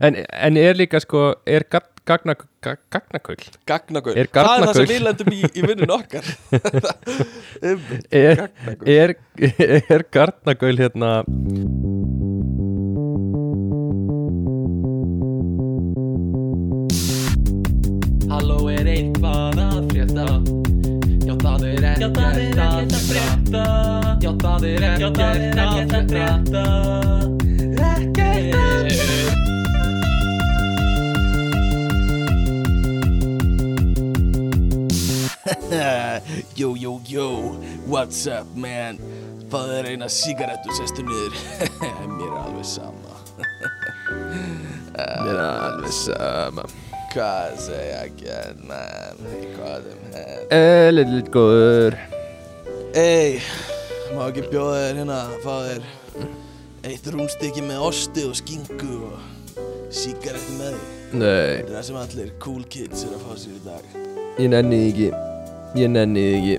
en, en er líka sko er ga- gagna, ga, gagnakull Gagnagöl Er Það er það sem við lendum í, í vinnun okkar. Einmitt, er, er, er garnakull hérna? Halló er eitthvað að frétta? Já það er ekkert að frétta. Já það er ekkert að frétta Jó, jó, jó What's up man? Það er eina sigarettu sestu niður. Mér er alveg sama. Mér er alveg sama. Hvað segja ekki man? Hvað um henn Eða litt góður. Ey, má ekki bjóða þér hérna Fá þér Eitt rúnstykki með osti og skingu Og sigarettu með því Nei, Þetta er það sem allir cool kids er að fá sér í dag. Ég nenni ekki Ég nenni því ekki.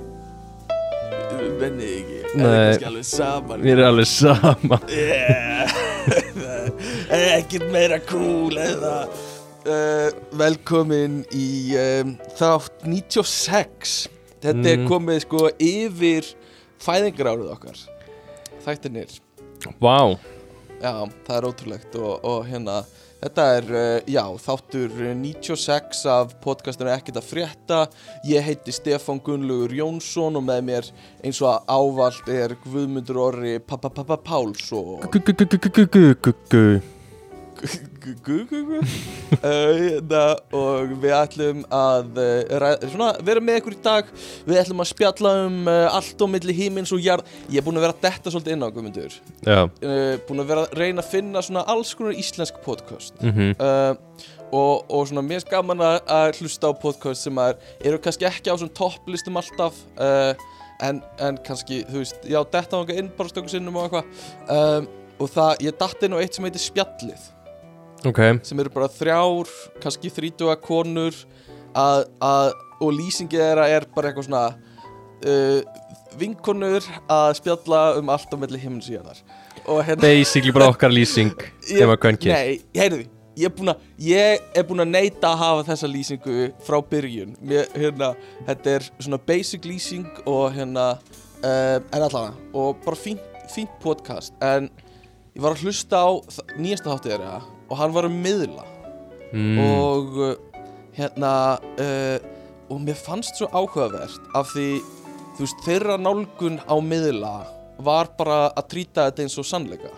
Venni ekki. Er Nei. það kannski alveg saman. Mér er alveg sama Yeah. Er ekkert meira cool eða uh, Velkomin í um, þátt 96 Þetta er Mm. komið sko yfir fæðingarárið okkar. Þættinir Vá, Já, það er ótrúlegt og, og hérna Þetta er, uh, já, þáttur uh, 96 af podcastinu Ekkert að frétta. Ég heiti Stefán Gunnlaugur Jónsson og með mér eins og ávalt er Guðmundur Orri Pappa Pappa Páls og gu-gu-gu-gu-gu-gu Gu-gu-gu hérna, og við ætlum að ræ- svona, vera með ykkur í dag. Við ætlum að spjalla um uh, allt á milli hímins og jarð Ég er búinn að vera að detta svolítið inn á Guðmundur. Búinn að vera að reyna að finna svona alls konar íslensk podcast. Mhm. Uh, og, og svona mér er gaman að, hlusta á podcast sem að eru kannski ekki á svona topplistum alltaf. Uh, en, en kannski, þú veist, já, detta á einhver inn bara stöku sinnum og eitthvað. Um, og það, ég datt inn á eitt sem heitir Spjallið Ok, sem eru bara þrjár, kannski þrítuga konur að, að, og lýsingið þeirra er bara eitthvað svona uh, vinkonur að spjalla um allt á í hennar og hérna basically bara okkar lýsing Þegar kvenki Nei, heyrðu, er að Ég er búinn að neita að hafa þessa lýsingu frá byrjun. Mér, hérna, Þetta er svona basic lýsing og hérna uh, En allavega, og bara fínt, fínt podcast. En ég var að hlusta á nýjasta þáttið þeirra Og hann var um miðla. Mm. Og uh, hérna uh, Og mér fannst svo áhugavert Af því, þú veist, þeirra nálgun á miðla Var bara að trýta þetta eins og sannleika.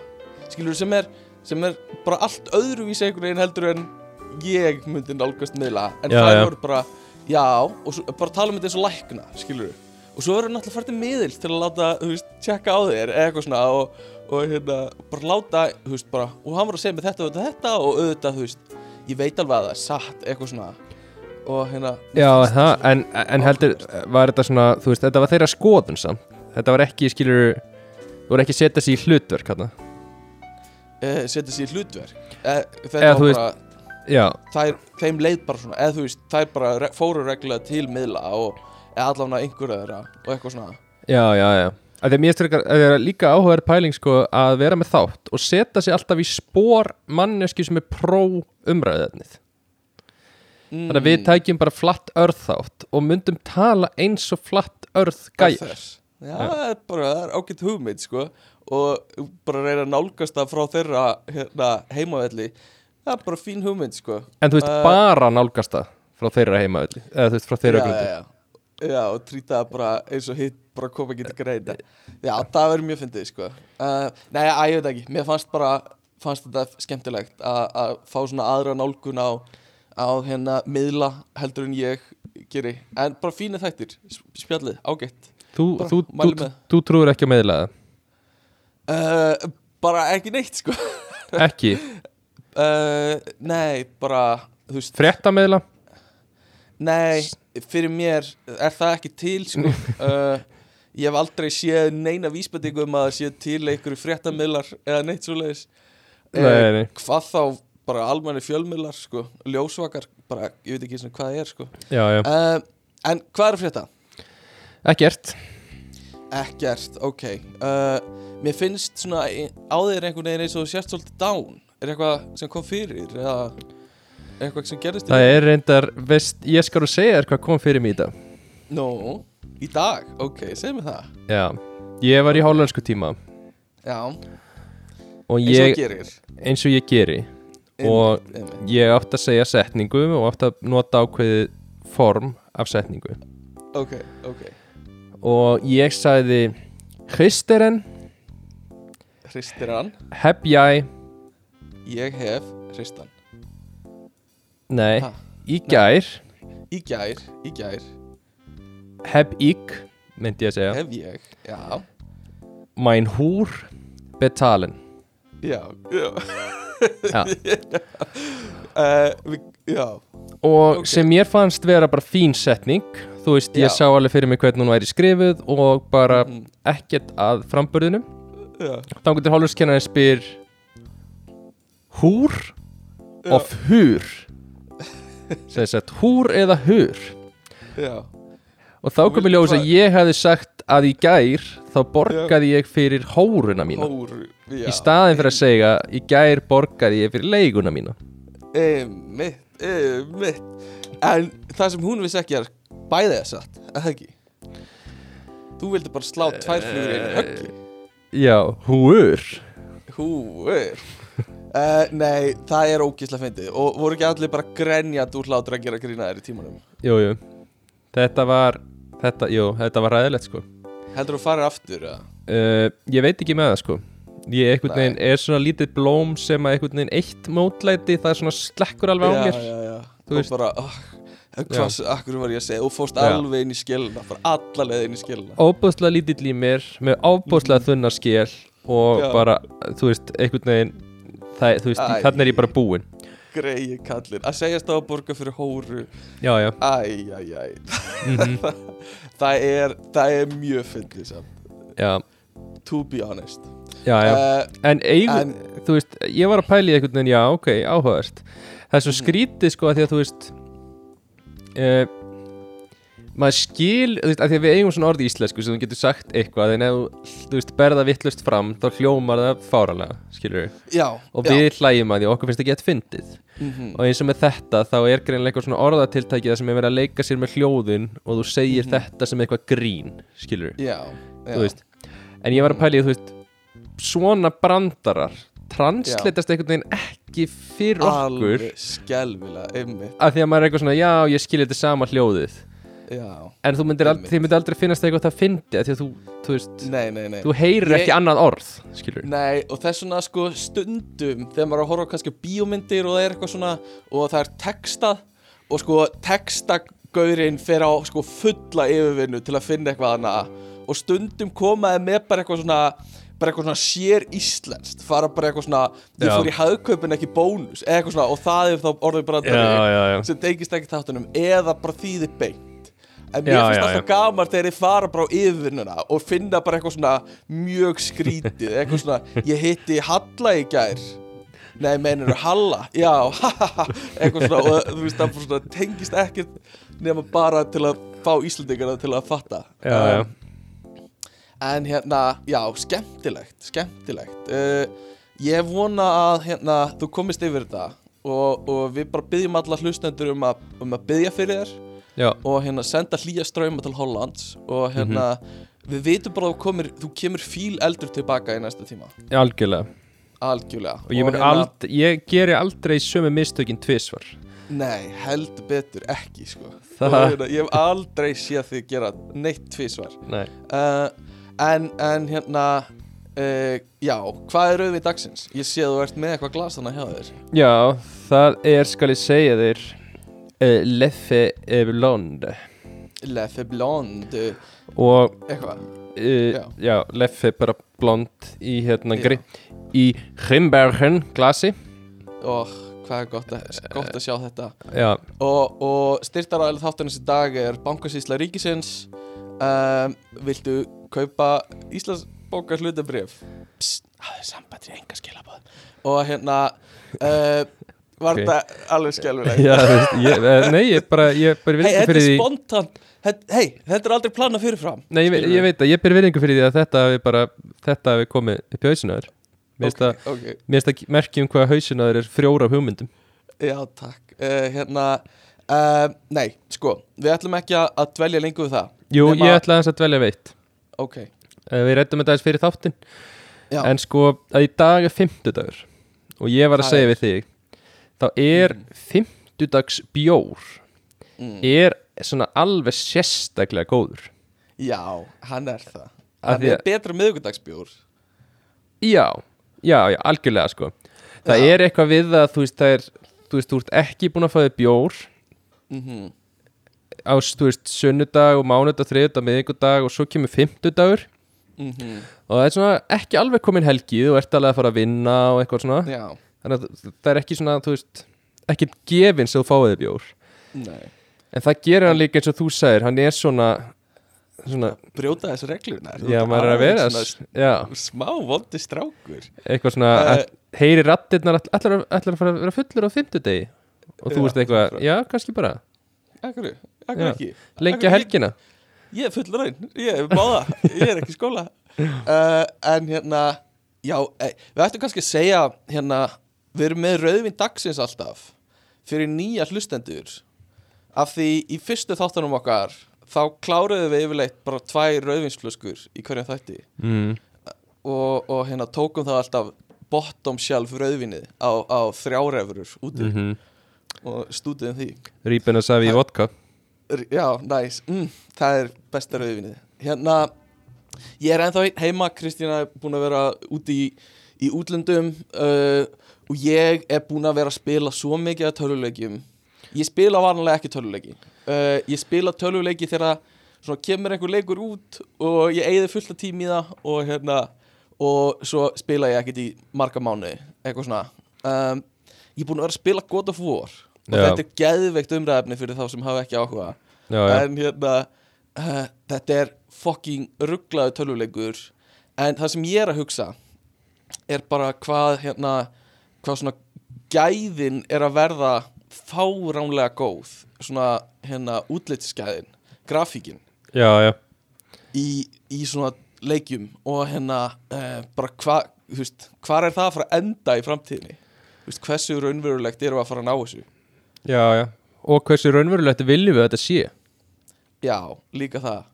Skilur sem er Sem er bara allt öðruvísi einhvern veginn heldur en Ég myndi nálgast miðla. En Já, það voru bara Já, og svo, bara tala um þetta eins og lækna Skilur Og svo verður náttúrulega fært til miðil Til að láta, þú veist, tjekka á þér Eða eitthvað svona Og, og hérna, bara láta, þú veist, bara Og hann var að segja mig þetta og þetta, þetta Og auðvitað, þú veist Ég veit alveg að það er satt, eitthvað svona. Og hérna Já, það, en, en heldur var þetta svona, þú veist, þetta var þeirra skoðun samt. Þetta var ekki, skilur Þú voru ekki að setja sig í hlutverk hérna uh, setja sér í hlutverk? Eh, þetta Eða var bara Já, þær, þeim leið bara svona eða þú veist, þær bara fóru reglulega til miðla og allavega einhverja þeirra og eitthvað svona. Já, já, já að Því að mér styrkar, að það er líka áhugaður pæling sko að vera með þátt og setja sig alltaf í spór manneski sem er pró umræðið mm, Þannig að við tækjum bara flatt örð þátt og myndum tala eins og flatt örð gæjar. Já, það er bara, það er ágætt hugmynd sko og bara reyna nálgast það frá þeirra hérna, heimavelli. Það er bara fín hugmynd sko. En þú veist, Uh, bara nálgast það frá þeirra heimavelli eða þú veist, frá þeirra já, grundu já, já. og trýta það bara eins og hitt bara koma ekki til greina. Já, það verður mjög fyndið sko. Uh, Nei, að ég veit ekki, mér fannst bara fannst þetta skemmtilegt að- að fá svona aðra nálgun á á hérna miðla heldur en ég geri, en bara fínir þættir. Sp- spjallið, ágætt. Þú, Bara þú, þú, þú trúir ekki á meðlaða uh, bara ekki neitt sko. Ekki, uh, Nei, bara frétta meðla nei fyrir mér er það ekki til sko? Uh, ég hef aldrei séð neina vísbendingu um að það séð til einhverju fréttamiðlar eða neitt svoleiðis. Nei, nei. hvað þá bara almenni fjölmiðlar sko, ljósvakar bara, ég veit ekki svona hvað það er sko. Já, já, uh, en hvað er frétta? ekkert. Ekkert, ok. Uh, Mér finnst svona á þér einhvern veginn eins og sért svolítið down. Er eitthvað sem kom fyrir eða eitthvað sem gerðist í Það er reyndar, veist, ég skal þú segja þér hvað kom fyrir mig í dag. Nú, í dag, ok, segð mér það. Já, ég var í hollensku tíma. Já, og eins og ég, gerir. eins og ég geri. Og Einmitt, einmitt. ég átti að segja setningu og átti að nota ákveðið form af setningu. Ok, ok. Og ég sagði Hristeren Hristir hann, hef ég ég hef hristan nei, Ha, í gær. Í gær, í gær. Hef ég myndi ég að segja. Hef ég Já, mein húr betalen. Já, já. Já. uh, við, Já, og Ok. sem mér fannst vera bara fín setning. Þú veist, ég Já. sá alveg fyrir mig hvernig hún væri skrifuð og bara Mhm. ekkert að framburðinu já, þá getur hálfurskennarinn spyr húr of hur sem sagt húr eða hur? Já. Og þá kom ég ljós að ég hefði sagt að í gær þá borgaði ég fyrir hóruna mína. Hór, já. Í staðin fyrir að segja í gær borgaði ég fyrir leiguna mína. Einmitt, einmitt. En það sem hún vissi ekki er bæðið að, eða ekki? Þú vildi bara slá tvær flugur í einu höggi. Já, húr. Húur uh, Nei, það er ógislega fyndið. Og voru ekki allir bara grenjað úr hlátur að gera grína þér í tímanum? Jú, jú. þetta var þetta, jú, þetta var ræðilegt sko. Heldur þú farir aftur, eða? uh, ég veit ekki með það sko. Ég einhvern Nei. veginn er svona lítið blóm sem að einhvern veginn eitt mótlæti það er svona slekkur alveg á mér. Já, já, já Þú veist- veist. bara, oh, hvað, akkur var ég að segja? Þú fórst Já. alveg inn í skiluna Fara alla leið inn í skiluna óbúðslega lítill í mér með óbúðslega þunna skél og Já. bara, þú veist, einhvern veginn það, þú veist, Æ. þannig er ég bara búinn. Greiði kallinn Að segjast á að borga fyrir hóru. Já, já, Æ, æ, æ. Mm það, er, það er mjög fyndið samt. Já, To be honest. Já, já. uh, en eigum, En þú veist, ég var að pæla í einhvern veginn, já, ok, áhugavert. Það er svo Mhm. skrítið, sko, að því að þú veist uh, maður skil, þú veist, að því að við eigum svona orði í íslensku sem þú getur sagt eitthvað en ef þú, veist, berða vittlust fram þá hljómar það fáralega, skilur Já og við hlægjum að því og okkur finnst ekki að fyndið. Mm og eins og með þetta þá er greinlega eitthvað svona orðatiltæki það sem er verið að leika sér með hljóðin og þú segir Mhm. þetta sem eitthvað grín skilur, Já, já. þú veist en ég var að pæla í, þú veist svona brandarar transleitast einhvern veginn ekki fyrir okkur. Alveg skelvilega, einmitt. Af því að maður er eitthvað svona, já, ég skilja þetta sama hljóðið Já, en þú myndir, ald Einmitt. þið myndir aldrei finnast eitthvað það fyndi af því að þú, þú veist, nei, nei, nei. þú heyrir Ég- ekki annað orð skilur, Nei, og þess svona sko stundum þegar maður er að horfa kannski á bíómyndir og það er eitthvað svona og það er textað og sko textagaurinn fer á sko fulla yfirvinnu til að finna eitthvað annað. Og stundum komaði með bara eitthvað svona bara eitthvað svona sér íslenskt fara bara eitthvað svona, Já. fór í hagkaupin ekki bónus, eitthvað svona og það er þá orðið bara já, já. sem tengist ekki þáttunum eða bara þýðir beint en mér Já, finnst alltaf gaman þegar þið fara bara á yfirvinnuna og finna bara eitthvað svona mjög skrítið eitthvað svona, ég hitti Halla í gær. Nei, meinur Halla? Já, eitthvað svona og þú veist, það svona tengist ekkert nema bara til að fá Íslandingarna til að fatta. Já, já. Um, En hérna, já, skemmtilegt, skemmtilegt. Uh, Ég vona að hérna, þú komist yfir þetta og, og við bara byggjum alla hlustendur um að, um að byggja fyrir þér já. og hérna senda hlýja ströyma til Hollands og hérna, við vitum bara að komir, þú kemur fíl eldur tilbaka í næsta tíma. Algjörlega. Algjörlega. Og ég, mun hérna, ald, ég geri aldrei sömu mistökin tvisvar. Nei, heldur betur ekki sko. Og hérna, Ég hef aldrei séð þig gera neitt tvísvar Nei. uh, en, en hérna uh, Já, hvað er rauðvið dagsins? Ég sé að þú ert með eitthvað glas þannig hjá þér. Já, það er, skal ég segja þér uh, Leffe Blonde Leffe blond og Eitthvað uh, Já. já. Leffe bara blond í hérna Já. í Hrimbergen glasi Og hvað er gott að, gott að sjá þetta Já, Og, og styrtaræðil þáttanins í dag er Bankasýsla ríkisins um, Viltu kaupa Íslandsbókar hlutabrif? Psst, það er samband í enga skilabóð Og hérna uh, Var Ok. þetta alveg ég, eh, nei, ég bara, ég bara Hei, virðingu þetta er fyrir því spontan Hei, þetta er aldrei planað fyrirfram Nei, ég, skilurðu. ég veit að ég ber virðingu fyrir því að þetta hafi bara, þetta hafi komið upp í hausinu þér. Mér finnst Ok, það- ok. mér finnst það merki um hvað hausinaður er frjóra hugmyndum. Já, takk. Uh, Hérna, uh, nei, sko Við ætlum ekki að, að dvelja lengur við það. Jú, Nema- ég ætla aðeins að dvelja veitt Ok, uh, Við rættum þetta aðeins fyrir þáttin já, En sko, að í dag er fimmtudagur Og ég var að Það segja er- við þig Þá er fimmtudags bjór. Mm. Er svona alveg sérstaklega góður. Já, hann er það. Hann er að- betra miðgudagsbjór Já, já, já, algjörlega sko. Það Já. er eitthvað við það, þú veist, það er Þú veist, þú ert ekki búin að fá þig bjór. Mm Á, sunnudag og mánudag, þriðudag, miðvikudag Og svo kemur fimmtudagur. -hmm. Og það er svona ekki alveg komin helgi Þú ert alveg að fara að vinna og eitthvað svona. Já, Þannig að það er ekki svona, þú veist Ekki gefin sem þú fáið þig bjór. Nei. En það gerir hann líka eins og þú sagðir Hann er svona, svona Brjóta þessu regluna Já, maður er að vera svona, Smá vondi strákur. Eitthvað svona Eh, uh, Heyri rattirnar Ætlar ætlar að fara að vera fullur á fimmtudegi. Og þú Já, veist eitthvað, já, kannski bara. Akkur, akkur Já. ekki? Lengja helgina. Ég er fullur einn, ég er báða. Ég er ekki skóla. Uh, En hérna, já, e, við ættum kannski að segja hérna, við erum með rauðvin dagsins alltaf fyrir nýja hlustendur. Af því í fyrstu þáttunum okkar þá kláruðum við yfirleitt bara tvær rauðvinsflöskur í hverjum þætti. Mm. og, og hérna tókum það alltaf bottom shelf rauðvinið á, á þrjárefurur úti. Mm og stúdiðum því. Rípin að safi í vodka. Já, næs, mm, það er besta rauðvinnið Hérna, ég er einn heima. Kristína er búin að vera úti í, í útlöndum. Uh, og ég er búin að vera að spila svo mikið af töluleikjum Ég spila varnlega ekki töluleiki uh, Ég spila töluleiki þegar kemur einhver leikur út og ég eigði fullt af tími í það og hérna og svo spila ég ekkert í marga mánuði eitthvað svona. Um, Ég er búin að vera að spila God of War. Og Já. þetta er geðveikt umræðefni fyrir þá sem hafa ekki áhuga. Já, já, en hérna uh, þetta er fucking rugglaðu tölvuleikur. En það sem ég er að hugsa er bara hvað hérna hvað svona gæðin er að verða fáránlega góð svona hérna útlitsgæðin grafíkin. Já, já. í, í svona leikjum og hérna uh, bara hvað hvar er það að fara að enda í framtíðinni? Veist, hversu raunverulegt við að fara að ná þessu? Já, já. Og hversu raunverulegt viljum við að þetta sé? Já, líka það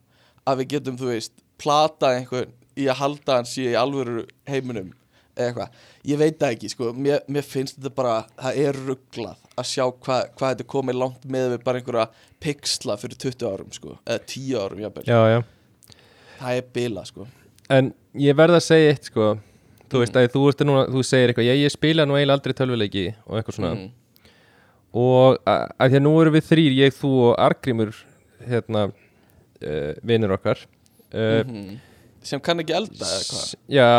að við getum, þú veist, plata einhvern í að halda hann sé í alvöru heiminum eitthvað, ég veit það ekki sko, mér, mér finnst þetta bara það er rugglað að sjá hvað hva þetta komið langt með við bara einhverja pixla fyrir 20 árum sko, eða 10 árum jafnvel, Já, já. Það er bila sko. En ég verð að segja eitt sko. Þú veist að þú, núna, þú segir eitthvað Ég, ég spila nú eiginlega aldrei tölvuleiki Og eitthvað svona. Mhm. Og að, að því að nú erum við þrýr Ég, þú og Argrimur Hérna uh, Vinur okkar uh, Mhm. Sem kann ekki elda eða hvað? Já,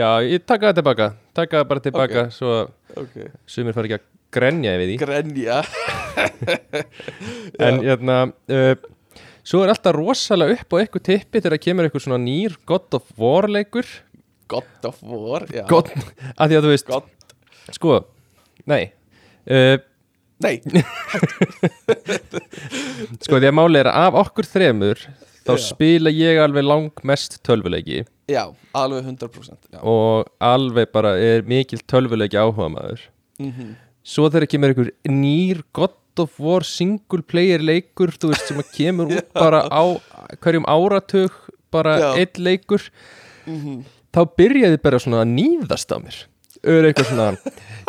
já, ég taka það tilbaka. Taka það bara tilbaka Svo ok, sumir fara ekki að grenja yfir því. Grenja. En hérna uh, Svo er alltaf rosalega upp á eitthvað tippi Þegar kemur eitthvað svona nýr God of War leikur. God of War, já. God, að því að þú veist God, Sko, nei uh, nei, Sko því að máli er að af okkur þremur Þá Já. spila ég alveg langmest tölvuleiki já, alveg 100% já. Og alveg bara er mikil tölvuleiki áhuga maður Mm Svo þegar kemur einhver nýr God of War single player leikur Þú veist sem að kemur út bara á hverjum áratug Bara Já. einn leikur Mhm. Þá byrjaði bara svona að nýðast á mér Öður eitthvað svona.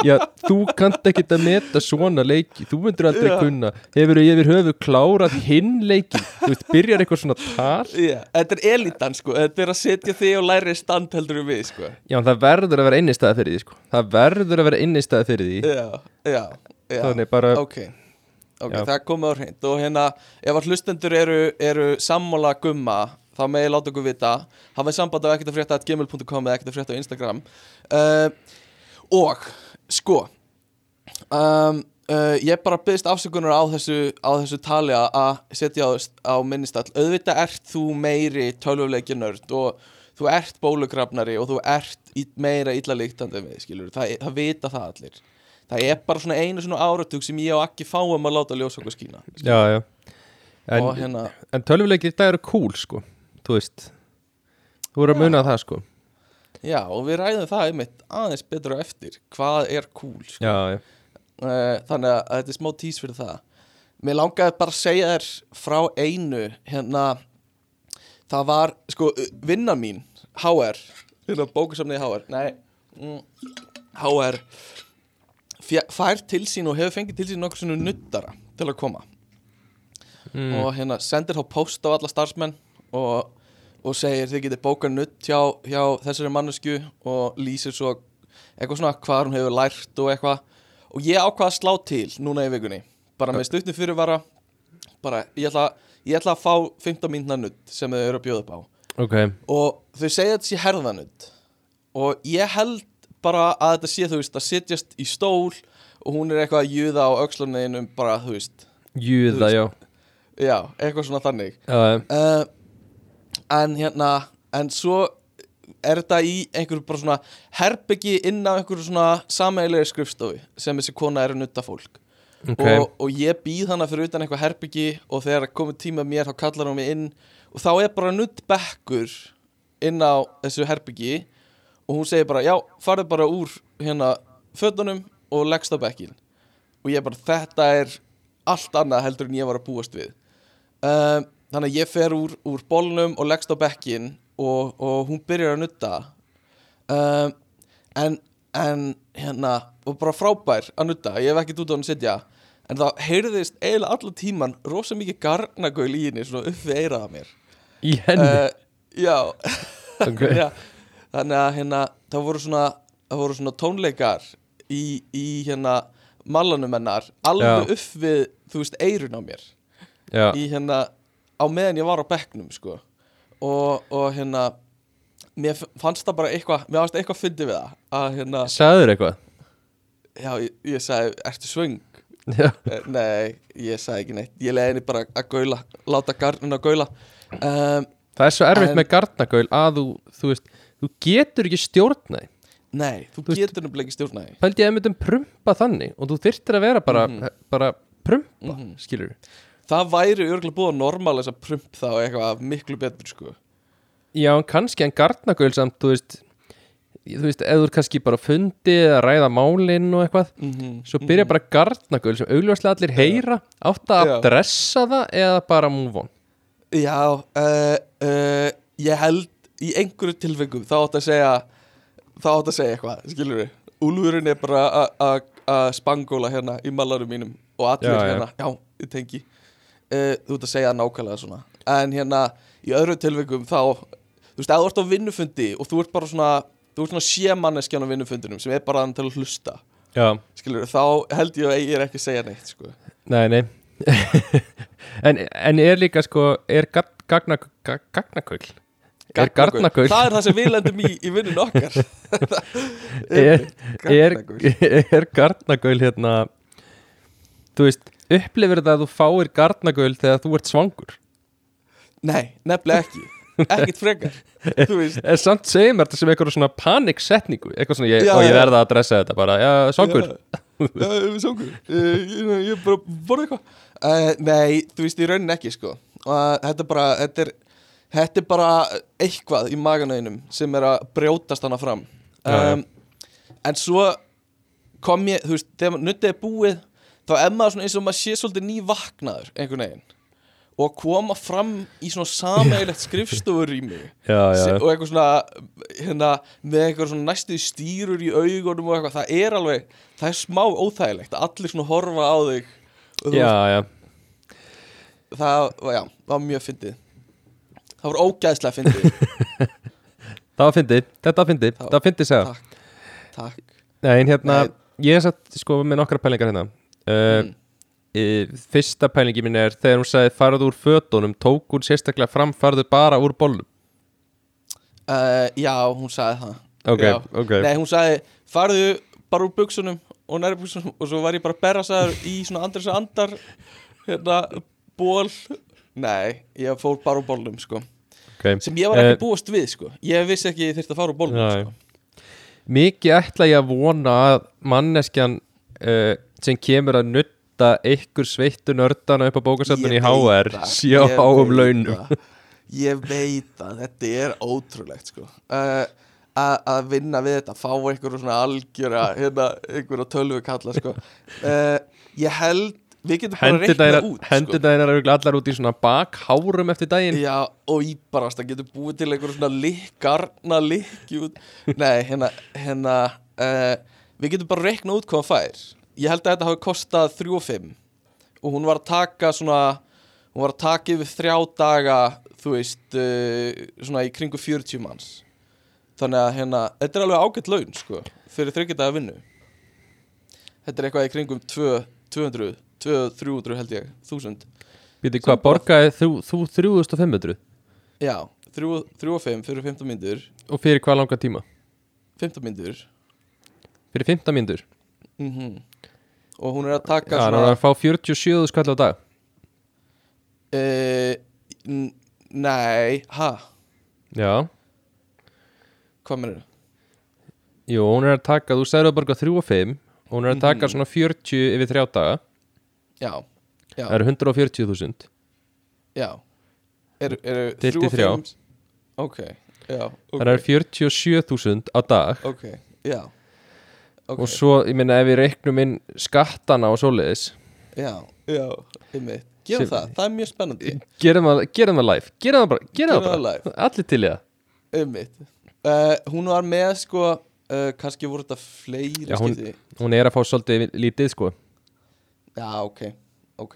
Já, þú kannt ekkit að meta svona leiki. Þú myndir aldrei Já. kunna. Hefur yfir höfu klárað hinn leikin Þú veist, byrjar eitthvað svona tal? Já, þetta er elitan sko, þetta er að setja þig og læri stand heldur við sko. Já, það verður að vera innistæða fyrir því sko. Það verður að vera innistæða fyrir því. Já, já, já. Þannig bara Ok, ok, Já. það komið á hreint. Og hérna, ef að hlustendur eru, eru sammála gumma þá megið láta okkur vita hafið samband á ekkert að frétta gmail.com eða ekkert að frétta á Instagram. Uh, og, sko um, uh, ég bara byggðist afsökunar á þessu, á þessu tali að- setja á, á minnistall. Auðvitað ert þú meiri tölvuleikjanörd og þú ert bólugrafnari og þú ert í, meira illa líktandi við, skilur, það, það vita það allir. Það er bara svona einu svona áratug sem ég á ekki fáum að láta ljós okkur skína Já, já. En, hérna, en tölvuleikir dag eru cool sko Þú veist Þú eru að muna það sko. Já, og við ræðum það einmitt aðeins betur á eftir Hvað er cool sko. Já, já, Eh, Þannig að þetta er smá tís fyrir það. Mér langaði bara að segja þér frá einu Hérna Það var, sko, vinna mín HR Hérna bókusamnið HR Nei mm, HR Fær til sín og hefur fengið til sín nokkur svona nuttara Til að koma. Mm. og hérna sendir þá post á alla starfsmenn og, og segir þið getið bókað nutt hjá, hjá þessari mannesku og lýsir svo eitthvað svona hvað hún hefur lært og eitthvað. Og ég ákvað að slá til núna í vikunni bara með stutni fyrirvara. Bara ég ætla, ég ætla að fá 15 mínúna nutt sem þau eru að bjóða upp á. Ok. Og þau segja þetta sé herðanutt og ég held bara að þetta sé þú veist að sitjast í stól og hún er eitthvað að júða á öxlunniðinum bara þú veist. Júða, já. Já, eitthvað svona þannig. Já. uh, en hérna en svo er þetta í einhverju bara svona herbyggi inn á einhverju svona sameiginlega skrifstofi sem þessi kona er að nutta fólk. Ok. Og, og ég býð hana fyrir utan eitthvað herbyggi og þegar komið tíma mér þá kallar hún mig inn. Og þá er bara nutt bekkur inn á þessu herbyggi og hún segir bara já, farðu bara úr hérna fötunum og leggst á bekkin og ég bara þetta er allt annað heldur en ég var að búast við. Um, þannig að ég fer úr, úr bólnum og leggst á bekkin og, og hún byrjar að nutta um, en, en hérna og bara frábær að nutta ég hef ekkert út á hann að sitja. En það heyrðist eiginlega allan tíman rosa mikið garnagaul í henni svona upp við eiraða mér. Í henni? Uh, já, Ok. já. Þannig að hérna það voru svona, það voru svona tónleikar í, í hérna mallanum hennar alveg upp við þú veist eirun á mér. Já, í hérna á meðan ég var á bekknum sko. Og, og hérna mér fannst það bara eitthvað mér fannst eitthvað fyndið við það að hérna sagður eitthvað? Já ég, ég sagði ertu svöng? Já, Eh, nei ég sagði ekki neitt. Ég leiði henni bara að gaula láta garnin að gaula. Um, það er svo erfitt En- með garnagaul að þú, þú veist, þú getur ekki stjórnaði nei þú, Þú getur nefnilega ekki stjórnaði Pældi ég að myndum prumpa þannig og þú þyrftir að vera bara, Mhm. bara prumpa, Mhm. skilur það væri örgulega búið að normal þess að prump þá eitthvað miklu betur sko Já, kannski en garnagaul samt, þú veist þú veist, ef þú er kannski bara fundið að ræða málinn og eitthvað mm -hmm. svo byrja bara garnagaul sem augljóslega allir heyra átt að Já. adressa það eða bara move on Já, uh, uh, ég held í einhverju tilfengum þá átt að segja þá átt að segja eitthvað, skilur við Úlfurinn er bara að spangóla hérna í mallarum mínum og allir Já, já. hérna, já, ég tengi uh, þú ert að segja nákvæmlega svona. En hérna, í öðru tilfengum þá, þú veist, ef þú ert á vinnufundi og þú ert bara svona, þú ert svona sémanneskjan á vinnufundinum sem er bara þannig til að hlusta Já, skilur þá held ég að ég er ekki að segja neitt, sko. Nei, nei. En, en er líka sko er gar- gagna, ga- gagnagaul er garnagaul Það er það sem við lendum í, í vinnun okkar. Er, er, er garnagaul hérna þú veist, upplifir það að þú fáir garnagaul þegar þú ert svangur? Nei, nefnilega ekki. Ekkert frekar en samt segir mér þetta sem eitthvað svona paniksetningu eitthvað svona, ég, Já, og ég verða að adressa þetta bara, já, svangur. Svangur. Ég, ég, ég er bara borða eitthvað. Uh, Nei, þú veist í raunin ekki sko. Uh, Þetta bara Þetta er, þetta er bara eitthvað í maganauðinum sem er að brjótast hana fram. Já, já. um, En svo kom ég, þú veist, þegar nuttið er búið þá er maður svona eins og maður sé svolítið nývaknaður einhvern veginn og koma fram í svona sameigilegt skrifstofur í mig já, já, Se- og eitthvað svona hérna, með eitthvað svona næstu stýrur í augunum og eitthvað, það er alveg það er smá óþægilegt, allir svona horfa á þig já, já. það, var- já, var mjög fyndið. Það var ógæðslega fyndið. Það var fyndið, þetta var fyndið, Það- var fyndið segja takk, takk. Nei, hérna, Nei. ég er satt sko með nokkra pælingar hérna uh, Mm. e, Fyrsta pælingi mín er þegar hún sagði farðu úr fötunum, tók hún sérstaklega fram farðu bara úr bollum uh, já, hún sagði það Ok, Já. ok nei, hún sagði, farðu bara úr buksunum og næri buksunum og svo var ég bara að berra sæður í svona andris og andar hérna, ból nei, ég fór bara úr bólnum sko okay. sem ég var ekki Eh, búast við sko ég vissi ekki þyrfti að fara úr bólnum Nei. sko. Mikið ætla ég að vona að manneskjan uh, sem kemur að nutta ykkur sveittu nördana upp á bókasöfnun í HR sé á veit launum. ég veit að þetta er ótrúlegt sko. Uh, að að vinna við þetta fá einhverju svona algjöra hérna, einhverju tölvu kalla sko. uh, ég held við getum bara reiknað Hendurnar út sko. hendurnar eru örugglega allar út í svona bakhárum eftir daginn. Já, og íbarast, það getur búið til einhverju svona likkarna likki út. Nei, hérna, hérna uh, Við getum bara reiknað út hvað fær Ég held að þetta hafi kostað 3 og 5 Og hún var að taka svona Hún var að taka yfir þrjá daga Þú veist, uh, svona í kringu 40 manns. Þannig að hérna, þetta er alveg ágætt laun, sko Fyrir þryggja daga vinnu. Þetta er eitthvað í kringum 2, 200 2, 300 held ég, 1000 Býtu hvað, borgaði þú, þú 3500 Já, 3 3 og 5 fyrir 15 myndur og fyrir hvað langa tíma? 15 myndur Fyrir 15 mínútur? Mm Og hún er að taka Já, hann svona var að fá 47 skall á dag. Uh, Nei, ha, Já, hvað mennur jú, hún er að taka þú sagði að borga 3 og 5 og hún er að taka Mhm. svona 40 yfir 3 daga. Já, já, það eru 140.000 já. Er, er, Deilt í þrjá. Ok, já ok, það eru 47.000 á dag. Ok, já Ok, og svo, ég meina, ef við reiknum inn skattana og svoleiðis. Já, já, einmitt. Gerum Sem- það, það er mjög spennandi. Gerum það, gerum það live. Gerum það bara, gerum það bara. allir til í það. Einmitt. Uh, Hún var með sko uh, kannski voru þetta fleiri Já, hún- hún er að fá svolítið lítið sko. Já, ok, ok.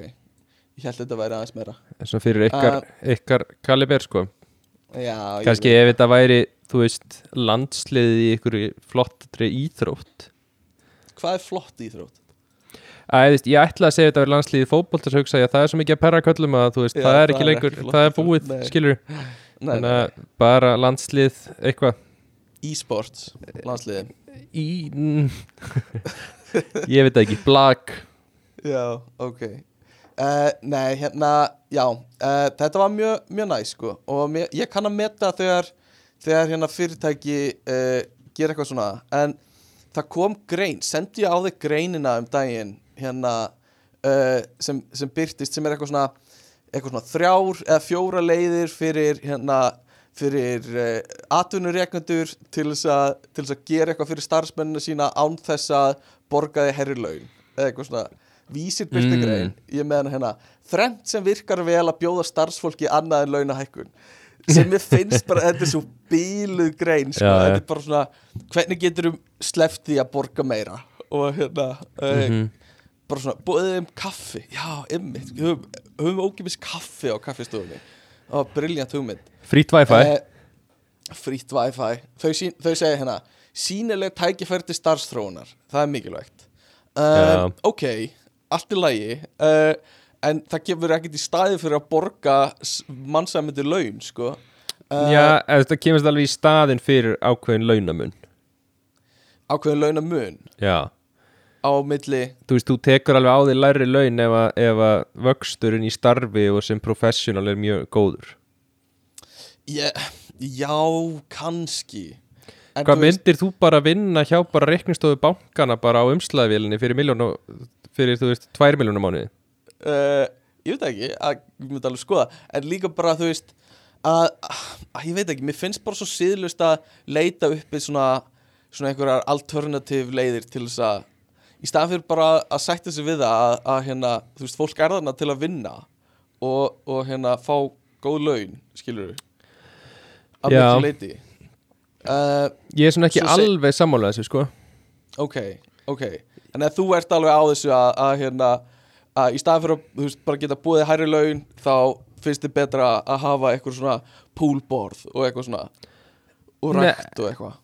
Ég held þetta væri aðeins meira. Að fyrir ykkar, ykkar kaliber sko. Já, kannski ef þetta væri, þú veist landsliðið í ykkur flottri íþrótt Hvað er flott íþrótt? Æ, veist, ég ætla að segja þetta verið landsliðið fótbolt að hugsa ég að það er svo mikið að perra köllum að þú veist, Já, það er það ekki er lengur, ekki það er búið, nei. skilur Nei, þannig að bara landslið eitthvað. E-sports landsliði í mm, ég veit það ekki, blag Já, ok. Uh, Nei, hérna, já uh, Þetta var mjög, mjög næs sko. Og mér, ég kann að meta þegar þegar hérna fyrirtæki uh, gera eitthvað svona. En það kom grein, sendi ég á þig greinina um daginn hérna uh, sem, sem byrtist sem er eitthvað svona eitthvað svona þrjár eða fjóra leiðir fyrir hérna fyrir uh, atvinnureiknendur til þess að til þess að gera eitthvað fyrir starfsmennina sína án þess að borga þið herri laun. Eða eitthvað svona vísir byrti Mm. grein ég með hérna. Þrennt sem virkar vel að bjóða starfsfólki annað en launahækkun sem mér finnst bara þetta er svo bíluð grein sko. Þetta er bara svona hvernig getur um sleppt því að borga meira? Og hérna uh, Mhm. bara svona bóðið um kaffi. Já, ymmit, höfum, höfum ógifis kaffi á kaffistofunni. Það var briljant hugmynd. Frýtt wifi. Eh, frýtt wifi. Þau, sín, þau segja hérna sínileg tækifæri til starfstróunar það er mikilvægt. Um, ok, allt í lagi. Uh, en það gefur ekkert í staði fyrir að borga mannsæmyndu laun sko. Uh, já, eða þetta kemur alveg í staðin fyrir ákveðin launamun. Ákveðin launamun? Já, á milli? Þú veist, þú tekur alveg á því læri laun ef að, ef að vöxturinn í starfi og sem professional er mjög góður. Ég, já, kannski. En Hvað þú veist- myndir þú bara vinna hjá bara reikningstofu bankana bara á umslæðvílinni fyrir fyrir þú veist, tvær miljónu mánuði? Uh, ég veit ekki að ég myndi alveg skoða en líka bara þú veist að, að ég veit ekki, mér finnst bara svo síðlust að leita uppi svona svona einhverjar alternativ leiðir til þess að í staðan fyrir bara að sætta sig við það að, að hérna, þú veist, fólk er þarna til að vinna og, og hérna fá góð laun, skilur að Já. miklu leiti uh, Ég er svona ekki alveg sammála þessu, sko. ok, ok en að þú ert alveg á þessu að, að hérna, að í staðan fyrir að veist, bara geta búið hærri laun þá finnst þið betra að hafa eitthvað svona poolborð og eitthvað svona og rækt og eitthvað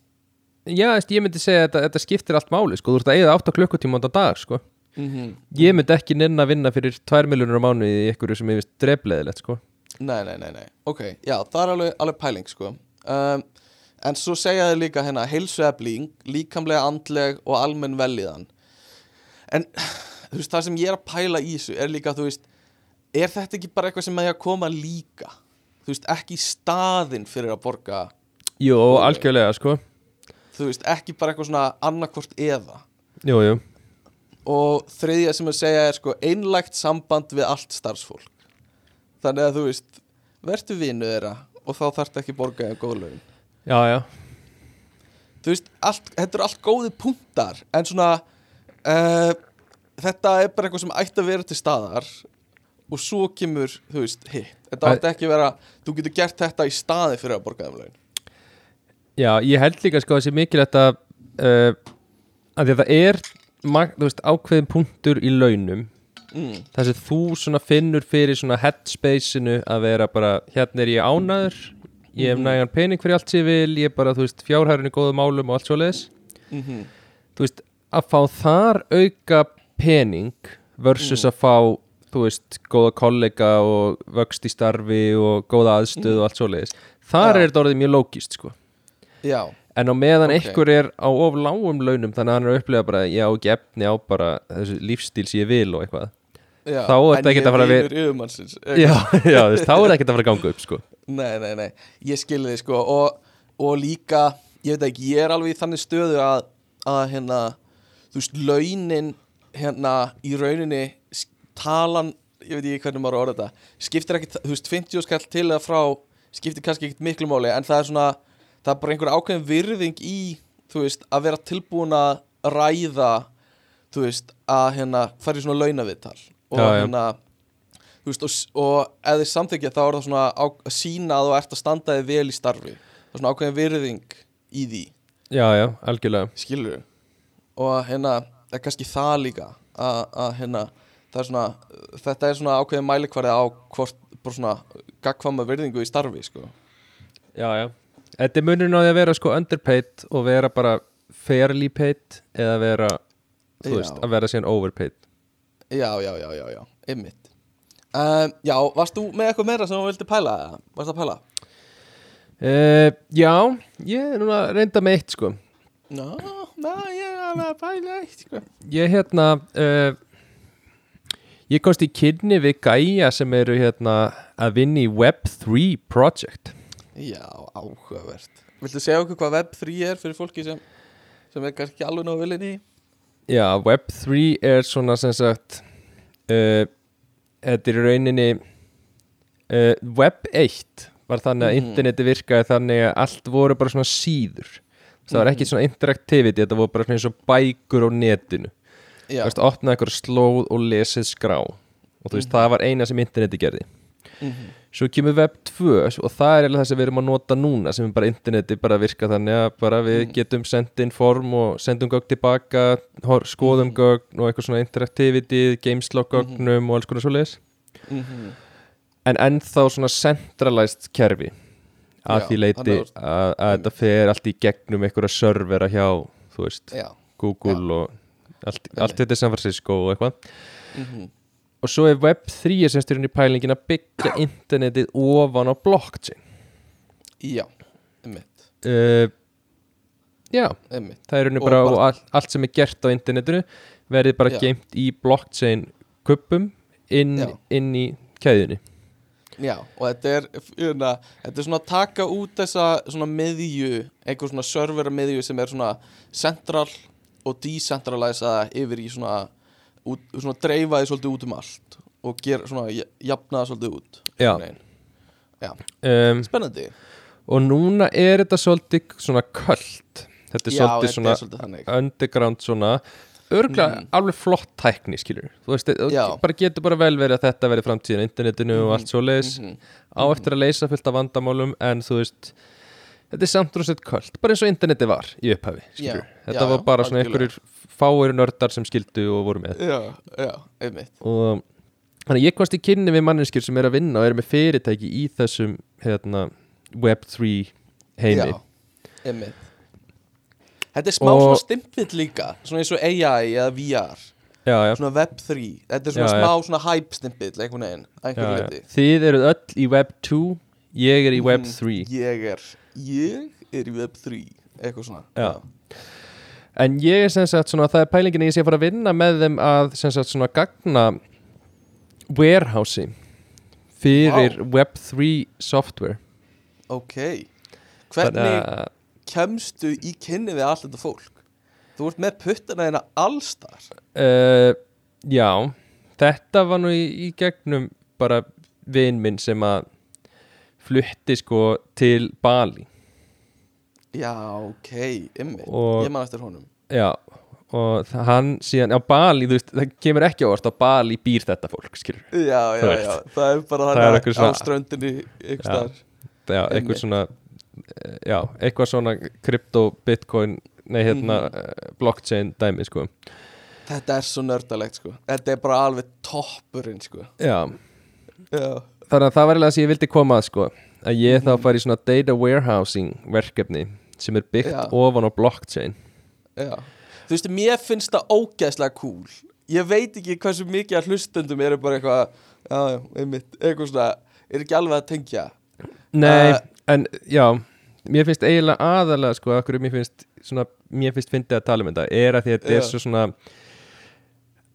Já, ég myndi segja að þetta, þetta skiptir allt máli, sko. Þú ert að eigða 8 klukkutíma á dag, sko. mm Ég myndi ekki nynna að vinna fyrir 2 miljónur á mánuði í einhverju sem ég veist drefleðilegt, sko. nei, nei, nei, nei, ok, já, það er alveg, alveg pæling sko um, en svo segja þið líka hérna heilsuefling, líkamlega andleg og almenn velíðan en þú veist, það sem ég er að pæla í þessu er líka, þú veist er þetta ekki bara eitthvað sem er að koma líka þú veist, ekki í staðinn fyrir að borga Jú, algjörlega, sko. þú veist, ekki bara eitthvað svona annarkvort eða Jú, jú. og þriðja sem að segja er sko einlægt samband við allt starfsfólk þannig að þú veist vertu vinnu þeirra og þá þarftu ekki að borga eða góð laun Já, já. þú veist, allt, þetta eru allt góði punktar en svona uh, þetta er bara eitthvað sem ætti að vera til staðar og svo kemur, þú veist, hitt. Þetta Æ- átti ekki að vera, þú getur gert þetta í staði fyrir að borga þeim laun. Já, ég held líka sko að það sé mikilvægt að uh, að að það er þú veist, ákveðin punktur í launum. Mm. þar sem þú svona finnur fyrir svona headspaceinu að vera bara hérna er ég ánaður ég hef Mhm. nægan pening fyrir allt sem ég vil ég er bara, þú veist, fjárhærin í góðum málum og allt svo leiðis Mm þú veist, að fá þar auka pening versus Mm. að fá, þú veist, góða kollega og vöxt í starfi og góða aðstöð og allt svo leiðis þar Mm. Já. er þetta orðið mjög lógist, sko Já, En á meðan Ok. einhver er á of lágum launum þannig að hann er að upplega bara ég á ekki efni á bara þessu lífstíl sem ég vil og eitthvað já Þá er þetta ekkert að fara að er yfirmannsins Já, já, veist, þá er ekkert að fara að ganga upp sko Nei, nei, nei, ég skilði þið sko og, og líka, ég veit ekki, ég er alveg í þannig stöðu að, að hérna, þú veist, launin hérna í rauninni talan, ég veit ekki hvernig maður orða þetta, skiptir ekkit, þú veist, 50 skall til eða frá, skiptir kannski ekkit miklu máli, en það er svona, það er bara einhver ákveðin virðing í, þú veist, að vera tilbúin að ræða, þú veist, að hérna, fara í svona launaviðtal og Já, já. hérna, þú veist, og, og ef þið samþykja þá er það svona á, að sína að þú ert að standa þig vel í starfi. Það er svona ákveðin virðing í því. Já, já, algjörlega. Skilur og hérna, er kannski það líka að, að hérna það er svona, þetta er svona ákveðin mælikvarði á hvort, bara svona gagkvama virðingu í starfi, sko Já, já Þetta er munurinn á því að vera sko underpaid og vera bara fairly paid eða vera, þú Já. veist, að vera síðan overpaid já, já, já, já, já, ymmit um, já, varst þú með eitthvað meira sem þú vildi pæla, eða? varst að pæla? uh, Já, ég er núna að reynda með eitt sko Ná, ná, ég er alveg að pæla eitt, sko Ég hérna uh, Ég komst í kynni við gæja sem eru hérna að vinna í Web3 project Já, áhugavert Viltu segja okkur hvað Web3 er fyrir fólki sem, sem er kannski alveg nóg vilin í? Já, Web3 er svona sem sagt uh, Þetta er í rauninni uh, Web 1 var þannig að Mhm. interneti virkaði þannig að allt voru bara svona síður það var ekki svona interactivity þetta voru bara svona eins og bækur á netinu. Þú veist, opnaði eitthvað slóð og lesið skrá. Og þú veist, það var eina sem interneti gerði. Mhm. svo kemur Web 2 og það er eiginlega það sem við erum að nota núna sem bara interneti bara virka þannig að bara við getum sendt inn form og sendum gögn tilbaka skoðum Mhm. gögn og eitthvað svona interactivity gameslog gögnum og alls konar svo Mhm. en ennþá svona centralized kerfi að Já, því leiti þannig að, að þetta fer allt í gegnum einhverja servera hjá, veist, Já. Google og allt, allt þetta er San Francisco og eitthvað. Mhm. og svo er Web3 er semst í pælingin að byggja internetið ofan á blockchain. Já, ymmit uh, já, Ymmit það er bara, bara- all, allt sem er gert á internetinu verði bara Já. geimt í blockchain kuppum inn, Já. inn í keðjunni Já, og þetta er, hérna, þetta er svona að taka út þessa svona miðju, einhver svona servera miðju sem er svona central og decentralisaða yfir í svona, út, svona dreifa því svolítið út um allt og gera svona, ja- jafna það svolítið út. Já. Já, um, spennandi. og núna er þetta svolítið svona köld þetta er Já, svolítið þetta svona er svolítið þannig. underground svona örgulega Mhm. alveg flott tækni skilur þú veist, það getur bara vel verið að þetta verið framtíðin á internetinu og allt svo leiðis Mhm. á eftir að leysa fullt af vandamálum en þú veist þetta er samt rosa köld, bara eins og interneti var í upphafi, skilur, Já, þetta já, var bara svona einhverjir fáir nördar sem skildu og voru með. Já, já, einmitt. og þannig ég komst í kynni við manneskjur sem er að vinna og eru með fyrirtæki í þessum hérna, Web3 heimi. Já, einmitt. Þetta er smá Og- svona stimpill líka, svona eins og AI eða VR. já, já, svona Web3 þetta er svona Já, smá svona hype stimpill einhvern veginn, þið eruð öll í Web2 ég er í Mhm. Web3 ég er, ég er í Web3 eitthvað svona. Já. En ég er sem sagt svona, það er pælingin ég sé að fara að vinna með þeim að sem sagt svona gagna warehousing fyrir Web3 software. Ok. Hvernig að, kemstu í kynni við allt þetta fólk? Þú ert með puttana þeina allstar. Uh, já, þetta var nú í, í gegnum bara vin minn sem að flutti sko til Bali. Já, ok, ymmið Ég man eftir honum. Já, og hann síðan á Bali, þú veist, það kemur ekki á orst á Bali býr þetta fólk, skilur Já, já, já, það er bara Það er eitthvað á ströndinni ykkur Já. Já, eitthvað svona Já, eitthvað svona krypto, bitcoin Nei, hérna, Mhm. blockchain dæmi, sko. Þetta er svo nördalegt, sko. Þetta er bara alveg toppurinn, sko. Já, Já, þannig að það var eiginlega það sem ég vildi koma að, sko. Að ég þá Mhm. fari í svona data warehousing verkefni sem er byggt Já. ofan á blockchain. Já. Þú veist, mér finnst það ógeðslega cool. Ég veit ekki hversu mikið að hlustendum eru bara eitthvað Já, já, einmitt, eitthvað svona Er ekki alveg að tengja. Nei, Uh, en já Mér finnst eiginlega aðalega sko Akkur mér finnst svona Mér finnst fyndið að tala um þetta Er að því að þetta er Já. svo svona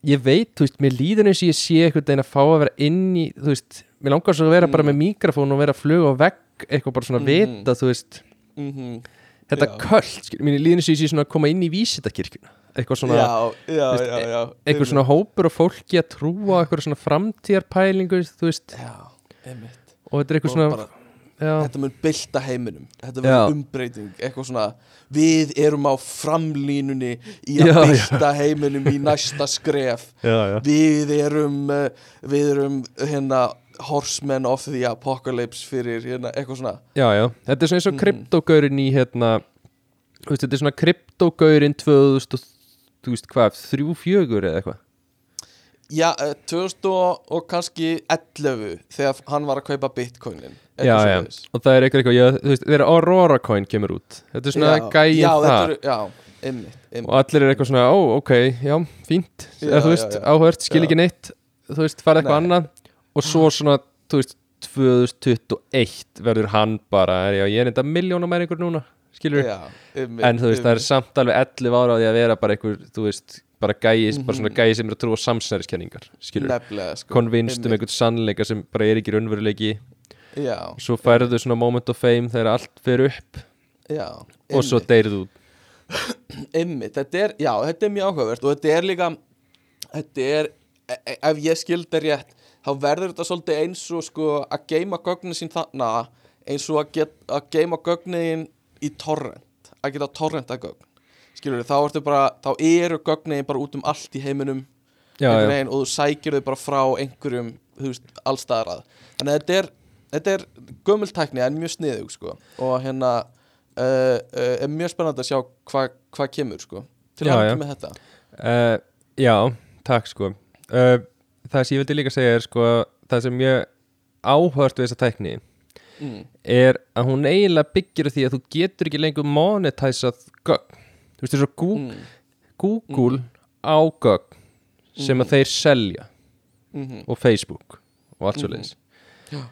Ég veit, þú veist, mér líður eins og ég sé einhvern veginn að fá að vera inn í Þú veist, mér langar svo að vera bara Mm. með mikrofón og vera að fluga á vegg Eitthvað bara svona Mhm. vita, þú veist mm Þetta Já. köld, skil, mér líður eins og ég sé svona að koma inn í vísitakirkjuna Eitthvað svona Já, já, veist, já, já Eitthvað svona hópur og fólki að trúa Eitthvað svona framtíðarpælingu, þú veist Og þetta er eitthvað Og svona bara, já, Þetta mun bylta heiminum. Þetta Já. verður umbreyting Eitthvað svona Við erum á framlínunni Í Já, að já. bylta heiminum í næsta skref. Já, já. Við erum uh, Við erum hérna Horsemen of the Apocalypse Fyrir hérna Eitthvað svona. Já, já, þetta er svona eins og kryptogaurin í hérna Þetta er svona kryptogaurin 2000 og þú veist hvað, þrjú fjögur eða eitthvað Já, uh, 2000 og, og kannski 11 Þegar hann var að kaupa bitcoinin Já, já, og það er eitthvað, já, þú veist, þegar Aurora coin kemur út Þetta er svona já, það Já, einmitt, einmitt. og allir er eitthvað svona, ó, ok, já, fínt. Já, eða þú veist, áhört, skil ekki neitt þú veist, fara eitthvað annað. Og svo svona, þú veist, 2021 verður hann bara, er, já, ég er enda miljónum með einhver núna, skilur Já, einmitt, en þú veist, það er einmitt. samt alveg 11 ára á því að vera bara einhver, þú veist, bara gæis bara Mhm. svona gæi sem er að trúa samsnæriskenningar skilur, sko konvinst um einhvern sannleika sem bara er ekki raunveruleiki. Já, svo færðu svona moment of fame þegar allt fer upp já og svo deyrðu Einmitt, þetta er, já, þetta er mjög áhugavert og þetta er líka þetta er, e- e- ef ég skildi rétt þá verður þetta svolítið eins og sko að geima gögnin sín þarna eins og að, get, að geima gögnin í torrent, að geta torrenta gögn skilur þá ertu bara þá eru gögnin bara út um allt í heiminum já, veginn og þú sækir þau bara frá einhverjum, veist, allstaðar að. Þannig að þetta er, þetta er gömultækni en mjög sniðug, sko. Og hérna uh, uh, er mjög spennandi að sjá hvað hva kemur, sko. Til að ekki með þetta. Uh, já takk sko. Það sem ég vildi líka segja er sko það sem mjög áhört við þessa tækni mm. er að hún eiginlega byggir því að þú getur ekki lengur monetæsað gögn þú veist þess að Google, Mm. Google á gögn sem að þeir selja Mm og Facebook og allt svo Mhm. leiðis Já.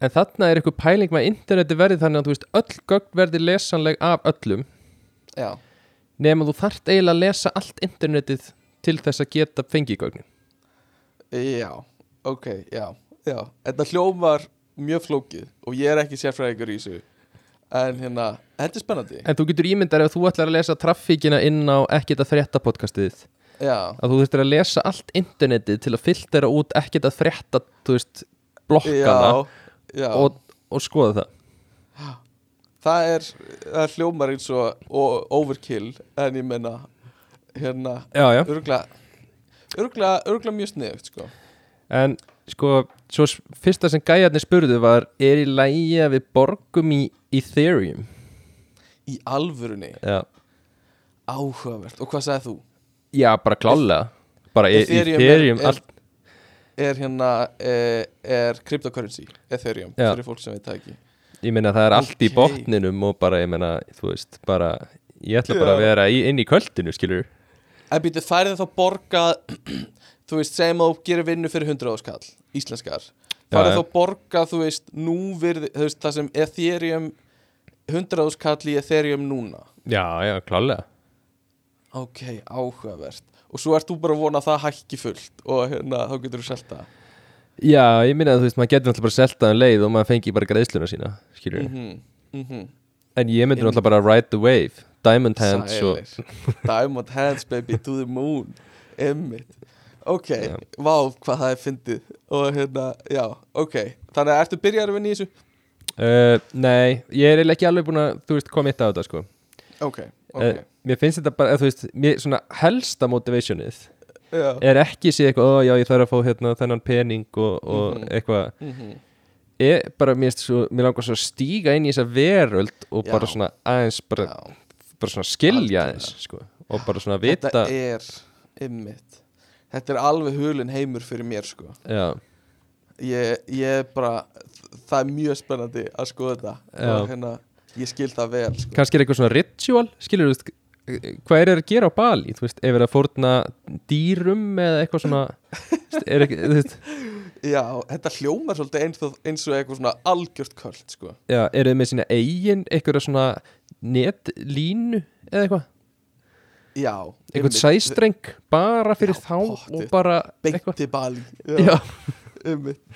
en þarna er eitthvað pæling með interneti verði þannig að þú veist öll gögn verði lesanleg af öllum. Já, nema þú þarft eiginlega að lesa allt internetið til þess að geta fengið gögnin. Já, ok, já, já. Þetta hljómar mjög flókið og ég er ekki sérfræðingur í þessu en hérna, þetta er spennandi. En þú getur ímyndar ef þú ætlar að lesa traffíkina inn á ekkert að frétta podcastið. Já, að þú þurftir að lesa allt internetið til að filtera út ekkert að frétta þú veist, blokkana já, já. og, og skoða það. Það er, það hljómar eins og overkill en ég menna hérna, örgla, örgla mjög sniðugt sko. En sko, svo fyrsta sem gæjarnir spurðu var er í lægi að við borgum í Ethereum? Í alvörunni, já, áhugavert. Og hvað sagði þú? já bara klálega. Bara Ethereum Ethereum, er- er- Er hérna, er, er cryptocurrency, Ethereum, Já. fyrir fólk sem það ekki. Ég meina það er allt í botninum og bara, ég meina, þú veist bara, ég ætla bara að vera í, inn í kvöldinu skilur En býttu, færið þá borgað þú veist, segjum að þú gerir vinnu fyrir 100 áskall, íslenskar. Færið Já, þá borgað, þú veist, nú virði, þú veist, það sem Ethereum 100 áskall í Ethereum núna. Já, já, klálega Ok, áhugavert. Og svo ert þú bara að vona að það hækki fullt og hérna, þá getur þú selt það. Já, ég meina að þú veist, maður getur náttúrulega bara seltað um leið og maður fengi bara greiðsluna sína skilur mm -hmm, en ég myndi náttúrulega bara ride the wave. Diamond hands Diamond hands baby to the moon. Emmitt Ok, Já. vá hvað það er fyndið Og hérna, já, ok Þannig að ertu byrjar að vinna í þessu uh, nei, ég er ekki alveg búin að þú veist, koma eitt á þetta sko ok, ok okay. Mér finnst þetta bara, eða, þú veist, mér, svona helsta motivationið Já. er ekki sé eitthvað, ó já ég þarf að fá hérna þennan pening og, og Mhm. eitthvað Mhm. er bara, mér, svo, mér langar svo að stíga inn í þessa veröld og Já. bara svona aðeins bara, bara svona skilja Algjörlega. aðeins sko, og bara svona vita Þetta er ymmit Þetta er alveg hulin heimur fyrir mér sko já, Ég, ég bara Það er mjög spennandi að skoða þetta. Og hérna, ég skil það vel sko. kannski er eitthvað svona ritual skilur þú hvað er það að gera á Bali, þú veist, ef er að fórna dýrum eða eitthvað svona er ekki, Já, þetta hljómar svolítið eins og, eins og eitthvað svona algjört kvöld sko. já, eru þið með sína eigin eitthvað svona netlínu eða eitthvað, Já einmitt. sæstreng bara fyrir Já, þá pottþétt. og bara eitthvað, Beinti Bali. Já.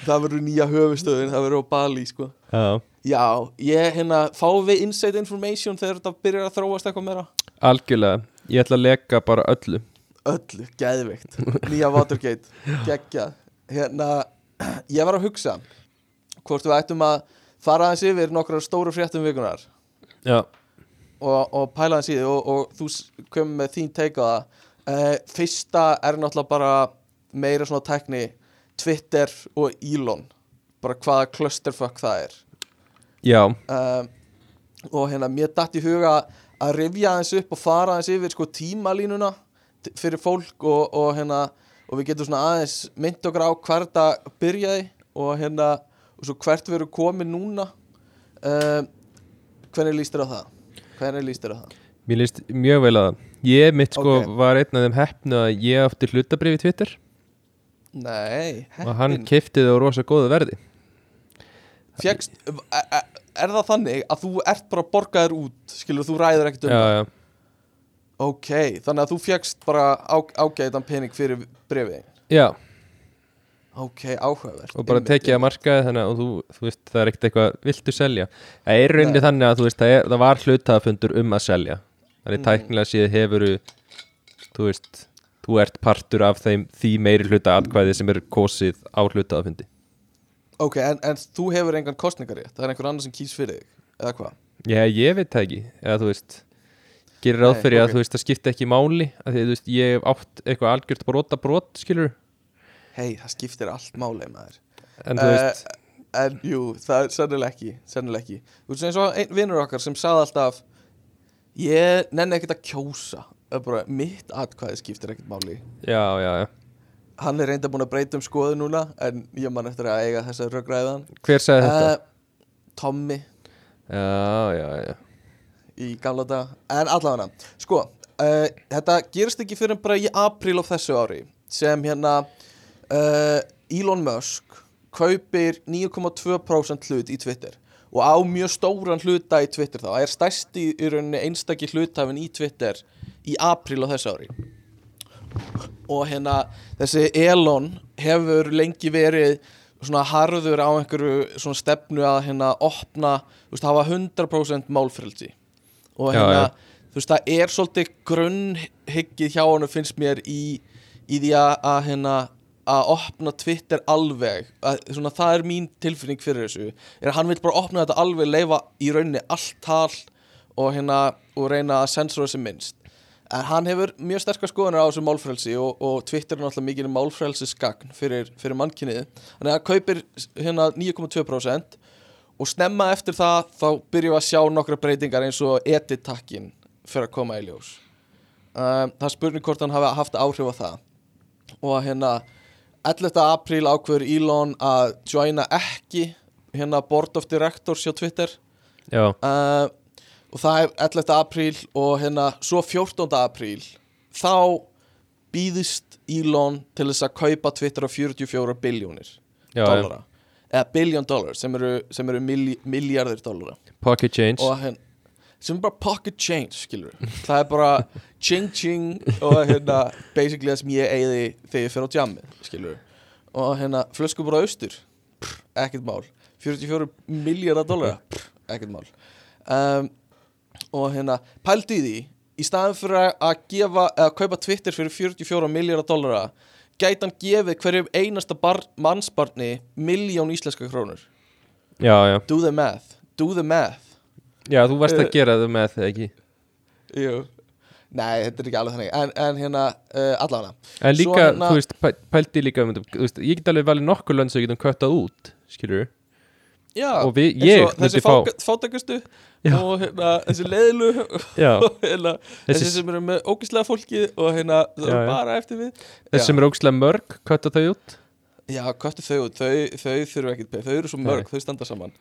Það verður nýja höfustöðin Það verður á Bali sko. já. Já, ég hérna Fáum við inside information þegar þetta byrjar að þróast eitthvað meira? Algjörlega, ég ætla að leka bara öllu. Öllu, geðveikt. Nýja Watergate, geggjað. Hérna, ég var að hugsa Hvort við ættum að fara aðeins yfir nokkrar stóru fréttum vikunar já, og, og pæla aðeins í því og, og þú komum með þín teika uh, Fyrsta er náttúrulega bara meira svona tekni Twitter og Elon. Bara hvaða clusterfuck það er. Já, um, og hérna mér datt í huga að rifja aðeins upp og fara aðeins yfir sko tímalínuna fyrir fólk og, og hérna og við getum svona aðeins mynd okkur á hver þetta byrjaði og hérna og svo hvert við erum komin núna. Um, hvernig líst þér á það? Hvernig líst þér á það? mér líst mjög vel að það. Ég mitt sko Ok. var einn af þeim heppnu að ég átti hlutabrif í Twitter. Nei, og hann þau á rosa góðu verði. Fjekst, er, er- er það þannig að þú ert bara borgaður út skilur þú ræður ekkert um já, það? já, ok, þannig að þú fjekst bara á, ágætan pening fyrir brefið já ok, áhugavert. Og bara tekið að markaði þannig að þú, þú veist, það er ekkert eitthvað viltu selja? Það er rauninni þannig að þú veist, það, er, það var hlutafundur um að selja. Þannig Mm. tæknilega séð hefur þú veist, þú ert partur af þeim, því meiri hluta atkvæði sem er kosið á hlutafundi ok, en, en þú hefur engan kostningarétt það er einhver annar sem kýs fyrir þig eða hvað? Já, ég veit það ekki. Eða þú veist gerir ráð fyrir ok. að þú veist það skipta ekki máli. Að því þú veist hei, það skiptir allt máli maður. En þú veist Eh, en jú, það er sennilega ekki sennilega ekki, þú veist eins og einn vinnur okkar sem sagði alltaf ég nenni ekkert að kjósa. Bara, mitt atkvæði skiptir ekkert máli. Já, já, já. Hann er reynda búin að breyta um skoðu núna en ég man eftir að eiga þessa röggræðan hver sagði þetta? uh, Tommy. Já, já, já. Í gamla dag en allavega, sko uh, þetta gerist ekki fyrir bara í apríl á þessu ári sem hérna uh, Elon Musk kaupir 9,2% hlut í Twitter og á mjög stóran hluta í Twitter þá. Er stærsti í rauninni einstakki hlutafin í Twitter í apríl á þessu ári. Og hérna þessi Elon hefur lengi verið svona harður á einhverju svona stefnu að hérna opna, þú veist, hafa 100% málfrelsi. Og Já, hérna, já. þú veist, það er svolítið grunnhyggið hjá hann finnst mér í, í því að hérna að opna Twitter alveg að, svona, það er mín tilfinning fyrir þessu er að hann vil bara opna þetta alveg leifa í rauninni allt tal og hérna og reyna að sensora sem minnst. En hann hefur mjög sterkar skoðunar á þessu málfrelsi og, og Twitter er náttúrulega mikið málfrelsisgagn fyrir, fyrir mannkynnið þannig að hann kaupir hérna 9,2% og snemma eftir það þá byrjum við að sjá nokkra breytingar eins og editakkin fyrir að koma í ljós. Um, það spurning hvort hann hafi haft áhrif á það. Og hérna 11. apríl ákveður Elon að joina ekki hérna board of directors hjá Twitter Já, uh, og það er 11. apríl og hérna svo 14. apríl þá býðist Elon til þess að kaupa Twitter á 44 biljónir dollara eða billion dollars sem eru, sem eru milli, milljarðir dollara Pocket change og hérna sem er bara pocket change skilur það er bara ching ching og hérna basically það sem ég eigði þegar ég fer á jammið skilur og hérna flösku bara austur Pff, ekkert mál. 44 miljardar dólara Pff, ekkert mál. Um, og hérna pældu í því í staðan fyrir að gefa eða kaupa Twitter fyrir 44 miljardar dólara gæti hann gefið hverjum einasta bar, mannsbarni miljón íslenska krónur? Já, já. Do the math, do the math Já, þú varst að Eh, gera það með það ekki? Jú. Nei, þetta er ekki alveg þannig. En, en hérna, uh, allavega. En Svo líka, hérna- þú veist, pæ- pældi líka um, þú veist, Ég get alveg valið nokkur lönd sem við getum köttað út Skilur Já, Og við- ég og Þessi fá- fá... fátækustu Já. Og hérna, þessi leiðlu Já, Og hérna, þessi, Þessi- sem eru með ógislega fólki Og hérna, það Já, er já. bara eftir við. Þessi sem er ógslag mörg Kötta þau út Já, köttu þau út, þau, þau þurfa ekkert peð Þau eru svo mörg, þau standa saman.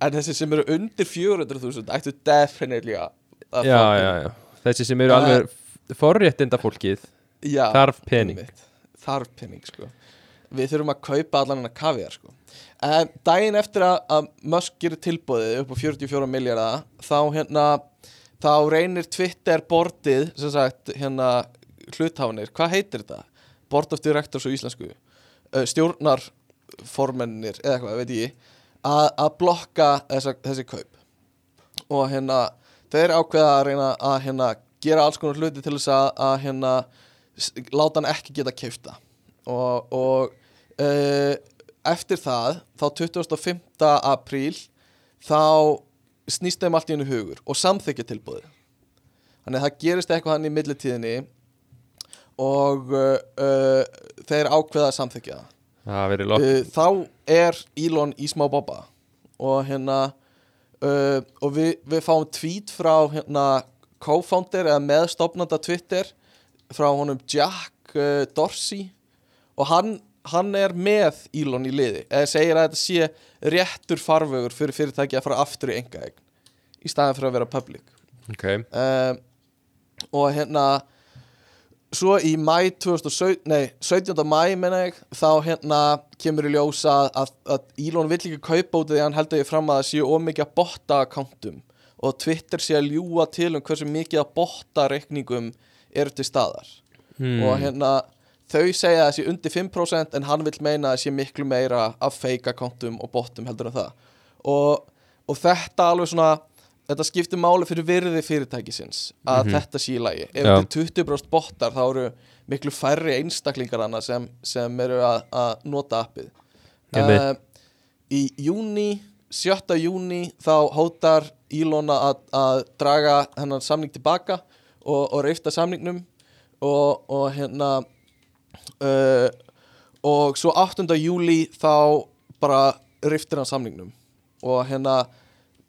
En þessi sem eru undir 400.000 Ættu definitely að að Já, fá já, pening. já. Þessi sem eru Það- alveg forréttinda fólkið já Þarf pening. einmitt. Þarf pening, sko. Við þurfum að kaupa allan hennar kaviar, sko. En daginn eftir að, að Musk gerir tilbúðið upp á 44 miljardar Þá hérna Þá reynir Twitter bordið Sem sagt, hérna Hlutháfnir, hvað heitir þetta? Board of Directors á íslensku Stjórnarformennir Eða eitthvað, veit ég Að, að blokka þessa, þessi kaup Og hérna Þeir ákveða að reyna að hérna Gera alls konar hluti til þess að, að hérna láta hann ekki geta keifta og, og uh, eftir það þá 25. apríl þá snýst þeim allt í hennu hugur og samþykja tilbúið þannig að það gerist eitthvað hann í millitíðinni og uh, uh, þeir ákveða að samþykja það. Uh, þá er Elon í smá bobba og hérna uh, og við, við fáum tweet frá hérna co-founder eða meðstofnanda Twitter frá honum Jack uh, Dorsey og hann, hann er með Elon í liði. Eða segir að þetta sé réttur farvegur fyrir fyrirtæki að fara aftur í enga í staðan fyrir að vera public. Ok, um, og hérna svo í mæ 2017 nei, 17. mæ menna ég þá hérna kemur í ljós að, að, að Elon vill ekki kaupa út því að hann heldur ég fram að það séu ómikið að botta akkántum og Twitter sé að ljúa til um hversu mikið að botta reikningum eru til staðar hmm. og hérna þau segja að það sé undir 5% en hann vill meina að það sé miklu meira af fake akkántum og bottum heldur en það og, og þetta alveg svona þetta skiptir máli fyrir virði fyrirtækisins að Mhm. þetta sé í lagi ef þetta er 20% bottar þá eru miklu færri einstaklingar annað sem, sem eru að, nota appið uh, í júni 7. júni þá hótar Elon að, draga hennan samning tilbaka og, og reifta samningnum og, og hérna uh, og svo 8. júli þá bara riftir hann samningnum og hérna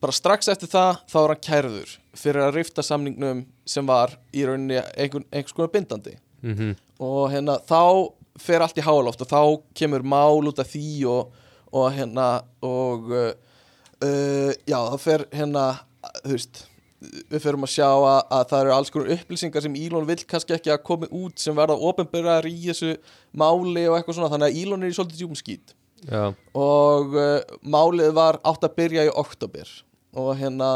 bara strax eftir það þá er hann kærður fyrir að rifta samningnum sem var í rauninni einhvern, einhvers konar bindandi. Mm og hérna þá fer allt í háaloft og þá kemur mál út af því og, og hérna og uh, uh, já það fer hérna þú veist við ferum að sjá að, að það eru alls konar upplýsingar sem Elon vill kannski ekki að komi út sem verða ofinbyrðar í þessu máli og eitthvað svona þannig að Elon er í svolítið Já, og uh, málið var átt að byrja í oktober og hérna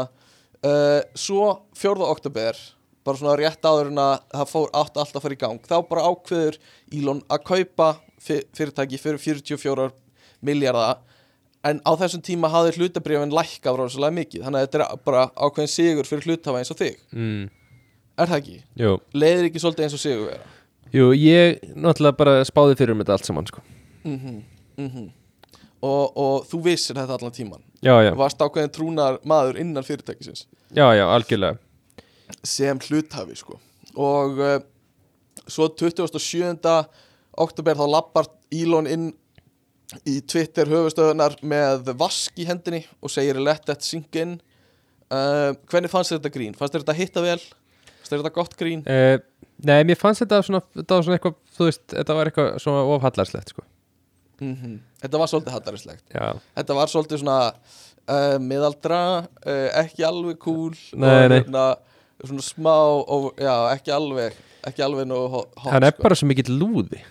uh, svo 4. oktober bara svona rétt áður en að það fór átt allt að fara í gang þá bara ákveður Elon að kaupa fyr- fyrirtæki fyrir 44 miljardar en á þessum tíma hafði hlutabrifin lækkað ráðslega mikið þannig að þetta er bara ákveðin sigur fyrir hlutafa eins og þig mm. er það ekki? jú leiðir ekki svolítið eins og sigur vera Jú, ég náttúrulega bara spáði fyrir um þetta allt saman sko. mm og, og þú vissir þetta allan tíman Já, já, varst ákveðin trúnar maður innan fyrirtækisins já, já, algjörlega sem hluthafi sko. og uh, svo 27. oktober þá lappar Elon inn í Twitter höfustöðunar með vask í hendinni og segir let that sink in uh, hvernig fannst þetta grín? fannst þetta hitta vel? fannst þetta gott grín? uh, Nei, mér fannst þetta svona, þetta var svona eitthvað, þú veist, þetta var eitthvað svona ofhallarslegt, sko Mm þetta var svolítið hattarislegt þetta var svolítið svona uh, miðaldra, uh, ekki alveg cool Nei, nei. hérna, svona smá og, já, ekki alveg ekki alveg nú hot, hann er sko. bara svo mikill lúði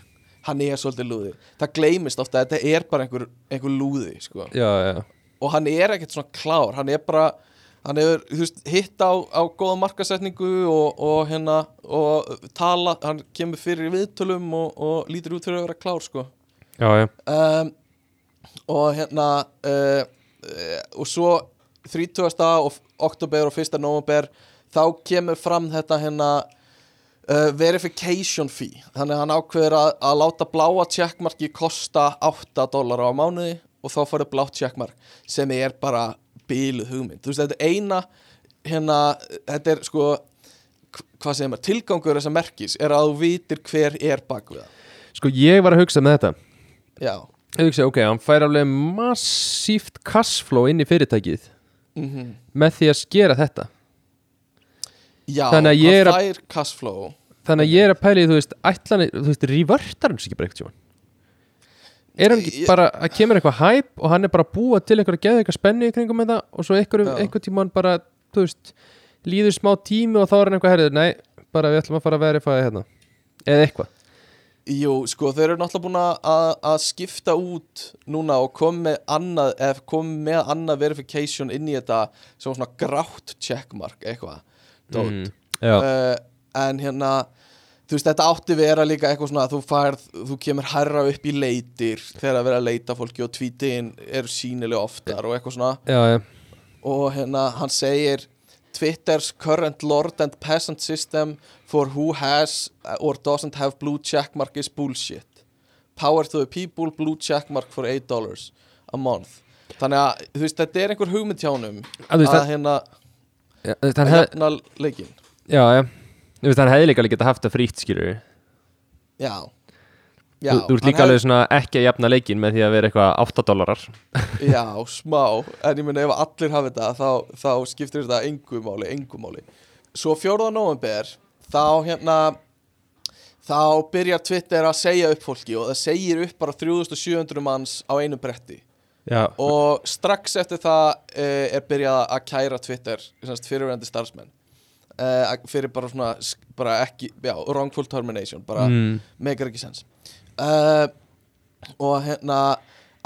hann er svolítið lúði það gleymist ofta að þetta er bara einhver, einhver lúði sko. Já, já, og hann er ekkert svona klár hann er bara hann hefur veist, hitt á, á góða markasetningu og, og hérna og tala, hann kemur fyrir viðtölum og, og lítur út fyrir að vera klár sko. Já, já um, og hérna uh, uh, og svo 30. og oktober og 1. november þá kemur fram þetta hérna uh, verification fee þannig að hann ákveður að, að láta bláa checkmarki kosta 8 dólar á mánuði og þá farið blátt checkmark sem er bara bíluð hugmynd þú veist þetta er eina hérna þetta er sko hvað segir maður, tilgangur þessa merkis er að þú vitir hver er bak við það Sko ég var að hugsa með þetta já, Ég hugsa, ok, hann fær alveg massíft cashflow inn í fyrirtækið mm með því að skera þetta. Já að að- hann fær cashflow. Þannig að ég er að pæla í, þú veist, ætlan þú veist, revertar hann sig ekki bara eitthvað Er hann ekki bara, að kemur eitthvað hæp og hann er bara að búa til einhverja geða eitthvað spennu í kringum með það og svo einhver tíma hann bara, þú veist líður smá tími og þá er hann eitthvað herrið, nei, bara við ætlum að fara að verifæða hérna eða eitthvað Jú, sko, þeir eru náttúrulega búin að- að skipta út núna og koma með annað, eða koma með annað verification inn í þetta sem svona grátt checkmark eitthvað. Mm, uh, en hérna þú veist, þetta átti vera líka eitthvað svona að þú færð, þú kemur herra upp í leitir þegar að vera að leita fólki og tweetin eru sínilega oftar og eitthvað svona. Já, já, og hérna hann segir Twitter's current lord and peasant system for who has or doesn't have blue checkmark is bullshit. Power to the people, blue checkmark for 8 dollars a month. Þannig að þú veist, þetta er einhver hugmynd hjá honum Að að hérna hann að hef, jafna leikin já, já. Þú veist, hann hefði líka getað haft það frítt, skilur já, já Þú, þú ert líka alveg svona ekki að jafna leikin með því að vera eitthvað 8 dólarar Já, smá, en ég meina ef allir hafi þetta þá, þá skiptir þetta engu máli, engu máli. Svo 4. november þá hérna þá byrjar Twitter að segja upp fólki og það segir upp bara 3700 manns á einu bretti. Já, og strax eftir það uh, er byrjað að kæra Twitter semst, fyrirverandi starfsmenn. Uh, fyrir bara svona bara ekki, já, wrongful termination bara mm, meikar ekki sens uh, og hérna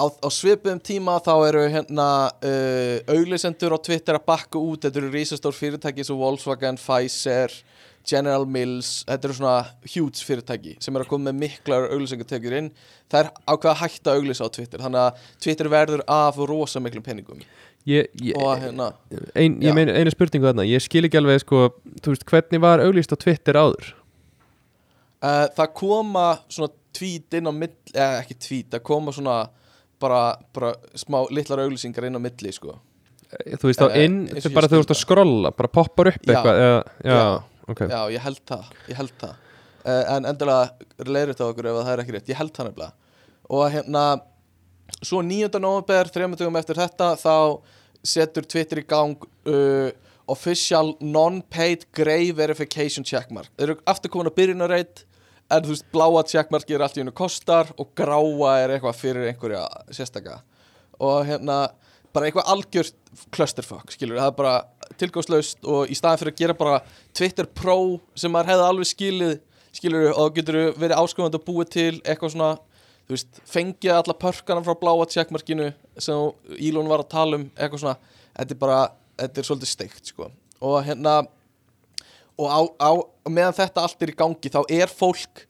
á, á svipuðum tíma þá eru hérna uh, auglisendur á Twitter að bakka út. Þetta eru risastór fyrirtæki svo Volkswagen, Pfizer General Mills, þetta eru svona huge fyrirtæki sem eru að koma með miklar auglisengatekjur inn, það er ákveða að hætta auglisa á Twitter, þannig að Twitter verður af rosa miklum penningum ég, ég, hérna, ein, ég meina einu spurningu þarna. Ég skil ekki alveg, sko, veist, hvernig var auglýst á Twitter áður? uh, það koma svona tweet inn á milli, eða ekki tweet, það koma svona bara, bara smá litlar auglisingar inn á milli sko Þú veist, þá Eh, inn, þau bara þú skil ert að skrolla bara poppar upp Já. eitthvað eða, já, Já. ok Já, ég held það, ég held það uh, En endilega leiður þetta okkur ef það er ekki rétt Ég held það nefnilega Og hérna, svo 9. november, þrejum dögum eftir þetta Þá setur Twitter í gang uh, Official non-paid grey verification checkmark Þeir eru aftur komin að byrjunarreit En þú veist, bláa checkmarki er allt í hennu kostar Og gráa er eitthvað fyrir einhverja sérstaka Og hérna, bara eitthvað algjört clusterfuck, skilur það er bara tilgangslaust og í staðin fyrir að gera bara Twitter Pro sem maður hefði alveg skilið skilur og þá getur verið áskrifandi að búið til eitthvað svona þú veist, fengið alla pörkana frá bláa checkmarkinu sem Elon var að tala um eitthvað svona, þetta er bara þetta er svolítið steikt sko. Og hérna og á, á, meðan þetta allt er í gangi þá er fólk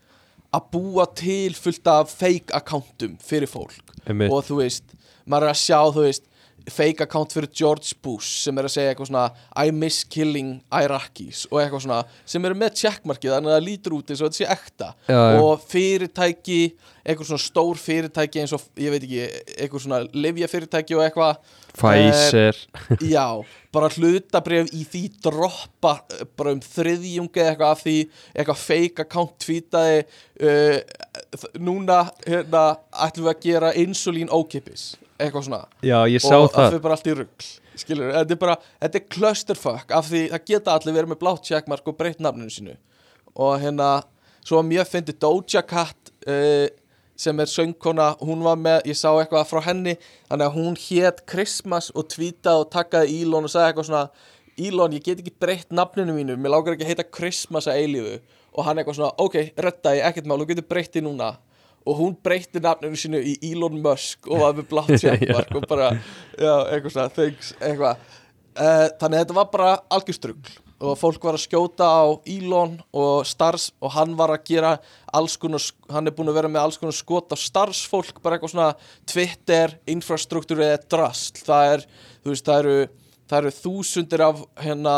að búa til fullt af fake accountum fyrir fólk Einmitt. og þú veist, maður er að sjá þú veist, fake account fyrir George Bush sem er að segja eitthvað svona I miss killing Iraqis og eitthvað svona sem eru með checkmarkið þannig að það lítur út eins og þetta sé ekta. Já, og fyrirtæki eitthvað svona stór fyrirtæki eins og ég veit ekki, eitthvað svona livja fyrirtæki og eitthvað. Pfizer. Já, bara hlutabrif í því droppa eh, bara um þriðjungi eitthvað af því eitthvað fake account tweetaði uh, núna hérna ætlum við að gera insulín ókipis eitthvað svona. Já, ég sá og það það. fyrir bara allt í rugl skilur, þetta er bara, þetta er clusterfuck af því það geta allir verið með blátt checkmark og breytt nafninu sínu. Og hérna, svo var mjög fyndi Doja Cat uh, sem er söngkona, hún var með ég sá eitthvað frá henni, þannig að hún hét Christmas og tweetaði og takkaði Elon og sagði eitthvað svona Elon, ég get ekki breytt nafninu mínu, mér lágar ekki að heita Christmas að eilífu. Og hann eitthvað svona, ok, redda ég, ekkert mál, þú getur breytt því núna og hún breytti nafninu sínu í Elon Musk og var með blátt checkmark og bara, já, eitthvað svona, thanks, eitthvað. Uh, þannig að þetta var bara algjörstrugl og fólk var að skjóta á Elon og starfs og hann var að gera alls konar, hann er búin að vera með alls konar skot á starfsfólk, bara eitthvað svona Twitter, infrastruktúr eða drasl, það er, þú veist, það eru það eru þúsundir af hérna,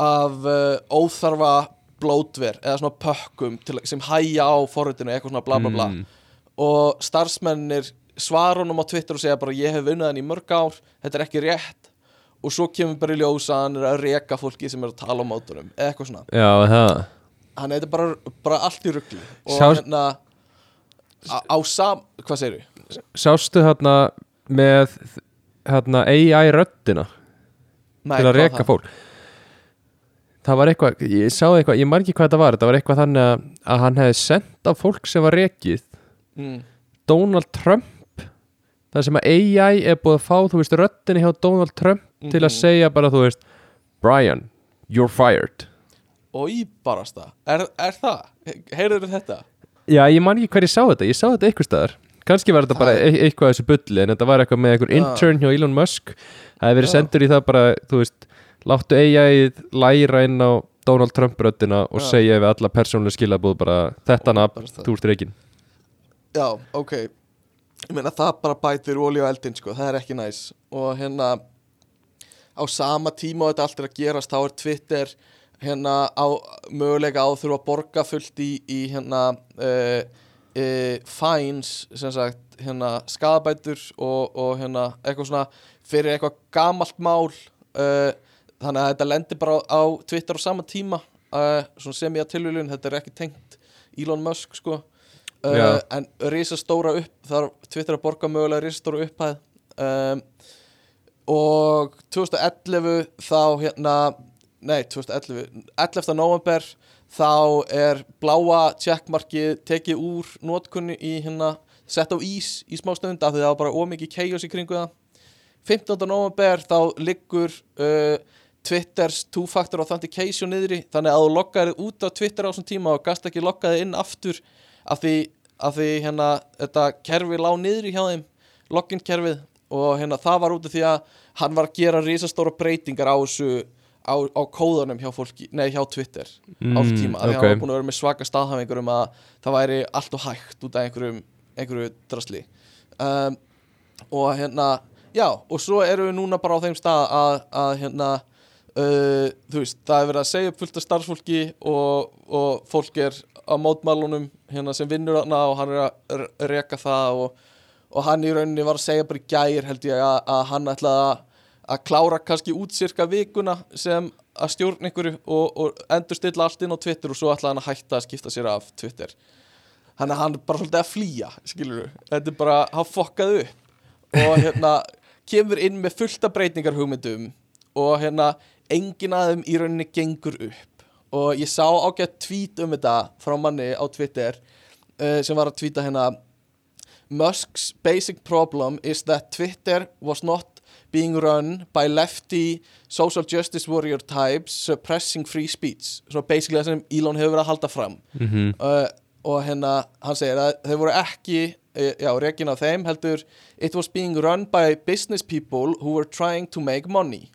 af uh, óþarfa blótver eða svona pökkum til, sem hæja á forritinu, eitthvað svona bla bla bla. Mm. Og starfsmennir svara honum á Twitter og segja bara ég hef vunnið hann í mörg ár þetta er ekki rétt. Og svo kemur bara í ljós að hann er að reka fólki sem er að tala á mótunum eða eitthvað svona. Já, það. Hann er bara, bara allt í ruggli og Sjá- hérna á, á sam, hvað segir við? Sástu hérna með hérna AI röddina? Til að reka fólk. Það var eitthvað, ég sá eitthvað, ég margir hvað þetta var þetta var eitthvað þannig að, að hann hefði sendt á fólk sem var rekið mm. Donald Trump það sem að AI er búið að fá þú veist röddinni hjá Donald Trump til að Mhm. segja bara þú veist Brian, you're fired og í barasta, er, er það? heyrður þetta? Já, ég man ekki hver ég sá þetta, ég sá þetta eitthvað staðar kannski var þetta bara Það- e eitthvað þessu bulli en þetta var eitthvað með einhver Já. intern hjá Elon Musk það hefði verið Já. sendur í það bara þú veist, láttu AI læra inn á Donald Trump röddina og Já. segja við alla persónulega skilabúð bara þetta nafn, það. þú ert reikin já, ok. Ég meina það bara bætir olíu á eldin sko, það er ekki næs. Og hérna á sama tíma og þetta allt er að gerast þá er Twitter hérna á möguleika á þurfa að borga fullt í, í hérna uh, uh, fines sem sagt hérna skadabætur og, og hérna eitthvað svona fyrir eitthvað gamalt mál uh, þannig að þetta lendir bara á, á Twitter á sama tíma sem ég að tilvílun, þetta er ekki tengt Elon Musk sko. Uh, en risastóra upp þar Twitter að borga mögulega risastóra upphæð um, og 2011 þá hérna nei 2011, 11. november þá er bláa checkmarkið tekið úr notkunni í hérna sett á ís í smá stund af því það var bara ómikið chaos í kringu það 15. november þá liggur uh, Twitters two-factor authentication niðri þannig að þú loggaði út á Twitter á þessum tíma og gast ekki loggaði inn aftur af því, af því hérna þetta kerfi lá niðri hjá þeim login kerfið og hérna það var út af því að hann var að gera risastóra breytingar á þessu á, á kóðunum hjá fólki, nei hjá Twitter á þessu tíma, af því að hann var búin að vera með svaka staðhæfingur um að það væri allt og hægt út af einhverjum, einhverju drasli. Um, og hérna já, og svo erum við núna bara á þeim stað að, að hérna uh, þú veist, það er verið að segja upp fullt af starfsfólki og, og fólk er á mótmálunum hérna sem vinnur þarna og hann er að r- reka það og, og hann í rauninni var að segja bara í gær held ég að, að hann ætlaði að, að klára kannski út cirka vikuna sem að stjórn einhverju og, og endur stilla allt inn á Twitter og svo ætlaði hann að hætta að skipta sér af Twitter. Hann er bara svolítið að flýja skilur þetta er bara, hann fokkaði upp. Og hérna kemur inn með fullta breytingar hugmyndum og hérna engin að þeim í rauninni gengur upp og ég sá ágætt tweet um þetta frá manni á Twitter uh, sem var að tweeta hérna Musk's basic problem is that Twitter was not being run by lefty social justice warrior types suppressing free speech. Svo basically það sem Elon hefur verið að halda fram. Mhm. uh, og hérna hann segir að þeir voru ekki uh, já, rekin á þeim heldur it was being run by business people who were trying to make money.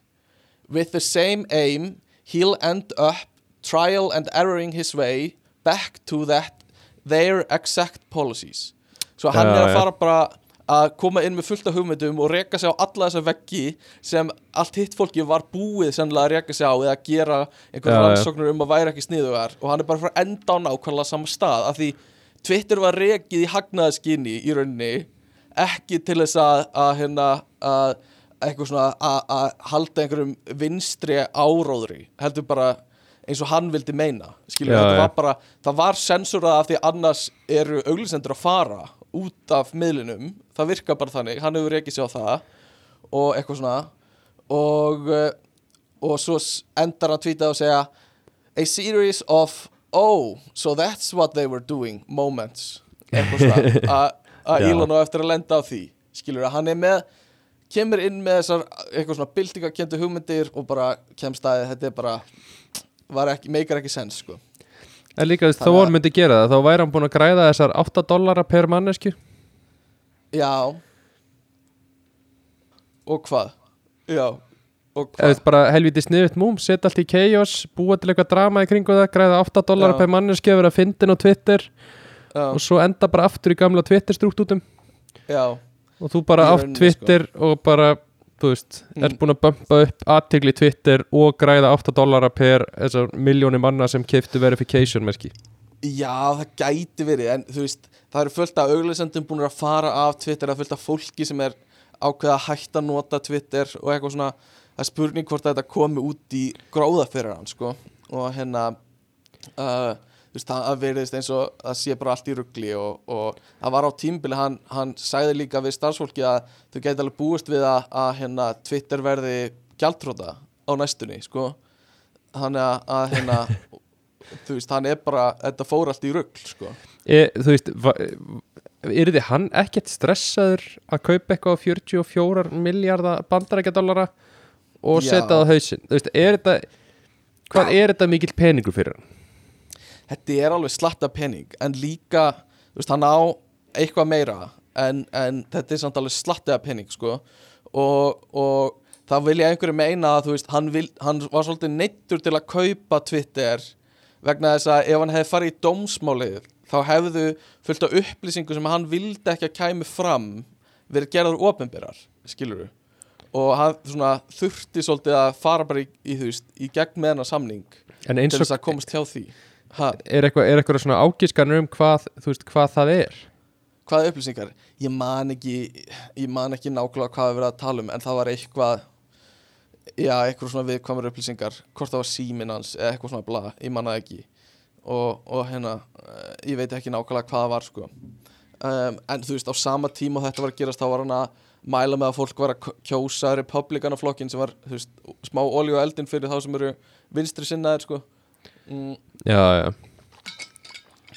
With the same aim he'll end up trial and erroring his way back to that their exact policies. Svo hann Já, er að fara bara að koma inn með fullt af hugmyndum og reka sig á alla þessa veggi sem allt hitt fólki var búið sennilega að reka sig á eða gera einhverjum Já, já. rannsóknur um að væri ekki sniðugar. Og hann er bara að að enda á nákvæmlega sama stað af því Twitter var rekið í hagnaðaskinni í rauninni ekki til þess að, að hérna að eitthvað svona að, að halda einhverjum vinstri áróðri heldur bara eins og hann vildi meina skilur, Já, var bara, það var sensurað af því annars eru auglisendur að fara út af miðlinum, það virkar bara þannig hann hefur rekið sig á það og eitthvað svona. Og, uh, og svo endar hann tvítið að segja a series of oh, so that's what they were doing moments. Að-. Elon á eftir að lenda á því skilur að hann er með kemur inn með þessar eitthvað svona byltingakendu hugmyndir og bara kemst að þetta er bara ekki, meikar ekki sens sko. En líka Þannig að- hann myndi gera það þá væri hann búin að græða þessar 8 dollara per mannesku já. Og hvað? Já, og eða hvað? bara helviti sniðut múm, setja allt í chaos búa til eitthvað drama í kringu það græða 8 dollara per mannesku að vera fyndin á Twitter já, og svo enda bara aftur í gamla Twitter struktútum já, og þú bara átt rauninni, Twitter og bara, þú veist, Mm. ert búin að bumpa upp aðtigli Twitter og græða 8 dollara per þessar miljóni manna sem keiftu verification merki já, það gæti verið en þú veist, það eru fullt af auglýsendum búin að fara af Twitter, það er fullt af fólki sem er ákveða að hætta að nota Twitter og eitthvað svona það er spurning hvort þetta komi út í gróða fyrir hann sko og hérna uh, veist, það veriðist eins og það sé bara allt í ruggli og, og það var á tímbili, hann, hann sagði líka við starfsfólki að þau geti alveg búist við að, að hérna, Twitter verði gjaldtróta á næstunni sko. Þannig að, að hérna þú veist, hann er bara, þetta fór allt í ruggl sko. E, Þú veist, er þið hann ekkert stressaður að kaupa eitthvað á 44 miljardar bandarækjadólara og setja það á hausinn? Þú veist, er þetta hvað er þetta mikill peningur fyrir hann? Þetta er alveg slatta pening en líka, þú veist, hann á eitthvað meira en, en þetta er samt alveg slatta pening, sko. Og, og það vilja einhverju meina að, þú veist, hann, vil, hann var svolítið neittur til að kaupa Twitter vegna þess að ef hann hefði farið í dómsmálið þá hefðu fullt af upplýsingu sem hann vildi ekki að kæmi fram verið gerðar opinberar, skilur og hann svona þurfti svolítið að fara bara í, í í gegn með hennar samning En til eins og þess að komast hjá því ha, er eitthvað, er eitthvað svona ágískanur um hvað, veist, hvað það er? hvaða upplýsingar? Ég man ekki ég man ekki nákvæmlega hvað við verið að tala um en það var eitthvað já, eitthvað svona viðkvæmur upplýsingar hvort það var síminn hans eða eitthvað svona bla ég man það ekki. Og, og hérna, eh, ég veit ekki nákvæmlega hvað það var sko. Um, en þú veist, á sama tíma þetta var að gerast þá var hann að mæla með að fólk var að kjósa republikanaflokkin sem var, þú veist, smá olíu og eldin fyrir þá sem eru vinstri sinnaðir sko mm, Já, já,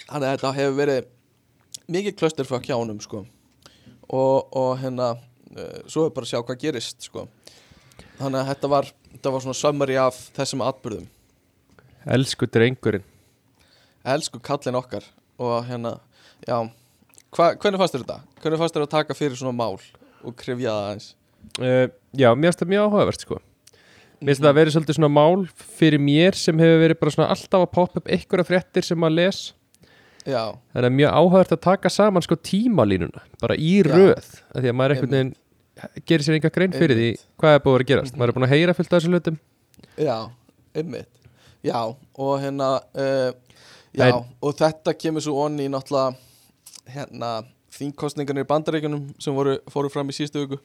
Þannig að þetta hefur verið mikið klösterfakk hjá honum sko. Og, og hérna uh, svo er bara að sjá hvað gerist sko. Þannig að þetta var, þetta var svona summary af þessum atbyrðum elsku drengurinn. Elsku kallin okkar. Og hérna, já. Hva, hvernig fannst þér þetta? Hvernig fannst þér að taka fyrir svona mál og krifja það aðeins? uh, Já, mér finnst það mjög áhugavert sko Mér finnst það að vera svolítið svona mál fyrir mér sem hefur verið bara svona alltaf að poppa upp einhverja fréttir sem maður les. Já, Það er mjög áhugavert að taka saman sko tímalínuna bara í röð af því að maður einhvern veginn gerir sér enga grein fyrir því hvað er búið að að gerast. Maður er búin að heyra fullt af þessu hlutum. Já, einmitt. Já, og hérna uh, já, En- og þetta kemur svo onni í náttúrulega hérna þingkostningarnir í bandaríkjunum sem voru, fóru fram í síðustu viku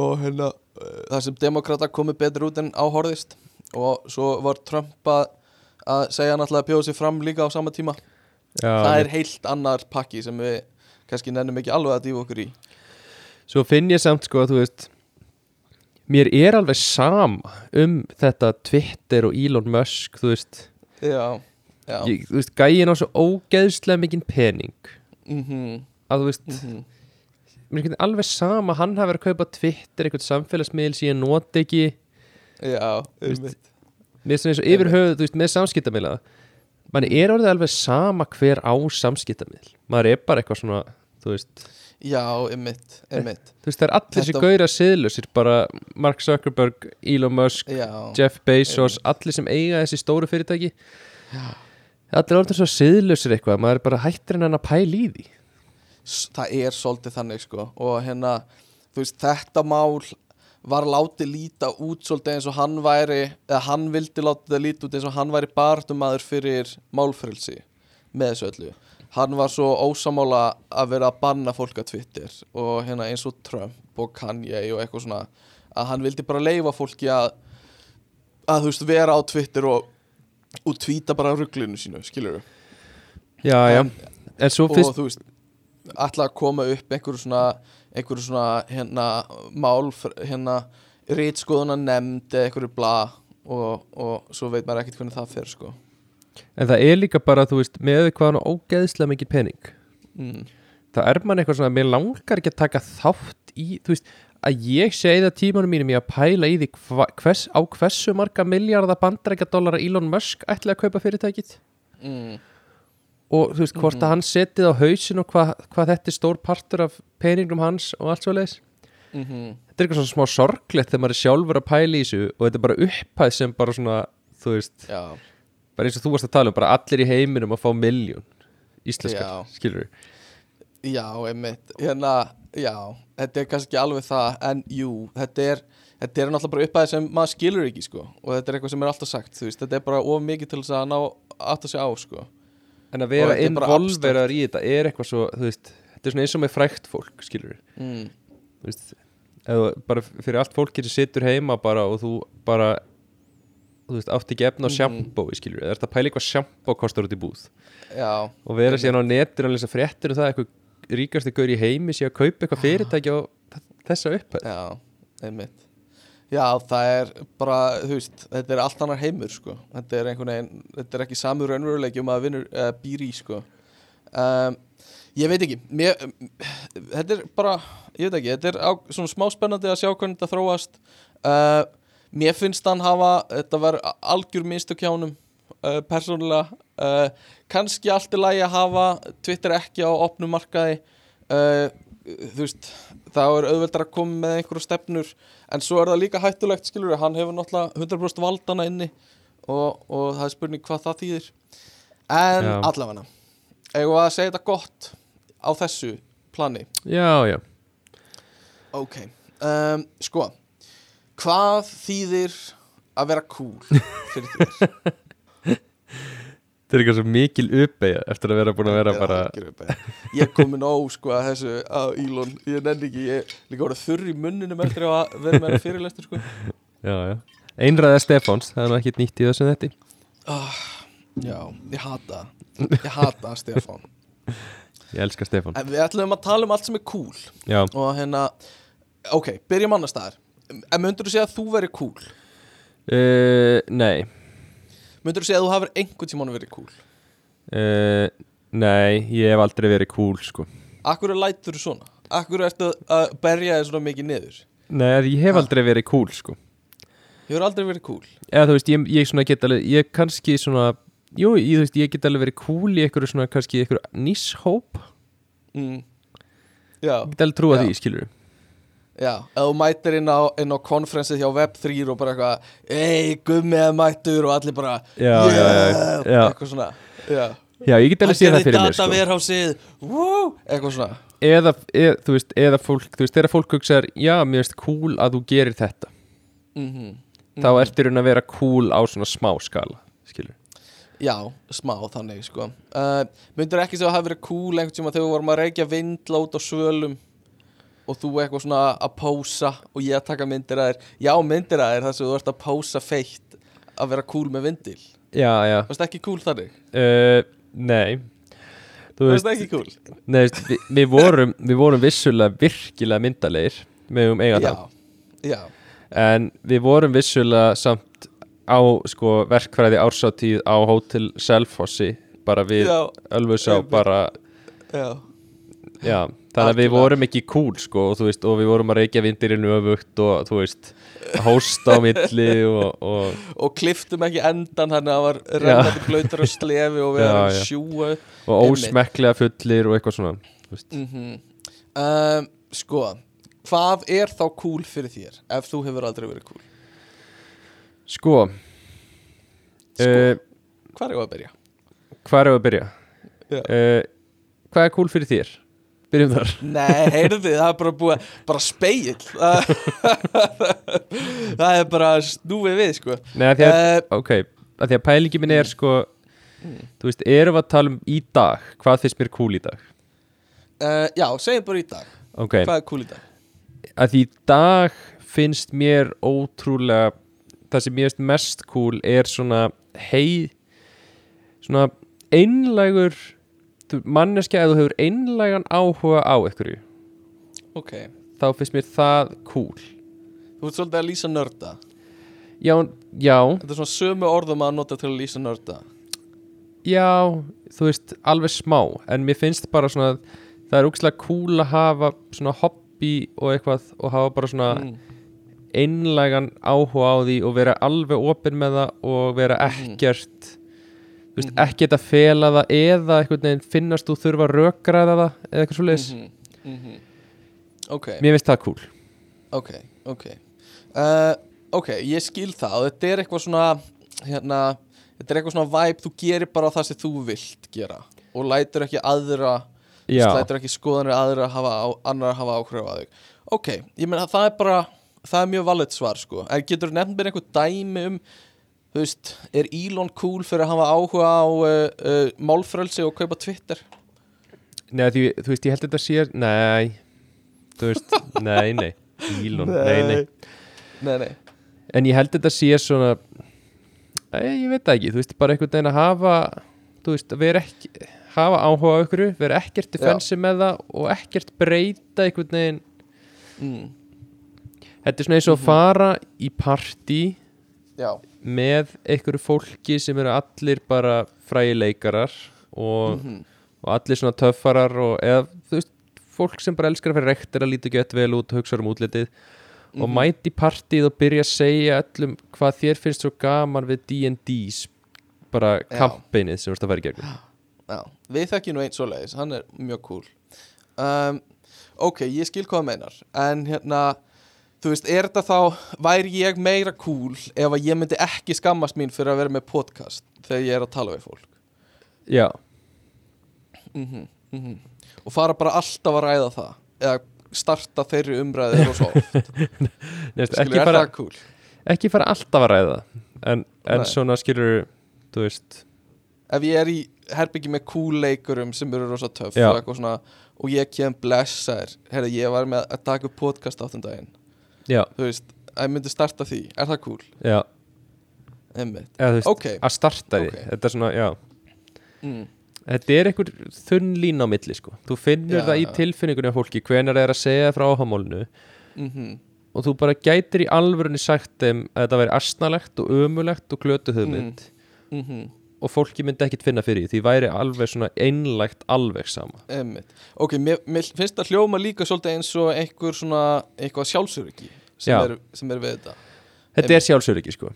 og hérna uh, þar sem demokrata komið betur út en áhorðist og svo var Trump að, að segja náttúrulega að bjóða sér fram líka á sama tíma. Já, það er heilt annar pakki sem við kannski nennum ekki alveg að dýfa okkur í. Svo finn ég samt sko að þú veist Mér er alveg sama um þetta Twitter og Elon Musk þú veist, Já, já. Ég, þú veist gæin á svo ógeðslega mikinn pening. Mm að þú veist, -hmm. Mér ekki alveg sama hann hafi verið að kaupa Twitter, eitthvað samfélagsmiðl sem ég noti ekki. Já, einmitt. mér er svona eins og yfir höfuð, þú veist, með samskiptamiðla mann er orðið alveg sama hver á samskiptamiðl, maður er bara eitthvað svona, þú veist. Já, einmitt, einmitt. Þú veist, það er allir þessi Þetta- gauðra siðlusir bara Mark Zuckerberg, Elon Musk Já, Jeff Bezos, allir sem eiga þessi stóru fyrirtæki. Allir orðin svo siðlusir eitthvað maður er bara hættir en hann að pæla í því það er svolítið þannig sko. Og hérna, þú veist, þetta mál var látið líta út svolítið eins og hann væri eða hann vildi láta það líta út eins og hann væri barndumæður fyrir málfrelsi með þessu öllu. Hann var svo ósamála að vera að banna fólk að Twitter og hérna eins og Trump og Kanye og eitthvað svona að hann vildi bara leifa fólki að að þú veist vera á Twitter og og tvíta bara rugglinu sínu, skilur já, já, En- svo og fyrst þú veist ætla að koma upp einhverju svona einhverju svona hérna mál hérna rítskoðuna nefnd eða einhverju bla og, og svo veit maður ekkert hvernig það fer sko en það er líka bara, þú veist, með hvað hann á ógeðslega mikið pening mm. þá er mann eitthvað svona, mér langar ekki að taka þátt í, þú veist að ég segi það tímanum mínum í að pæla í því hva, hvers, á hversu marga miljardar bandarækja dólara Elon Musk ætli að kaupa fyrirtækið Mm. Og þú veist, hvort að hann setið á hausin og hvað hva þetta er stór partur af peningum hans og allt svo leiðis Mm -hmm. þetta er eitthvað svona smá sorglegt þegar maður er sjálfur að pæla í þessu og þetta er bara upphæð sem bara svona, þú veist, já, bara eins og þú varst að tala um bara allir í heiminum að fá miljón íslenskar, skilur já, einmitt. Hérna, já, þetta er kannski alveg það en jú, þetta er þetta er náttúrulega bara uppæði sem maður skilur ekki sko og þetta er eitthvað sem er alltaf sagt, þú veist þetta er bara of mikið til þess að ná átt að segja á sko en að vera er involveraður í þetta er eitthvað svo, þú veist þetta er svona eins og með frækt fólk, skilur mm. þú veist, eða bara fyrir allt fólki sem situr heima bara og þú bara þú veist, átt ekki efna á Mhm. sjampói skilur, eða þetta pæli hvað sjampó kostar út í búð. Já, og vera síðan á netur og lesa fréttir og það eitthvað ríkasti gaur í heimi sé að kaupa eitthvað fyrirtæki á þessa upphæð. Já, einmitt Já, það er bara, þú veist, þetta er allt annar heimur, sko. Þetta er einhvern veginn, þetta er ekki samur raunveruleiki um að vinnur, uh, býr í, sko. Um, Ég veit ekki, mér, þetta er bara, ég veit ekki, þetta er á, svona smá spennandi að sjá hvernig þetta þróast. Uh, Mér finnst hann hafa, þetta var algjör mistök hjá honum, uh, persónulega. Uh, Kannski allt í lagi að hafa Twitter ekki á opnum markaði. Þú veist, það er auðveldar að koma með einhverju stefnur. En svo er það líka hættulegt, skilur hann hefur náttúrulega 100% valdana inni og, og það er spurning hvað það þýðir. En Já. allavega, eigum að segja þetta gott á þessu plani? Já, já, Ok, um, sko Hvað þýðir að vera cool fyrir þér? þetta er eitthvað svo mikil uppeyja eftir að vera búin að vera er bara. Ég kom með nóg sko að þessu á Ílon Ég nenni ekki, ég líka voru þurr í munninum eftir að vera með fyrirlestur sko. Já Einræða Stefáns, það er nú ekkert nýtt í þessum þetta ah, Já, ég hata Ég hata Stefán. Ég elska Stefán. En við ætlum að tala um allt sem er cool. Já, Og hérna, ok, byrjum annars staðar. En myndur þú segja að þú veri cool? uh, nei Myndur þú segja að þú hafur einhvern tímann verið cool? uh, Nei, ég hef aldrei verið cool sko Akkur er lætur þú svona? Akkur ertu að berja þér svona mikið niður? Nei, ég hef aldrei verið cool sko Hefur aldrei verið cool? Eða þú veist, ég, ég svona get alveg Ég kannski svona Jú, ég, veist, ég get alveg verið cool í einhverju svona kannski einhverju níshóp Mm. Já, Ég get alveg trúa Já. því, skilur já, ef þú mætir inn á, á konferensið hjá Web3 og bara eitthvað Ei, gummi eða mættur og allir bara Já, já. Eitthvað svona. Já, Já, ég get alveg séð það fyrir mér sko. dataverhásið Woo, eitthvað svona. Eða, eða, þú veist, eða fólk Þú veist, þegar fólk hugsaðar Já, mér veist cool að þú gerir þetta. Mm Þá ertu raun að vera cool á svona smá skala Skilur. Já, smá þannig sko. Uh, Myndur ekki sem að hafa verið cool einhvern tíma þegar við vorum að reykja vindla út á svölum og þú eitthvað svona að pósa og ég að taka myndir að þér. Já, myndir að þér þar sem þú ert að pósa feitt að vera cool með vindil. Já, já. Varst ekki cool þannig? uh, Nei. Varst ekki cool? nei, við, við, vorum, við vorum vissulega virkilega myndalegir Með um eiga það Já, já, En við vorum vissulega samt á sko verkfræði ársáttíð á Hótel Selfossi bara við Ölfusá bara, já. Já þannig að við vorum ekki cool sko og veist og við vorum að reykja vindirinn öfugt og þú veist hósta á milli og, og Og kliftum ekki endan þannig að það var rennandi blöytur og slefi og við já. sjúa og Einmitt. ósmekklega fullir og eitthvað svona mm um, Sko, hvað er þá cool fyrir þér ef þú hefur aldrei verið cool? sko, Sko, uh, hvað er ég að byrja? hvað er að byrja? Uh, hvað er cool fyrir þér? Byrjum þar. Nei, heyrðu þið, það er bara búið bara speil Það er bara snúið við, sko. Nei, að því að, uh, ok, að því að pælingi minn er sko þú veist, erum við að tala um í dag? Hvað finnst mér cool í dag? uh, Já, segjum bara í dag. Ok, Hvað er cool í dag? að því í dag finnst mér ótrúlega það sem mér finnst mest cool er svona hei svona einlægur þú- manneskja ef þú hefur einlægan áhuga á einhverju Ok, þá finnst mér það cool. Þú ert svolítið að lýsa nörda. Já, já, Þetta er svona sömu orðum að nota til að lýsa nörda. Já þú veist, alveg smá en mér finnst bara svona það er úkslega cool að hafa svona hobby og eitthvað og hafa bara svona mm. einlægan áhuga á því og vera alveg opinn með það og vera Mhm. ekkert þú veist, Mhm. ekkert að fela það eða einhvern veginn finnast þú þurfa að rökræða það eða eitthvað svo leis Mhm, mhm. Ok, mér finnst það cool. Ok, ok. Uh, Ok, ég skil það. Og þetta er eitthvað svona hérna, þetta er eitthvað svona vibe þú gerir bara það sem þú vilt gera og lætur ekki aðra já, lætur ekki skoðanir aðra hafa á, annar hafa áhrif að þau Ok, ég meina það er bara það er mjög valið svar sko. En getur nefnt mér einhver dæmi um þú veist, er Elon cool fyrir að hafa áhuga á uh, uh, málfrölsi og kaupa Twitter? Nei, því, þú veist, ég held þetta sé nei, þú veist, nei, nei. Elon, nei, nei. Nei, nei En ég held þetta sé svona Æ, Ég veit ekki, þú veist, bara einhvern veginn að hafa Þú veist, að vera ekki Hafa áhuga á ykkur, vera ekkert defensi með það Og ekkert breyta einhvern veginn. Mm. Þetta er svona eins og að Mhm. fara í partí Já, Með einhverju fólki sem eru allir bara frægi leikarar Og, mhm, og allir svona töffarar Og eða, þú veist, fólk sem bara elskar að fyrir rektir Að líta gett vel út, hugsa um útlitið og mhm. mæti partíð og byrja að segja öllum hvað þér finnst svo gaman við D&D's bara Já. kampeinið sem ert að fara í gegnum. Já, við þekkjum nú einn svoleiðis, hann er mjög cool. Um, Ok, ég skil hvað það meinar En hérna, þú veist, er þetta þá Væri ég meira cool Ef að ég myndi ekki skammast mín fyrir að vera með podcast Þegar ég er að tala við fólk? Já, mm Og fara bara alltaf að ræða það Eða starta þeirri umræði og svo oft Nefnst, Skilur, ekki, er það cool? ekki fara alltaf að ræða en, en svona skilur þú veist, Ef ég er í herbyggi með cool leikurum sem eru rosa töff og og ég kem blessaður Herra, ég var með að taka upp podcast áttundaginn já, Þú veist, að myndi starta því. Er það cool? já. Eða, þú veist, Ok, að starta því, Ok. þetta er svona, já. Mm. þetta er einhver þunn lín á milli sko. þú finnur Já, það í tilfinningunni á fólki hvenar er að segja frá áhamólinu Mm og þú bara gætir í alvörunni sagt þeim að þetta væri asnalegt og ömulegt og glötu hugmynd -hmm. Og fólki myndi ekkit finna fyrir því væri alveg svona einlægt alveg sama. Einmitt. Ok, mér, mér finnst það hljóma líka svolítið eins og einhver svona eitthvað sjálfsöryggi sem er, sem er við þetta. Þetta er sjálfsöryggi sko.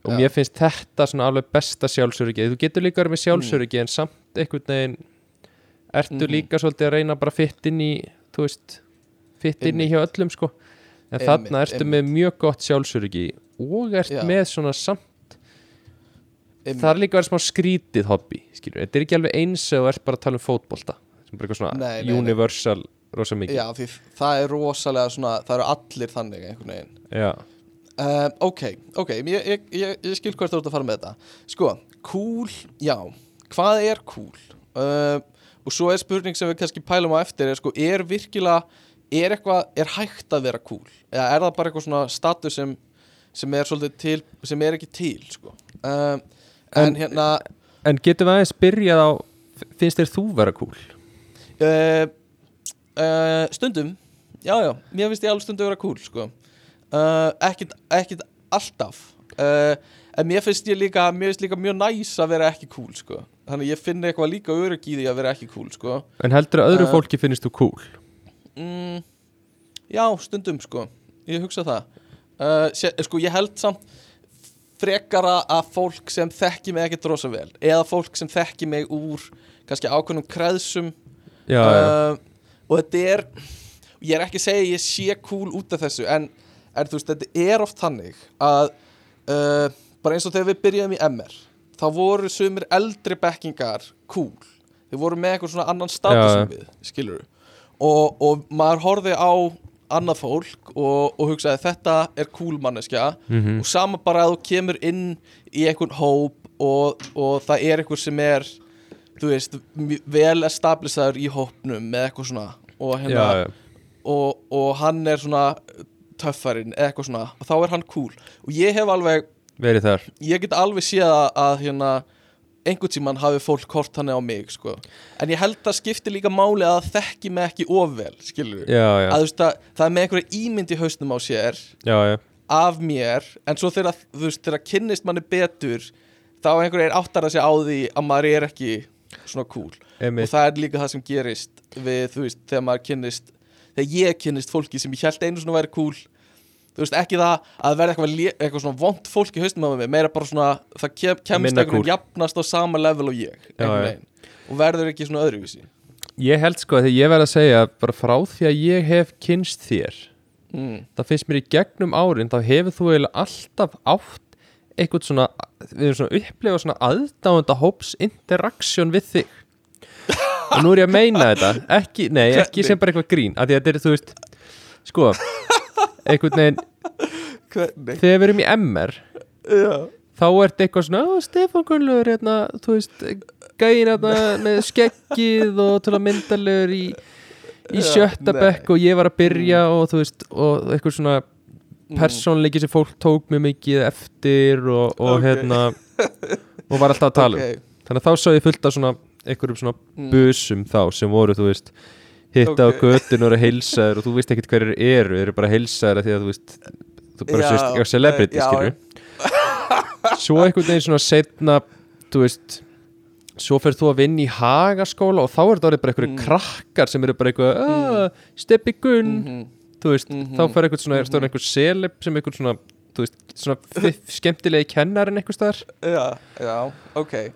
Og Já. mér finnst þetta svona alveg besta sjálfsöryggi. Þú getur líka verið með sjálfsöryggi en samt einhvern veginn ertu Mhm. líka svolítið að reyna bara fitt inn í þú veist, fitt inn í hjá öllum sko. En Einmitt, þarna ertu með mjög gott sjálfsöryggi og ert Já. með svona samt Einmitt. það er líka verið smá skrítið hobby skilur, þetta er ekki alveg eins þú ert bara að tala um fótbolta sem bara eitthvað svona Nei, nei, nei. universal rosa mikið. Já, því það er rosalega svona Það eru allir þannig einhvern veginn. Um, Ok, ok, ég, ég, ég, ég skil hvert þú ert að fara með þetta. Sko, cool, já Hvað er cool? Um, og svo er spurning sem við kannski pælum á eftir er sko, er virkilega er eitthvað, er hægt að vera cool eða er það bara eitthvað svona status sem, sem er til, sem er ekki til sko? Um, en, En- hérna en getum við aðeins byrjað á finnst þér þú vera cool? uh, uh, stundum. Já, já, mér finnst ég alveg stundum vera cool sko. Uh, ekkit, ekkit alltaf. En mér finnst ég líka mér finnst líka mjög næs að vera ekki cool sko. Þannig ég finn eitthvað líka örygg í því að vera ekki cool sko. En heldur að öðru fólki finnst þú cool? mm, já, stundum sko. Ég hugsa það. Sé, sko ég held samt frekara að fólk sem þekki mig ekki drosa vel eða fólk sem þekki mig úr kannski ákveðnum kreðsum Já, já, uh, og þetta er ég er ekki að segja ég sé cool út af þessu en, þú veist, þetta er oft þannig að uh, bara eins og þegar við byrjaðum í MR þá voru sumir eldri backingar cool, þeir voru með eitthvað svona annan status Já, já. en við, skilur og, og maður horfði á annað fólk og, og hugsaði þetta er cool manneskja. Mhm. og sama bara að þú kemur inn í einhvern hóp og, og það er einhver sem er þú veist, vel establishaður í hópnum með eitthvað svona. Og, hérna, já. og, og hann er svona töffarinn eða eitthvað svona. Og þá er hann cool. Og ég hef alveg, verið þar. Ég get alveg séð að hérna einhvern tímann hafi fólk hort hann á mig sko. en ég held að skipti líka máli að þekki mig ekki ofvel skilur Já, já, að veist að það er með einhverja ímynd í hausnum á sér já, já, af mér en svo þegar veist þegar kynnist manni betur þá einhverjir áttar að segja á því að maður er ekki svona cool Einmitt. og það er líka það sem gerist við veist þegar maður kynnist þegar ég kynnist fólki sem ég held einu svona væri cool þú veist ekki það að verða eitthvað, eitthvað svona vond fólk í haustum á mig meira bara svona það kem, kemst einhvern veginn jafnast á sama level og ég einhvern veginn. og verður ekki svona öðruvísi. Ég held sko að þegar ég verð að segja bara frá því að ég hef kynst þér mm. það finnst mér í gegnum árin þá hefur þú eiginlega alltaf átt eitthvað svona, við erum svona upplefa svona aðdáðanda hóps interaction við þig. Og nú er ég að meina þetta ekki, nei, ekki sem bara eitthvað grín af því að þetta er, þú veist sko, einhvern veginn hvernig þegar við erum í MR já. þá ert eitthvað svona, "Ó, Stefán Gunnlaugur hérna, þú veist, gæin hérna með skeggið og til að myndalegur í í sjötta bekk og ég var að byrja og þú veist, og eitthvað svona Mm. persónleiki sem fólk tók mjög mikið eftir og, og Ok. hérna og var alltaf að tala um Ok, þannig að þá sá ég fullt af svona einhverjum svona mm. busum þá sem voru, þú veist hitta Ok. á eru að heilsa þér og þú veist ekkert hverjir eru, eru bara að heilsa þér af því að þú veist, þú bara Já, sést eitthvað celebrity, já. skilur svo einhvern veginn svona setna þú veist svo fer þú að vinna í hagaskóla og þá er orðið bara einhverju Mm. krakkar sem eru bara eitthvað mm. steppi gunn, Mhm. þú veist Mhm. þá fer einhvern svona, er Mhm. stóður einhver seleb sem einhvern svona, þú veist, svona skemmtilegi kennarinn einhver staðar Já, já, ok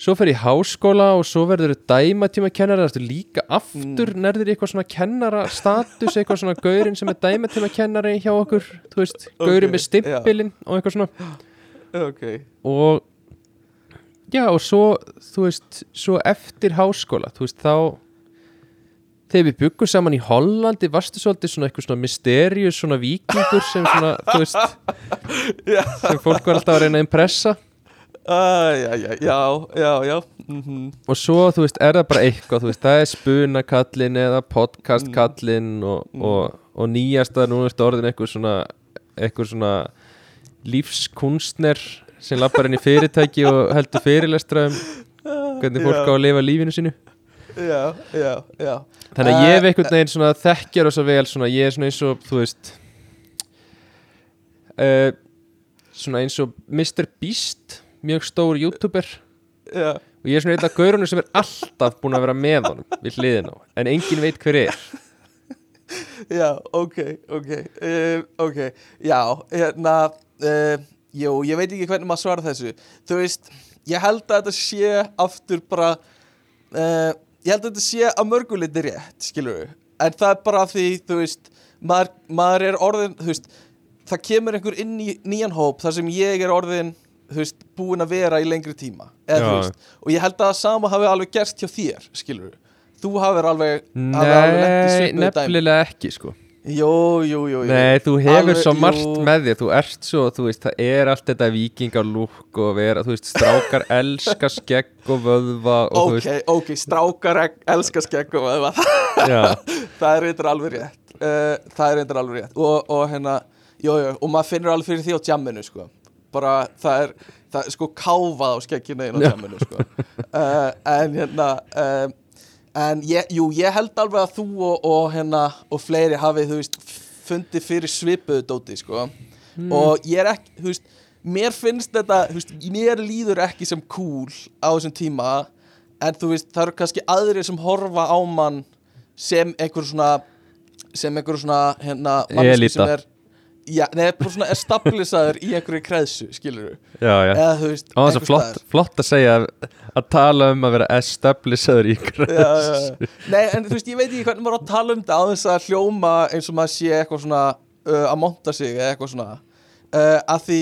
svo fer ég í háskóla og svo verður dæmatíma kennara, það er líka aftur Mm. nærður eitthvað svona kennara status eitthvað svona gaurinn sem er dæmatíma kennari hjá okkur, þú veist, gaurinn með stimpilinn og eitthvað svona. Ok. Og já og svo þú veist, svo eftir háskóla þú veist, þá þegar við byggum saman í Hollandi varstu svolítið svona eitthvað svona mysterious svona vikingur sem svona, þú veist sem fólk var alltaf að reyna að impressa já, já, já, mm og svo, þú veist, er það bara eitthvað veist, það er spunakallin eða podcastkallin og, Mm. og, og nýjasta nú er þetta orðin eitthvað svona eitthvað svona lífskunstner sem lappar inn í fyrirtæki og heldur fyrirlestra um hvernig fólk á að lifa lífinu sínu. Já, já, já. Þannig að ég hef einhvern veginn svona þekkjar og svo vel svona, ég er svona eins og, þú veist uh, svona eins og Mr. Beast mjög stór youtuber. Já, og ég er svona af gaurunum sem er alltaf búin að vera með honum við hliðin á, en enginn veit hver er. Já, ok, ok uh, Ok, já, hérna uh, Jú, ég veit ekki hvernig maður svara þessu. Þú veist, ég held að þetta sé aftur bara uh, Ég held að þetta sé að mörguliti rétt, skilur við En það er bara því, þú veist maður, maður er orðin, þú veist Það kemur einhver inn í nýjan hóp þar sem ég er orðin, þú veist, búin að vera í lengri tíma eða, veist, Og ég held að það sama hafi alveg gerst hjá þér, skilur Þú hafir alveg, alveg Nei, nefnilega ekki sko. Jú, jú, jú, jú. Nei, þú hefur Alveg, svo margt jú. með þér Þú ert svo, þú veist, það er allt þetta vikingalúk og vera, þú veist, strákar elska skegg og vöðva og Ok, veist, ok, strákar ek- elska skegg og já, það er reyndar alveg rétt. Uh, Það er reyndar alveg rétt. Og, og hérna, jú, jú, og maður finnur alveg fyrir því á jamminu, sko Bara, það er, það er sko káfað á skegginu inn á Já. jamminu, sko. Uh, En hérna, um, en ég, jú, ég held alveg að þú og, og hérna, og fleiri hafið, þú veist, fundið fyrir svipuðu dóti, sko. Og ég er ekki, þú veist mér finnst þetta, þú veist, mér líður ekki sem cool á þessum tíma en þú veist, það eru kannski aðrir sem horfa á mann sem einhver svona sem einhver svona, hérna manneskju sem er, já, neða, bara svona establisaður í einhverju kreðsu, skilur já, já. Eða þú veist, Á þess að einhvers flott, flott að segja að, tala um að vera establishaður í ykkur já, já, já. Nei, en þú veist, ég veit ekki hvernig maður á að tala um þetta á þess að hljóma eins og maður sé eitthvað svona uh, að monta sig eða eitthvað svona. Uh, að því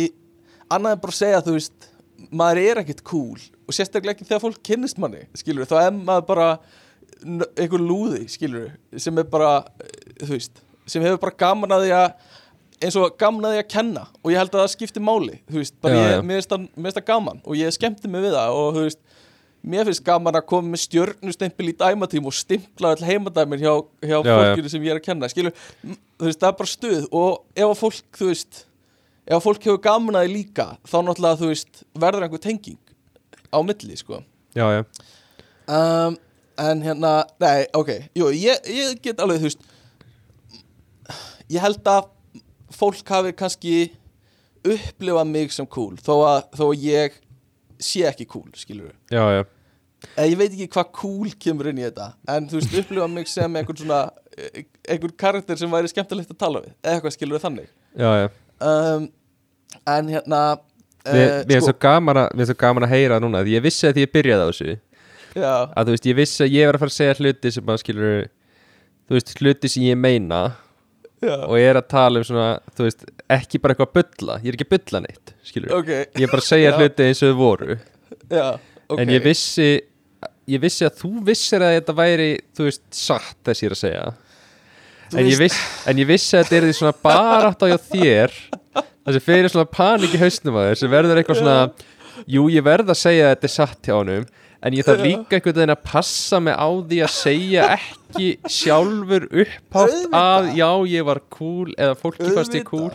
annað en bara segja, þú veist maður er ekkert cool og sérstaklega ekki þegar fólk kynnist manni, skilur þá er maður bara einhver lúði, skilur sem er bara, þú veist sem hefur bara gaman að því að eins og gaman að kenna og ég held að það skipti máli, þú veist, bara Já, ég, mér finnst það- gaman og ég skemmti mig við það og þú veist mér finnst gaman að koma með stjörnustempil í dæmatím og stimpla all heimadæmin hjá, hjá Já, fólkinu sem ég er að kenna skilur, þú veist, það er bara stuð og ef að fólk, þú veist ef að fólk hefur gaman að því líka þá náttúrulega, þú veist, verður einhver tenging á milli, sko. Já, já, um, en hérna, nei, ok jú, ég, ég get alveg, þú veist ég held að fólk hafi kannski upplifað mig sem cool þó að, þó að ég sé ekki cool, skilur já, já. Eh, Ég veit ekki hvað cool kemur inn í þetta En þú veist, upplifa mig sem einhvern svona eh, einhvern karakter sem væri skemmtilegt að tala við eða eitthvað skilur við þannig. Já, um, En hérna Mér eh, mér er svo gaman að, mér er svo gaman að heyra núna því ég vissi að því ég byrjaði á þessu. Já, að þú veist, ég vissi að ég var að fara að segja hluti sem að skilur þú veist, hluti sem ég meina já, og ég er að tala um svona, þú veist, ekki bara eitthvað að bulla, ég er ekki að bulla neitt skilur, ok. Ég er bara að segja hluti eins og þau voru. Já, ok en ég vissi ég vissi að þú vissir að þetta væri þú veist, satt þess ég er að segja. En ég, viss, en ég vissi að þetta er því svona barátt á hjá þér þessi fyrir svona panik í hausnum að þér sem verður eitthvað svona jú, ég verð að segja að þetta er satt hjá honum en ég þarf líka einhvern veginn að passa mig á því að segja ekki sjálfur upphátt að já, ég var cool eða fólki fannst ég cool.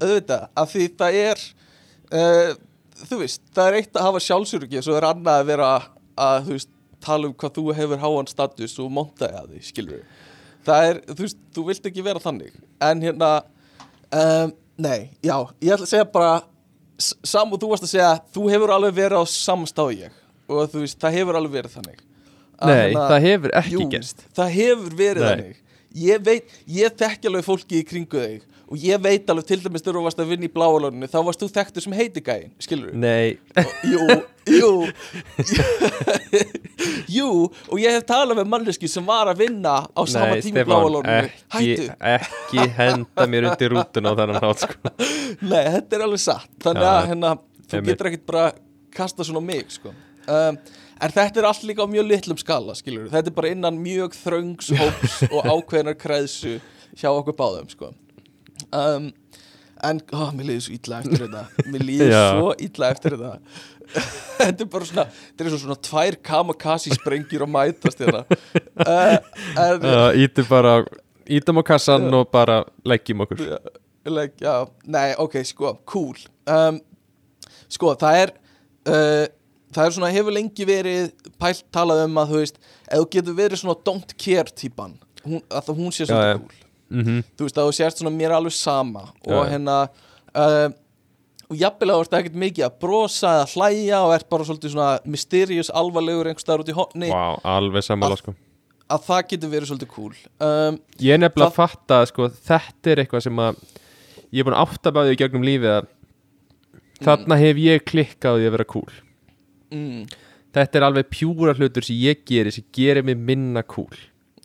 Auðvitað, af því það er uh, þú veist, það er eitt að hafa sjálfsöryggi svo er annað að vera að þú veist, tala um hvað þú hefur háan status og montaði að því, skilur það er, þú veist, þú vilt ekki vera þannig. En hérna um, nei, já, ég ætla að segja bara sam og þú varst að segja þú hefur alveg verið á samstáð ég og þú veist, það hefur alveg verið þannig. Að Nei, hérna- það hefur ekki Jú, gerst. það hefur verið Nei. þannig. Ég veit, ég þekki alveg fólki í kringu þig og ég veit alveg til dæmis þegar þú varst að vinna í bláalóninu þá varst þú þekktur sem heiti gæin, skilur við Nei, jú, jú. Jú, og ég hef talað með manneski sem var að vinna á sama tíma í bláalóninu. hættu, ekki henda mér undir rútun á þennan hát sko. nei, þetta er alveg satt. Þannig að hérna, þú getur ekkert bara kasta svona mig, sko um, en þetta er allt líka á mjög litlum skala, skilur þetta er bara innan mjög þröngs hóps og ákveðnar kreðsu hjá okkur báðum, sko. Um, en, ó, mér líður svo illa eftir þetta. Mér líður svo illa eftir þetta. Þetta er bara svona þetta er svo svona tvær kamakasi sprengjur að mætast hérna. Uh, uh, Ítum bara Ítum á kassan og bara leggjum okkur. Like, já, nei, ok, sko, cool. Um, Sko, það er uh, Það er svona, hefur lengi verið pælt talað um að, þú veist ef þú getur verið svona don't care típan hún, að hún sé svona já. cool. Mm Þú veist, að þú sést svona mér er alveg sama og já. hérna uh, og að þú ert ekkert mikið að brosa eða hlæja og ert bara svolítið svona mysterious, alvarlegur einhvers staðar út í hotni Vá, alveg sammála sko. að það getur verið svolítið cool. Um, Ég er nefnilega að fatta að sko, þetta er eitthvað sem að ég er búin bæði í gegnum lífið að þarna hef ég klikkað að vera cool mm, Þetta er alveg pjúra hlutur sem ég geri sem gerir mig minna cool.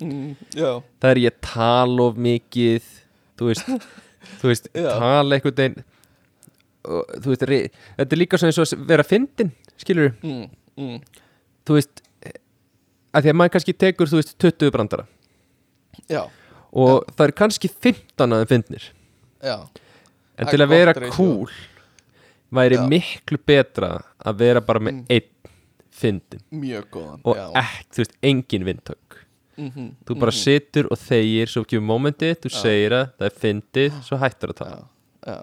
Mm, Já, Það er ég tala of mikið þú veist, þú veist Já. tala einhvern veginn. Og, þú veist, þetta er líka svona eins og vera fyndin, skilur mm, mm, þú veist að því að maður kannski tekur, þú veist, 20 brandara. Já, og það er kannski 15 að þeim fyndnir. Já. En Það til að vera cool væri Já. miklu betra að vera bara með Mm. einn fyndin Mjög góðan og ekki, þú veist, engin vindtök mm þú bara situr og þegir svo kemur momentið, þú Já. segir að það er fyndið, svo hættur að tala. Já, já.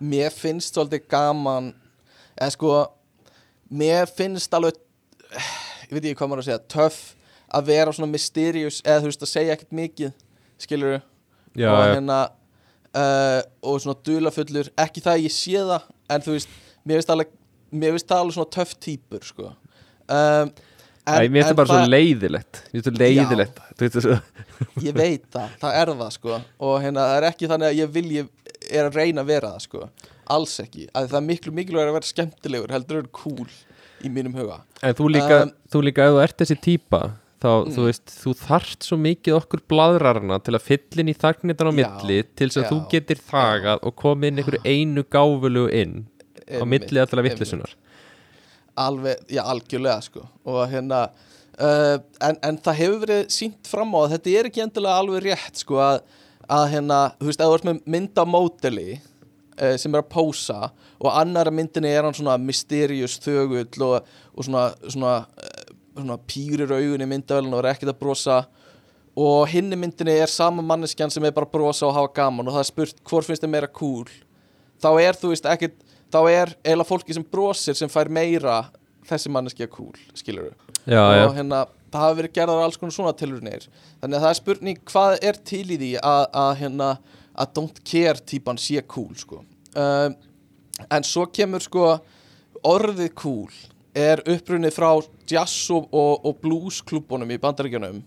Mér finnst svolítið gaman eða sko mér finnst alveg ég veit ekki hvað maður að segja, töff að vera svona mysterious eða þú veist að segja ekkert mikið skilur já, og hérna uh, og svona dulafullur ekki það að ég sé það en þú veist, mér finnst alveg mér finnst það alveg svona töff típur sko. Um, Æ, mér finnst það bara svo leiðilegt. Mér finnst það leiðilegt. Svo ég veit það, það er það sko. Og hérna það er ekki þannig að ég vilji er að reyna að vera það sko. Alls ekki, að það er miklu mikilvægur að vera skemmtilegur heldur er cool í mínum huga. En þú líka, Um, þú líka ef þú ert þessi típa þá, Mm. þú veist, þú þarft svo mikið okkur bladrarna til að fyllin í þagnitan á Já, milli til þess að já, þú getir þagað og komið inn einhverju einu gáfulegu inn á milli einmitt. vittlisunar alveg, já algjörlega sko. Og hérna uh, en, en það hefur verið sínt fram á að þetta er ekki endilega alveg rétt sko að, að hérna, þú veist, ef þú ert með mynd af módeli uh, sem er að pósa og annara myndinni er hann svona mysterious þögull og, og svona, svona, uh, svona pýrir augun í myndavælun og er ekkert að brosa. Og hinni myndinni er sama manneskjan sem er bara að brosa og hafa gaman og það er spurt hvort finnst þið meira cool? Þá er þú veist ekkert þá er eiginlega fólki sem brosir sem fær meira þessi manneskja cool skilur Já, já, og hérna það hafa verið gerðar alls konar svona tilurinnir þannig að það er spurning hvað er til í því að, að hérna að don't care típan sé cool sko? Um, en svo kemur sko orðið cool er upprunnið frá jazz og, og, og blues klúbunum í bandaríkjunum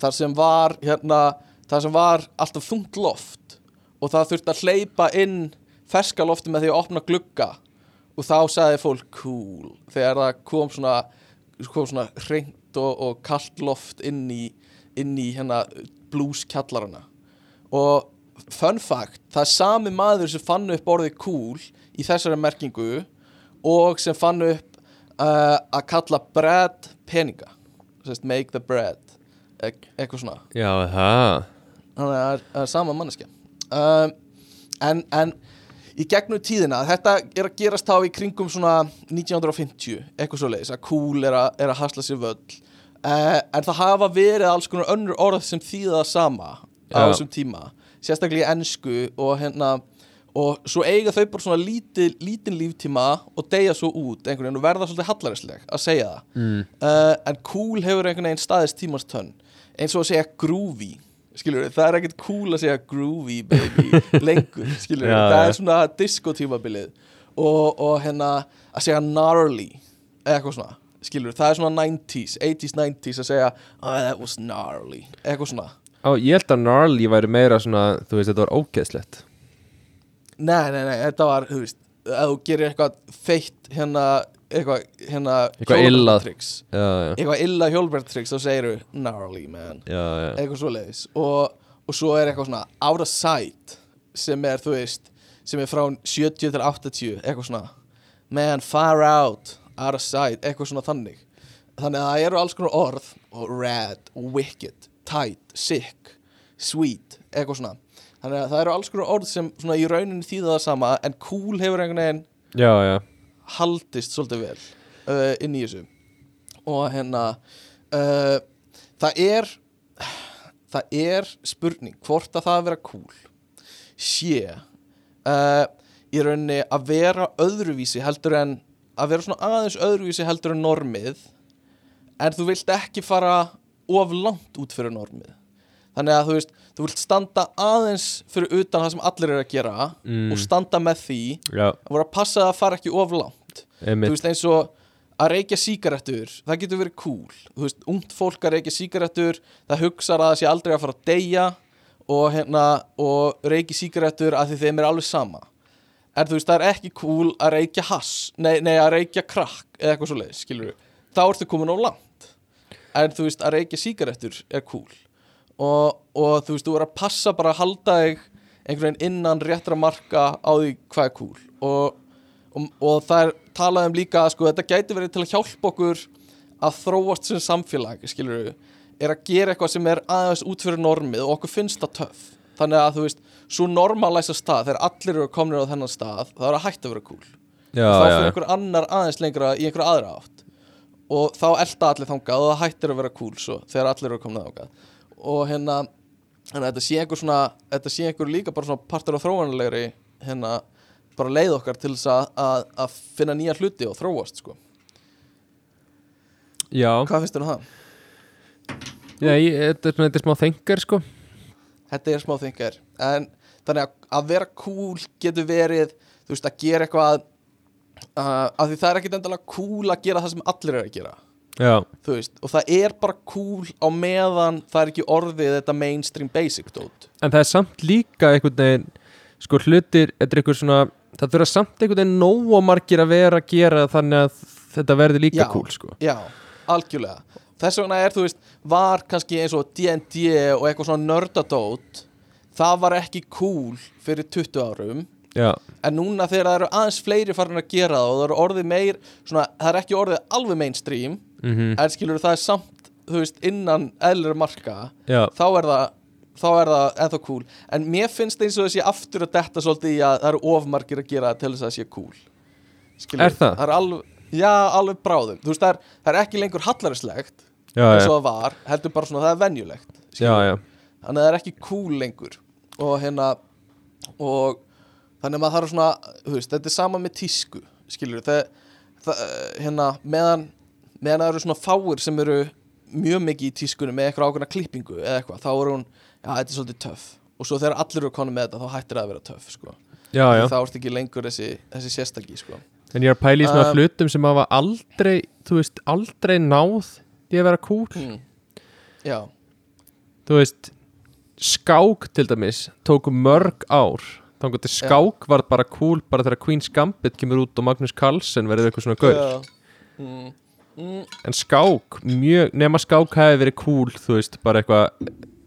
þar sem var hérna þar sem var alltaf þungt loft og það þurfti að hleypa inn ferska lofti með því að opna glugga. Og þá sagði fólk cool. Þegar það kom svona, kom svona hreint og, og kallt loft inn í, inn í hérna blues kjallarana og fun fact, það er sami maður sem fann upp orðið cool í þessari merkingu og sem fann upp uh, að kalla bread peninga. Sest, make the bread. E eitthvað svona. Já, það þannig að það er, sama manneskja. Um, en, en í gegnum tíðina, þetta er að gerast þá í kringum svona 1950 eitthvað svo leiðis, að cool er að, er að hasla sér völl. Uh, en það hafa verið alls konar önnur orð sem þýða það sama á þessum tíma sérstaklega í ennsku og hérna og svo eiga þau bara svona lítið, lítinn líftíma og deyja svo út einhvern veginn og verða svolítið hallarisleg að segja það. Mm. uh, en cool hefur einhvern veginn staðist tímans tönn eins og að segja groovy skilur það er ekkert cool að segja groovy baby lengur, skilur Já, það er svona disco tímabilið og, og hérna að segja gnarly eða eitthvað svona, skilur það er svona 90s, 80s, 90s að segja oh, that was gnarly, eitthvað svona. Á, ég held að gnarly væri meira svona þú veist, þetta var ógeðslegt. Nei, nei, nei, þetta var, þú veist að þú gerir eitthvað feitt hérna, eitthvað, hérna Eitthvað já, eitthvað illa hjólbertryggs þá segir þú gnarly man. Já, já. eitthvað svoleiðis. Og, og svo er eitthvað svona out of sight sem er þú veist sem er frá 70 til 80 eitthvað svona man far out out of sight eitthvað svona þannig. Þannig að það eru alls konar orð og rad, wicked, tight, sick sweet, eitthvað svona. Þannig að það eru alls konar orð sem svona í rauninni þýða það sama en cool hefur einhvern veginn já, já. Haldist svolítið vel uh, inn í þessu. Og hérna uh, það er það er spurning hvort að það að vera cool sé uh, í rauninni að vera öðruvísi heldur en að vera svona aðeins öðruvísi heldur en normið en þú vilt ekki fara of langt út fyrir normið. Þannig að þú veist, þú vilt standa aðeins fyrir utan það sem allir eru að gera Mm. og standa með því já, að voru að passa að fara ekki of langt þú veist eins og að reykja sígarettur það getur verið cool. Þú veist, ungt fólk að reykja sígarettur það hugsar að það sé aldrei að fara að deyja og hérna og reykja sígarettur að því þeim er alveg sama. En þú veist, það er ekki cool að reykja hass nei, nei að reykja krakk eða eitthvað svo leið, skilur þá ertu komin á langt. En þú veist, að reykja sígarettur er cool. Og, og þú veist, þú verður að passa bara að halda þig einhvern veginn innan réttra marka á því hvað er cool. Og, og, og það er talað um líka að sko, þetta gæti verið til að hjálpa okkur að þróast sem samfélag skilur við, er að gera eitthvað sem er aðeins út fyrir normið og okkur finnst það töff. Þannig að þú veist, svo normalæsa stað þegar allir eru komnir á þennan stað það er að hætta að vera cool. Já, þá fyrir já. einhver annar aðeins lengra í einhver aðra átt. Og þá elda allir þangað og það hættir að vera cool svo þegar allir eru komin þangað. Og hérna að þetta sé einhver svona þetta sé einhver líka bara svona partur af þróanlegri hérna bara leið okkar til þess að, að, að finna nýja hluti og þróast sko. já, hvað finnst þér um það? já ég, þetta er svona þetta er smá þengar sko. Þetta er smá þingar en þannig að, að vera cool getur verið þú veist að gera eitthvað uh, að því það er ekkit endalega cool að gera það sem allir eru að gera. Já, þú veist, og það er bara cool á meðan það er ekki orðið þetta mainstream basic dót. En það er samt líka einhvern veginn sko hlutir, þetta er einhver svona það þurfa samt einhvern veginn nóg margir að vera að gera þannig að þetta verði líka Já. cool sko. já, algjörlega. Þess vegna er, þú veist, var kannski eins og D&D og eitthvað svona nördadót það var ekki cool fyrir 20 árum. Já, en núna þegar það eru aðeins fleiri farin að gera það og það eru orðið meir svona, það er ekki orðið alveg mainstream mhm, en skilur það er samt, þú veist, innan eðlur marka já, þá er það þá er það ennþá cool. En mér finnst eins og þessi aftur að detta svolítið í að það eru ofmargir að gera til þess að það sé cool. Skilurðu? Er það? er alveg, já, alveg bráðum. Þú veist, það er, það er ekki lengur hallarislegt já, eins já, og það var, heldur bara svona það er venjulegt já, skilurðu? já, þannig að það er ekki cool lengur. Og hérna og þannig að maður þarf svona þú veist, þetta er sama með tísku skilur það, það hérna meðan, meðan það eru svona fáir sem eru mjög mikið í tískunni með eitthvað ákveðna klippingu eða eitthvað, þá er hún já, þetta er svolítið töff og svo þegar allir eru konum með þetta þá hættir það að vera töff sko. já, já. þá ertu ekki lengur þessi, þessi sérstaki sko. en ég er pæla í svona Um, hlutum sem hafa aldrei, þú veist, aldrei náð í að vera cool mm. já, þú veist skák til dæmis tóku mörg ár þá til skák var bara cool bara þegar Queen's Gambit kemur út og Magnus Carlsen verður eitthvað svona gaur. Mm. Mm. en skák, mjög, nema skák hefði verið cool, þú veist, bara eitthvað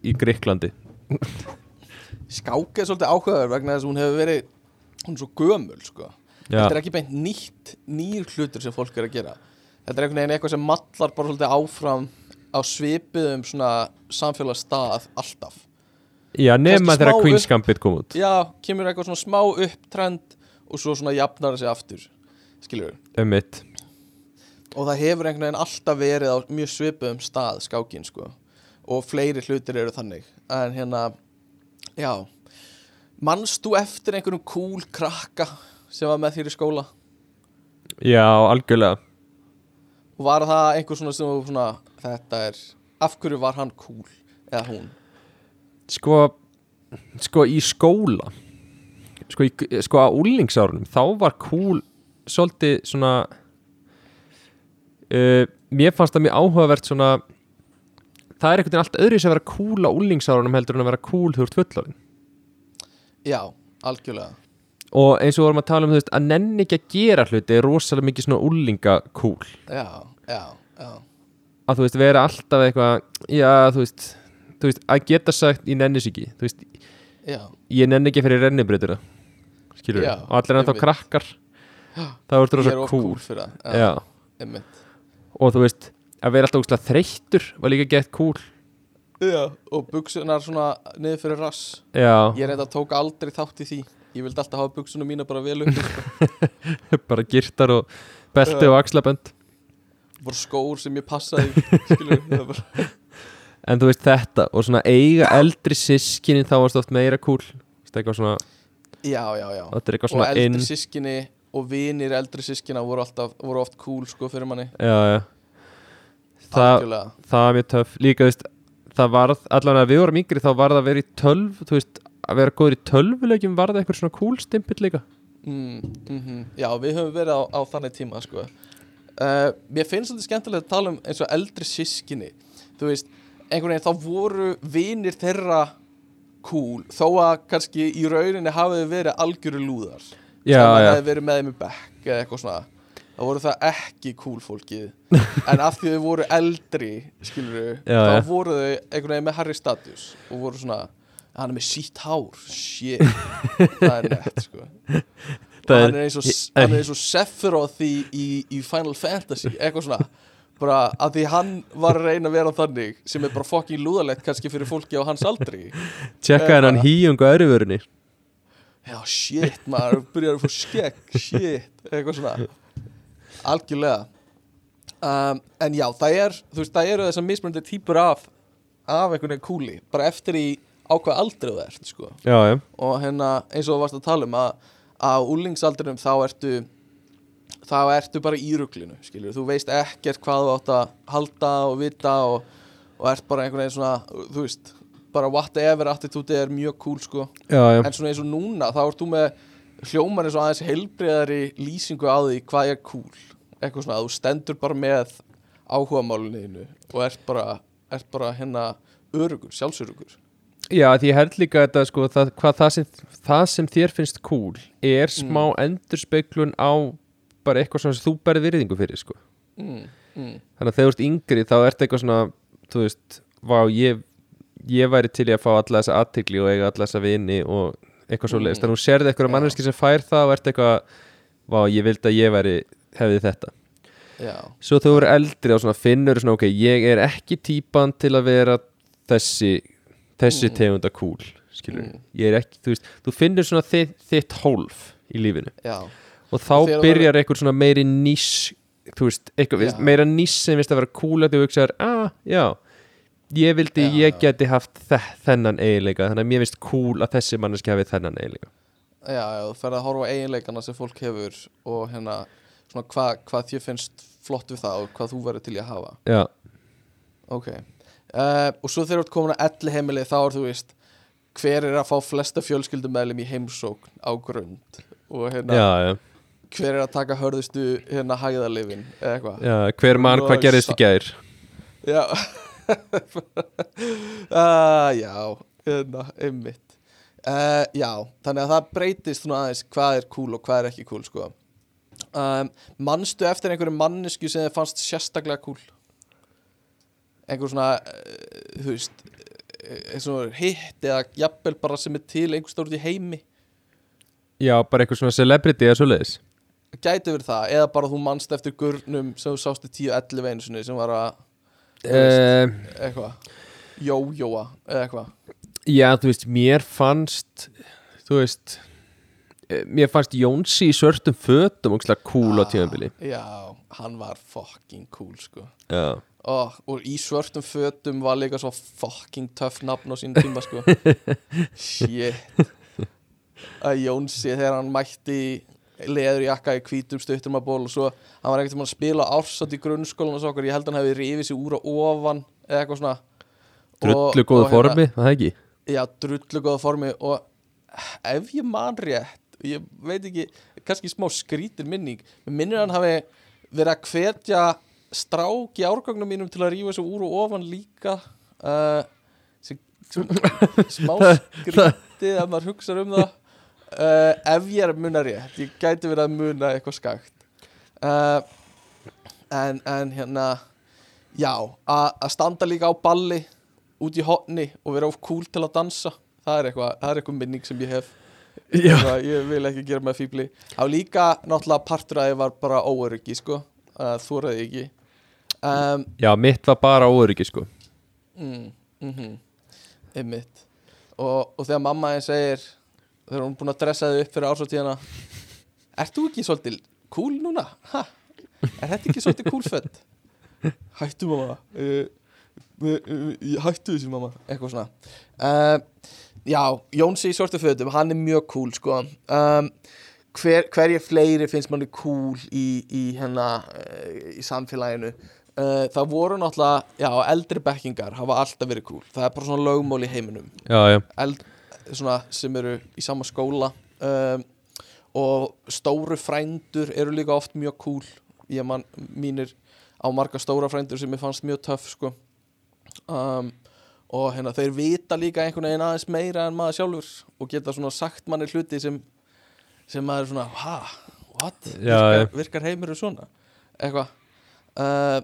í Gríklandi skák er svolítið áhugaður vegna þess að hún hefur verið hún er svo gömul sko. já, þetta er ekki beint nýtt nýr hlutur sem fólk er að gera. Þetta er einhvern veginn eitthvað sem mallar bara svolítið áfram á svipiðum svona samfélagsstað alltaf. Já kannski þegar smá Queen's Gambit kom út. Já, kemur eitthvað svona smá upptrend og svo svona jafnar það sig aftur skilur um og það hefur einhvern veginn alltaf verið á mjög svipuðum stað skákin sko og fleiri hlutir eru þannig. En hérna, já manst þú eftir einhverjum cool krakka sem var með þér í skóla? Já, algjörlega. Og var það einhver svona sem svona þetta er, af hverju var hann cool eða hún? Sko, sko í skóla Sko, í, sko á úlingsárunum Þá var cool Svolítið svona uh, Mér fannst það mjög áhugavert svona Það er einhvern veginn allt öðru að vera cool á úlingsárunum heldur en að vera cool ert fullorinn já, algjörlega. Og eins og vorum að tala um þú veist að nenni ekki að gera hluti er rosalega mikið svona úlinga cool já, já, já, að þú veist vera alltaf eitthvað já þú veist, þú veist að geta sagt ég nennis ekki. Þú veist já, ég nenni ekki fyrir rennibreytina skilur Já, og allir ennþá krakkar. Það ég voru er rosa of cool, cool já. og þú veist að vera alltaf úrslega þreyttur var líka gett cool. Já, og buksunar svona niður fyrir rass. Já, ég reynda að tóka aldrei þátt í því. Ég vildi alltaf hafa buksunum mína bara vel upp sko. bara girtar og belti Já. og axlabönd. Bara skór sem ég passaði skilur það er bara en þú veist þetta og svona eiga eldri sískinin þá varst oft meira cool. Þú veist, eitthvað svona, já, já, já. Þetta er eitthvað og svona eldri inn sískinni og vinir eldri sískina voru, alltaf, voru oft cool sko fyrir manni. Já, já. Það, það var mjög töff. Líka þú veist, það varð, allan að við vorum yngri þá var það að vera í tölv þú veist, að vera góður í tölvulegjum var það eitthvað svona cool stimpill líka. Mm, mm já, við höfum verið á, á þannig tíma sko. uh, mér finnst þetta skemmtilegt að tala um eins og eldri sískinni þú veist, einhvern veginn þá voru vinir þeirra cool þó að kannski í rauninni hafið verið algjöru lúðar. Já, það já, hefði verið með þeim í bekk eða eitthvað svona þá voru það ekki cool fólkið. En af því þau voru eldri skilur Já, þá já. voru þau einhvern veginn með harri status og voru svona hann er með sítt hár, shit. Það er nett sko. Og hann er- eins og, hann er eins og Sephiroth í, í, í Final Fantasy eitthvað svona. Bara að því hann var að reyna að vera þannig sem er bara fucking lúðalegt kannski fyrir fólki á hans aldri. Tjekka hennan híjung á örfurunni já shit maður byrjar að fá skegg shit eitthvað svona algjörlega. Um, en já það er þú veist það eru þessar mismunandi típur af af einhvern veginn kúli bara eftir í á hvað aldrei þú ert sko. Já, já, og hérna eins og þú varst að tala um að á úlingsaldrinum þá ertu þá ertu bara í ruglinu skilur, þú veist ekkert hvað þú átt að halda og vita og, og ert bara einhvern veginn svona þú veist, bara whatever attitúti er mjög cool sko, já, en svona eins og núna þá ert þú með hljómar eins og aðeins heilbriðari lýsingu á því hvað er cool eitthvað svona, að þú stendur bara með áhuga málunniðinu og ert bara, ert bara hérna örugur, sjálfsörugur Já, því ég held líka þetta sko, það, hvað það sem, það sem þér finnst cool er smá endurspeglun á bara eitthvað sem þú berði virðingu fyrir sko. mm, mm, þannig að þegar þú ert yngri þá ert eitthvað svona þú veist, vá, ég ég væri til í að fá alla þessa aðtegli og eiga alla þessa vini og eitthvað svo Mm. leiðist, þannig að þú sérði eitthvað Já. manneski sem fær það og ert eitthvað vá, ég vildi að ég væri hefði þetta. Já, svo þú eru eldri og finnur svona, ok, ég er ekki típan til að vera þessi þessi Mm. tegunda skilur, Mm. ekki, þú veist þú finnur svona þitt, þitt hólf í lífinu. Já. Og þá þegar byrjar eitthvað svona meiri nýs þú veist, eitthvað, veist, meira nýs sem veist að vera cool að þú hugsaðar, ah, já ég vildi, Já, ég geti haft þe þennan eiginleika, þannig að mér finnst cool að þessi manneski hafi þennan eiginleika. Já, já, þú ferð að horfa eiginleikana sem fólk hefur og hérna svona hvað hva þér finnst flott við það og hvað þú verður til í að hafa. Já, Ok. Uh, Og svo þegar þú ert komin að elli heimili þá er þú veist hver er að fá flesta fjölskyldumælim í heimsókn á grund? Og hérna já, já, hver er að taka hörðustu hérna hæðalifin eða eitthvað? Já hver mann hvað er gerðist sa- í gær. Já. Uh, Já, hérna, einmitt. Uh, Já, þannig að það breytist aðeins hvað er cool og hvað er ekki cool sko. Um, Manstu eftir einhverju mannesku sem þið fannst sérstaklega cool? Einhver svona, uh, þú veist uh, hitt eða jafnvel bara sem er til einhver stórt í heimi? Já, bara eitthvað svona celebrity eða svoleiðis. Gæti verið það, eða bara þú manst eftir gurnum sem þú sástu 10-11 einu sinni sem var að, uh, eitthvað. Jójóa eða eitthvað. Já, þú veist, mér fannst þú veist eh, mér fannst Jónsi í svörtum fötum og cool á tímabili. Já, hann var fucking cool sko. Oh, Og í svörtum fötum var líka svo fucking töff nafn á sín tíma sko. Shit. Að Jónsi þegar hann mætti leður jakka í hvítum stuttum að ból og svo hann var ekkert um að spila ársat í grunnskólan og svo okkur, ég held að hann hefði rifið sér úr og ofan eða eitthvað svona. Drullu hérna- formi, var það ekki? Já, drullu góða formi og ef ég man rétt ég veit ekki, kannski smá skrítin minning, minnir hann hafi verið að hvetja strák í árgangnum mínum til að rífa þessu úr og ofan líka uh, sem, smá skrítið ef maður hugsa um það. Uh, ef ég er að muna rétt ég gæti verið að muna eitthvað skakt. Uh, en, en hérna já, að að standa líka á balli út í hotni og vera of cool til að dansa það er eitthvað, það er eitthvað minning sem ég hef ég vil ekki gera með fíbli á líka náttúrulega partur að ég var bara óöryggi sko, uh, þúraði ekki. Um, já mitt var bara óöryggi sko. Mm, mm einmitt. Og, og þegar mamma einn segir þegar hún er búin að dressa þig upp fyrir ársóttíðana Ert þú ekki svolítið cool núna? Ha? Er þetta ekki svolítið cool fött? Hættu mamma. Uh, Hættu þessu mamma. Eitthvað svona. Uh, Já, Jónsi í svartu fötum Hann er mjög cool sko. Um, hver, Hverju fleiri finnst manni cool í, í hérna uh, í samfélaginu? Uh, Það voru náttúrulega Já, eldri bekkingar hafa alltaf verið cool. Það er bara svona lögmál í heiminum. Já, já, eld, svona, sem eru í sama skóla. Um, og stóru frændur eru líka oft mjög cool. Ég man mínir á marga stóra frændur sem ég fannst mjög töff sko. um, og hérna þeir vita líka einhvern veginn aðeins meira en maður sjálfur og geta svona sagt manni hluti sem, sem maður er svona ha, what, Já, virkar, virkar heimur svona? Eitthvað. Uh,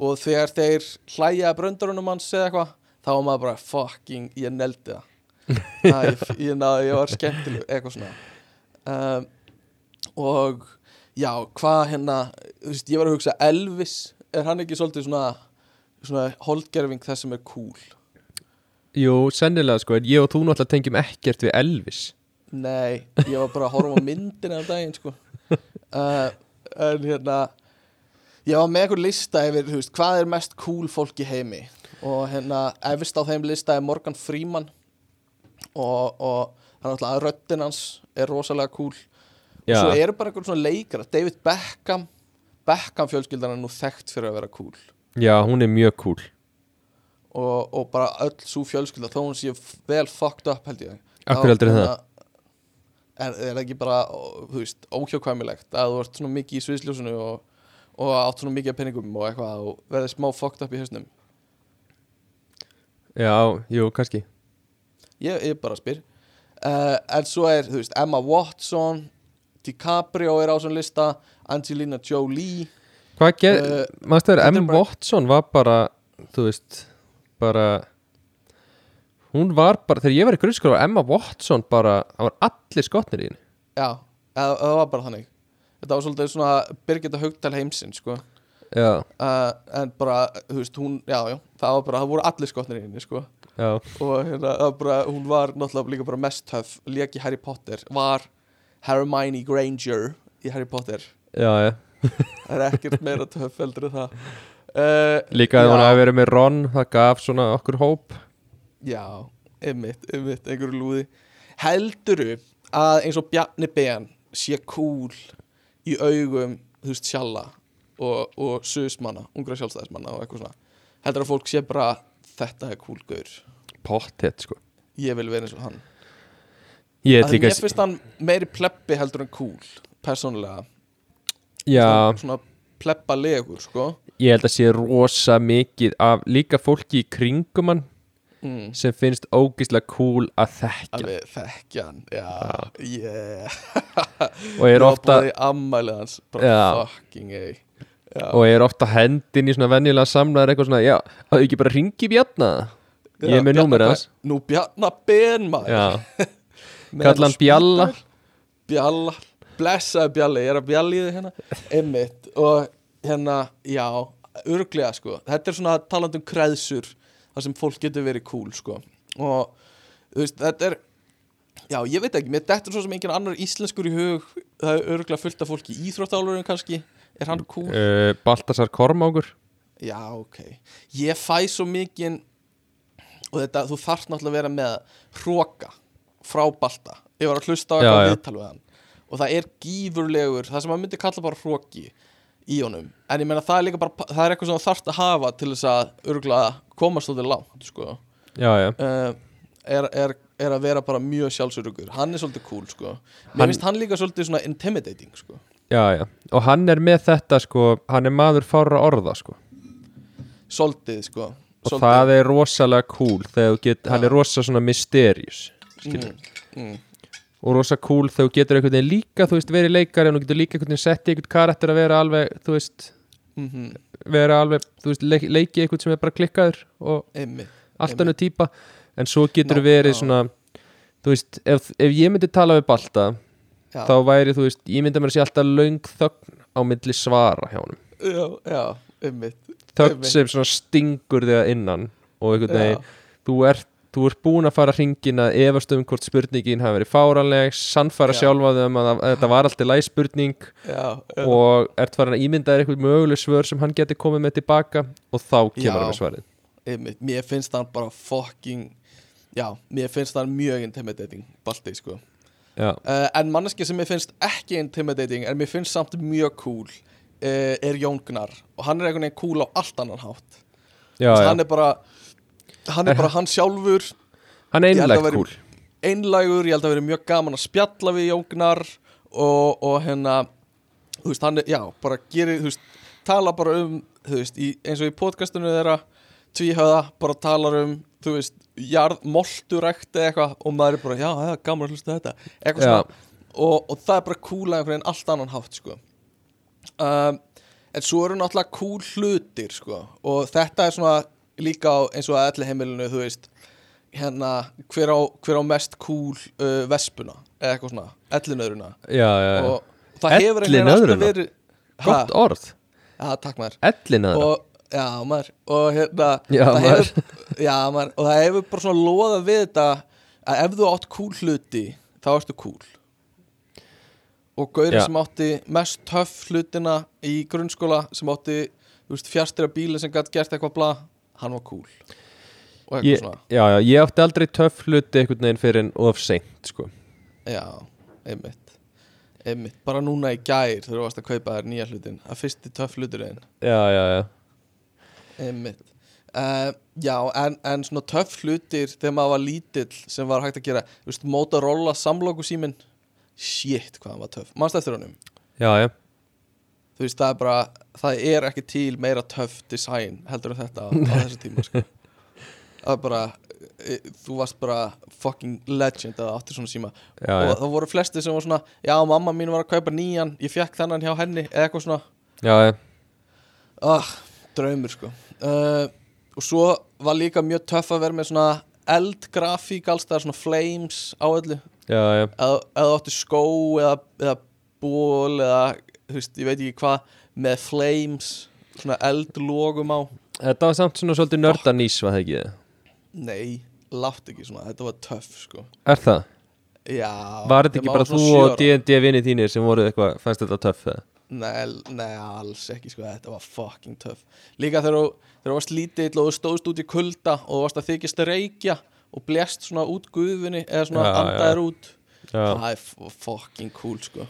og þegar þeir hlæja bröndurunum hans eða eitthvað þá var maður bara fucking, ég neldi það. Ég, ég, náði, ég var skemmtileg eitthvað svona. Um, og já, hvað hérna þú veist, ég var að hugsa Elvis er hann ekki svolítið svona, svona holdgerfing þess sem er cool jú, sennilega sko en ég og þú náttúrulega tengjum ekkert við Elvis. Nei, ég var bara að horfa á myndina af daginn sko. Uh, en hérna ég var með eitthvað lista yfir, þú veist, hvað er mest cool fólk í heimi? Og hérna, efist á þeim lista er Morgan Freeman. Og, og hann alltaf að röddinn hans er rosalega cool. Já, svo eru bara einhvern svona leikara David Beckham. Beckham fjölskyldan er nú þekkt fyrir að vera cool. Já, hún er mjög cool og, og bara öll svo fjölskylda þó hún sé vel fucked up held ég. Akkur heldur það? En er það ekki bara, þú veist, óhjákvæmilegt að þú ert svona mikið í sviðsljósinu og, og átt svona mikið af penningum og eitthvað og verður smá fucked up í hausnum? Já, jú, kannski. Ég, ég bara spyr. Uh, en svo er, þú veist, Emma Watson DiCaprio er á svona lista Angelina Jolie Hvað ger, Uh, uh, maður stæður, bara- Watson var bara, þú veist, bara Hún var bara, þegar ég var í grunnskóla var Emma Watson bara, það var allir skotnir í henni. Já, það, það var bara þannig. Þetta var svolítið svona Birgitta Haugdal heimsinn sko. Uh, en bara, þú veist, hún já, já, það var bara, það voru allir skotnir í henni sko. já, og hérna, það var bara, hún var náttúrulega líka bara mest töff, lék í Harry Potter var Hermione Granger í Harry Potter. Já, já. Það er ekkert meira töff heldur en það uh, Líka að já. hún hafi verið með Ron, það gaf svona okkur hóp. Já, einmitt, einmitt, einhverju lúði. Helduru að eins og Bjarni Ben sé cool í augum, þú veist, sjalla og, og susmanna, ungra sjálfstæðismanna og eitthvað svona? Heldur að fólk sé bara, þetta er cool gaur. Pottet, sko. Ég vil vera eins og hann. Ég Að finnst hann meiri plebbi heldur en cool, persónulega. Já, Svona, svona plebbalegur, sko. Ég held að sé rosa mikið af líka fólki í kringum hann mm. sem finnst ógislega cool að þekkja Að þekkja hann, já, yeah. Og er ofta og er ofta hendin í svona venjulega samlaður eitthvað svona, já, að ekki bara ringi bjarna. Ég er með Ben- hans. Nú Bjarna Ben maður. Já, Með kalla hann Bjalla. Bjalla, blessaði Bjalli Ég er að Bjalli í þið hérna. Einmitt Og hérna, já, örglega sko. Þetta er svona talandi um kreðsur Það sem fólk getur verið cool sko. Og þú veist, þetta er Já, ég veit ekki, mér dettur svo sem engin annar íslenskur í hug. Það er örgulega fullt af fólki í Íþróttálurinn kannski. Er hann cool? uh, Baltasar Kormákur. Já, ok. Ég fæ svo mikið Og þetta, þú þarft náttúrulega að vera með Hróka frá Balta. Ég var að hlusta á eitthvað viðtal við hann. Og það er gífurlegur Það sem maður myndi kalla bara hróki í honum. En ég meina það er líka bara Það er eitthvað sem þú þarft að hafa Til þess að örgulega komast þú til langt Sko. Já, já. Uh, er, er, er að vera bara mjög sjálfsörugur hann er svolítið cool sko. Mér Hann- finnst hann líka svolítið svona intimidating sko. Já, og hann er með þetta sko, hann er maður fára orða sko. Svolítið sko. Og það er rosalega cool get, hann er rosa svona mysterious mm, mm, og rosa cool þegar þú getur einhvern veginn líka, þú veist, verið leikari en þú getur líka einhvern veginn sett í einhvern karakter að vera alveg, þú veist, mm vera alveg, þú veist, leik, leiki einhvern sem er bara klikkaður og einmitt allt annu típa, en svo getur Ná, verið já. svona, þú veist, ef, ef ég myndi tala við Balta, já, þá væri, þú veist, ég myndi að mér sé alltaf löng þögn á milli svara hjá honum. Já, já, einmitt þögn sem svona stingur þig að innan og einhvern veginn þú ert, þú ert búin að fara hringin að efast um hvort spurningin hafi verið fáranleg sannfara Já. sjálfa þau um að, að þetta var alltaf lægspurning og ert farin að ímynda þér eitthvað möguleg svör sem hann geti komið með tilbaka og þá kemur hann með svarið. Mér finnst hann bara fucking já, mér finnst hann mjög intimidating Balti sko. Uh, en manneski sem mér finnst ekki intimidating en mér finnst samt mjög cool uh, er Jón Gunnar og hann er einhvern veginn cool á allt annan hátt. Já, já. hann er bara hann er bara hann sjálfur. Hann er einlægt kúl. einlægur, ég held að vera mjög gaman að spjalla við Jógnar og, og hérna þú veist, hann er, já, bara gerir þú veist, tala bara um, þú veist í, eins og í podcastunum þeirra tvíhöða, bara talar um, þú veist jarð, molturækt eða eitthvað og maður er bara, já, það er gaman að hlusta þetta. Eitthvað svona, og, og það er bara cool að einhvern veginn allt annan hátt, sko. Um, en svo eru náttúrulega cool hlutir, sko. Og þetta er svona líka á, eins og að elli heimilinu, þú veist hérna, hver á, hver á mest cool uh, vespuna, eða eitthvað svona ellinöðruna já, já, já. og það hefur einhvern veginn alltaf Ellinöðruna? verið gott orð, Já, takk maður. Ellinaður og, Já, maður. Og hérna Já, það maður. hefur, Já, maður. Og það hefur bara svona loðað við þetta að ef þú átt cool hluti þá ertu cool og gaurið sem átti mest töff hlutina í grunnskóla sem átti, fjárstyrra bíli sem gætt gert eitthvað bla, hann var cool. Og eitthvað ég, svona. Já, já, ég átti aldrei töff hluti einhvern veginn fyrir en of seint sko. Já, einmitt. Einmitt, bara núna í gær þegar þú varst að kaupa þér nýja hlutin að fyrsti töff hluturinn já, já, já. Einmitt. Uh, Já, en, en svona töff hlutir þegar maður var lítill sem var hægt að gera þú veist, Motorola samloku síminn shit, hvað hann var töff, mannst eftir honum? Já, já, þú veist, það er bara, það er ekki til meira töff design heldur en þetta á, á þessu tíma sko. það er bara e, þú varst bara fucking legend að áttir svona síma. Já, og já, það voru flesti sem var svona já, mamma mín var að kaupa nýjan, ég fekk þennan hjá henni eða eitthvað svona. Já, ah, draumur sko. Uh, og svo var líka mjög töff að vera með svona eldgrafík alls það svona flames á öllu. Eða eða þú átti skó eða, eða ból eða þú veist, ég veit ekki hvað með flames svona eldlogum á Þetta var samt svona svolítið nördanís, var það ekki? nei, látt ekki svona, þetta var töff sko Er það? já, Var þetta ekki bara þú og. D&D vinið þínir sem voru eitthvað, fannst þetta töff eða? Nei, nei, alls ekki sko, þetta var fucking töff Líka þegar þú, varst lítill og þú stóðst út í kulda og þú varst að þykist að reykja og blest svona út guðvinni eða svona Já, andaðir út Já. Það er fucking cool sko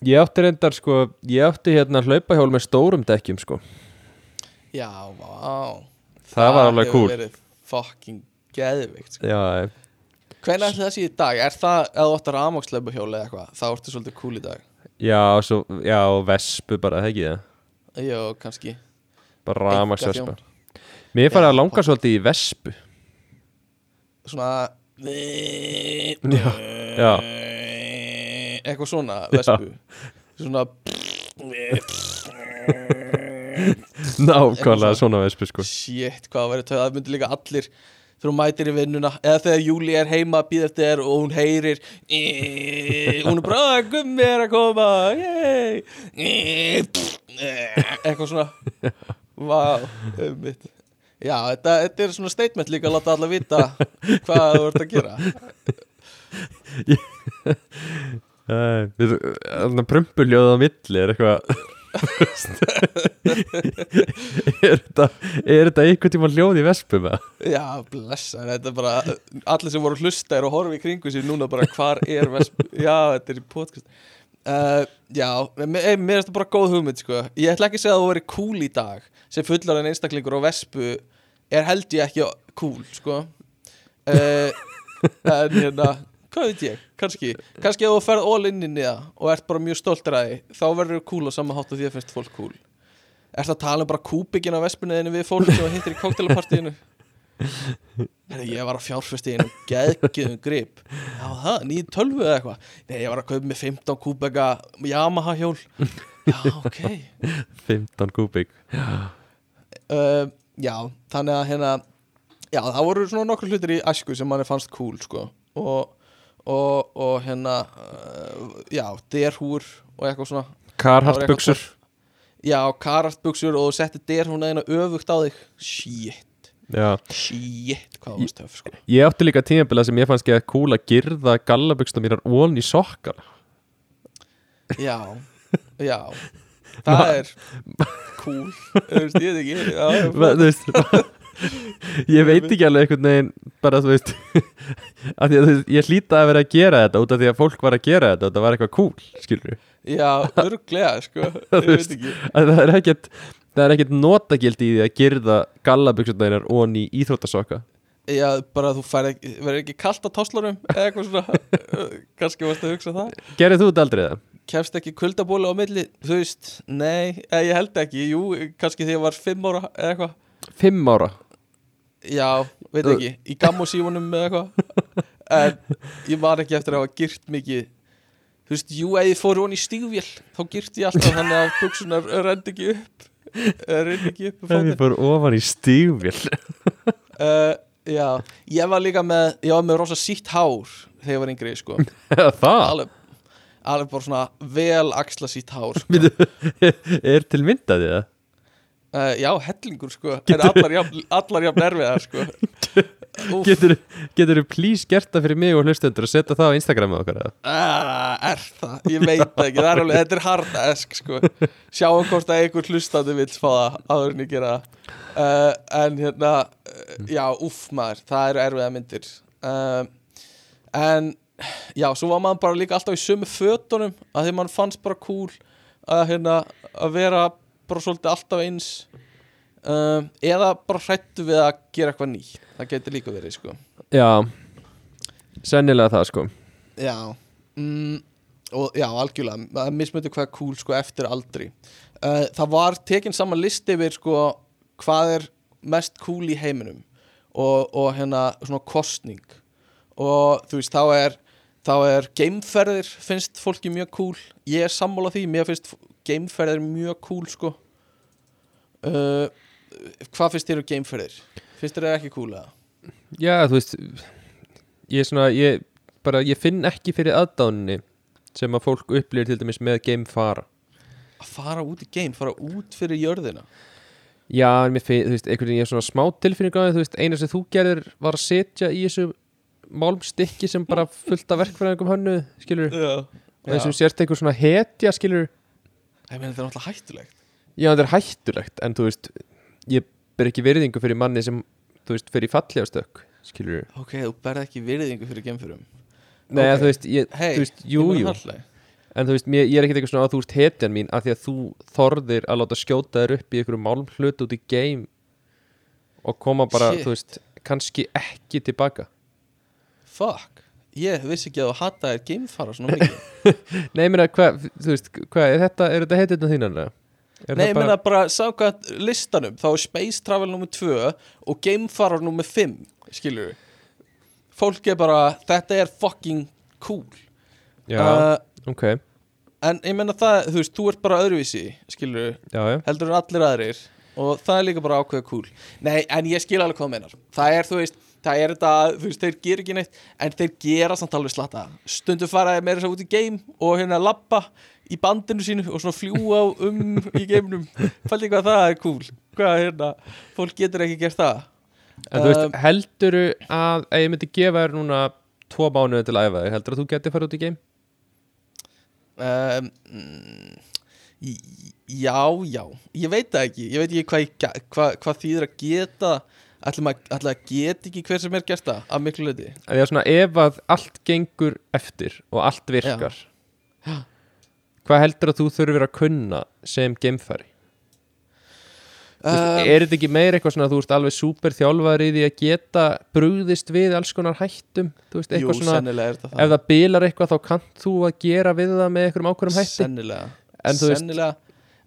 Ég átti reyndar sko, ég átti hérna hlaupahjól með stórum dekkjum sko Já, vá Það var alveg hefur cool. verið fucking geðvikt sko. Já, Hvernig ætli það sé í dag? Er það, að rámaksleipa hjóli eða eitthvað þá ertu svolítið cool í dag já, svo, já, vespu bara, það ekki það Jó, kannski Bara ramaksvespa Einkaþjón. Mér farið að langa svolítið í vespu Svona Já, já. Eitthvað svona, vespu Svona Nákvæmlega svona vespu sko. Shit, hvað verið töð Það myndi líka allir þegar hún mætir í vinnuna eða þegar Júli er heima að býða eftir þér og hún heyrir hún er bara "Ah, gummi er að koma yey", "Í", eitthvað svona Vá, ummitt Já, þetta, þetta er svona statement líka að láta alla vita hvað þú ert að gera Þannig að prumpuljóð á milli er eitthvað Er þetta Er þetta einhvern tíma hljóð í vespu með Já, blessa, þetta er bara allir sem voru að hlusta er að horfa í kringu sér núna bara hvar er vesp Já, þetta er í podcast uh, Já, mér, mér er þetta bara góð hugmynd sko. Ég ætla ekki að segja að þú verið cool í dag sem fullar en einstaklingur á vespu er held ég ekki cool sko. uh, En hérna Hvað veit ég, kannski Kannski ef þú ferð all in inn í það og ert bara mjög stoltur að því þá verður þú cool og saman hátt og því að finnst fólk cool. Ertu að tala um bara kúbikinn á vespunniðinu við fólk sem hittir í koktelapartíinu ég var að fjárfesti í einum geðgjöðum grip. Já, það, nýð tölvu eða eitthvað? Nei, ég var að kaupa með 15 kúbega Yamaha hjól. Já, ok. 15 kúbík uh, Já, þannig að hérna Já, það voru svona nokkur hlutir í æsku sem manni fannst cool, sko. Og, og, og hérna uh, Já, derhúr og eitthvað svona. Carhartt buksur Já, karartbuxur og þú setti derhúna eina öfugt á þig. Shit, Já. Shit, hvað það var stöf, sko. Ég átti líka tímabila sem ég fannst ekki að cool að girða gallabuxna mínar ón í sokkar Já, já. Það er cool. Þú veist, ég veit ekki. Já, Þú veist Ég veit ekki alveg einhvern veginn bara þú veist að því að ég hlýta að vera að gera þetta út af því að fólk var að gera þetta og þetta var eitthvað cool, skilur já örglega, sko veist, veit ekki. að það er ekkert það er ekkert notagildi í því að girða gallabuxurnar ón í íþróttasokka. Já, bara þú ekki, verður ekki kalt á toslarum eða eitthvað svona kannski varst að hugsa það. Gerðið þú þetta aldrei það? Kemst ekki kuldabóli á milli, þú veist Nei, ég held ekki, jú, kannski þegar ég var fimm ára eða eitthvað. Fimm ára Já, veit ekki, í gammosífunum eða eitthvað En ég man ekki eftir að hafa gyrt mikið Þú veist, jú, ef ég fór hún í stígvél Þá gyrt ég alltaf þannig að buksunar rendi ekki upp Rendi ekki upp fótinn. ég fór ofan í stígvél uh, Já, ég var líka með Ég var með rosa sítt hár Þegar ég var yngri, sko Það? Alveg, alveg bara svona vel axla sítt hár sko. Er til myndaði það? Uh, Já, hellingur, sko En allar jafn, allar jafn erfiðar, sko Getur, getur þú please gert það fyrir mig og hlustendur og setja það á Instagramu okkar? Ah, er það? Ég veit ekki, það er alveg, þetta er hardaesk sko. Sjáum hvort að einhver hlustandi vill fá það áður en ég gera uh, En hérna, uh, já, uff maður, það eru erfiða myndir uh, En, já, svo var maður bara líka alltaf í sömu fötunum að því mann fannst bara cool að, hérna, að vera bara svolítið alltaf eins uh, Eða bara hrættu við að gera eitthvað ný Það getur líka verið, sko. Já, sennilega það sko. Já mm, og já, algjörlega, það mismöndi hvað cool sko eftir aldri. Uh, það var tekin saman listi yfir sko hvað er mest cool í heiminum og, og hérna svona kostning og þú veist, þá er þá er gameferðir finnst fólki mjög cool, ég er sammála því. Mér finnst gameferðir mjög cool sko. Uh, hvað finnst þér um gameferðir? finnst þér það ekki cool eða? Já, þú veist Ég er svona, ég bara, ég finn ekki fyrir aðdáninni sem að fólk upplýðir til dæmis með game fara. Að fara út í game, fara út fyrir jörðina? Já, en mér finn, þú veist, einhvern veginn ég er svona smá tilfinning á því, þú veist, eina sem þú gerðir var að setja í þessu málmstykki sem bara fullt af verkfræðingum hönnu, skilur Já, þessum sérst einhver svona hetja, skilur Þetta er náttúrulega hættulegt. Já, þetta er hættulegt, en þú veist ég ber ekki virðingu fyrir manni sem þú veist, fyrir fallegastök, skilur Ok, þú berð ekki virðingu fyrir gemfurum Nei, Ok. þú veist, ég, Hei, þú veist, jú, jú. En þú veist, mér, ég er ekkert eitthvað svona að þú ert hetjan mín af því að þú þorðir að láta skjóta þér upp í einhverju málm hlut út í game og koma bara, Shit. þú veist, kannski ekki tilbaka. Fuck Ég vissi ekki að þú hataðir geimfara svona mikið. Nei, ég meina, hvað, þú veist, hvað, er þetta, er þetta hetjurna þínan? eða? Er Nei, það ég meina bara samkvæmt listanum Þá er Space Travel nummer 2 Og geimfarar nummer 5 Skilur Fólk er bara, þetta er fucking cool. Já, uh, ok, En ég meina það, þú veist, þú ert bara öðruvísi Skilur, já, já. Heldur en allir aðrir Og það er líka bara ákveða cool. Nei, en ég skil alveg hvað þú meinar. Það er, þú veist, það er þetta, þú veist, þeir gera ekki neitt En þeir gera samt alveg slatta Stundu faraði meira svo út í game Og hérna labba í bandinu sínu Og svona fljúa um í geiminum. Fældi hvað það er cool. Hvað, hérna, fólk getur ekki gert það. En þú veist, Um, helduru að ef ég myndi gefa þér núna tvo mánuði til að æfa þig heldur að þú geti farið út í game? um, Já, já. Ég veit það ekki, ég veit ekki hvað, hvað, hvað þýðir að geta Ætli ætli að geta ekki hver sem er gert það Af miklu svona ef að allt gengur eftir og allt virkar Já. hvað heldur að þú þurfir að kunna sem gamefæri? Um, um, er þetta ekki meir eitthvað svona að þú veist alveg super þjálfari í því að geta brugðist við alls konar hættum? Veist Jú, svona sennilega þetta ef það bilar eitthvað þá kannt þú að gera við það með einhverjum ákveðum hætti? Sennilega. En þú veist- Sennilega.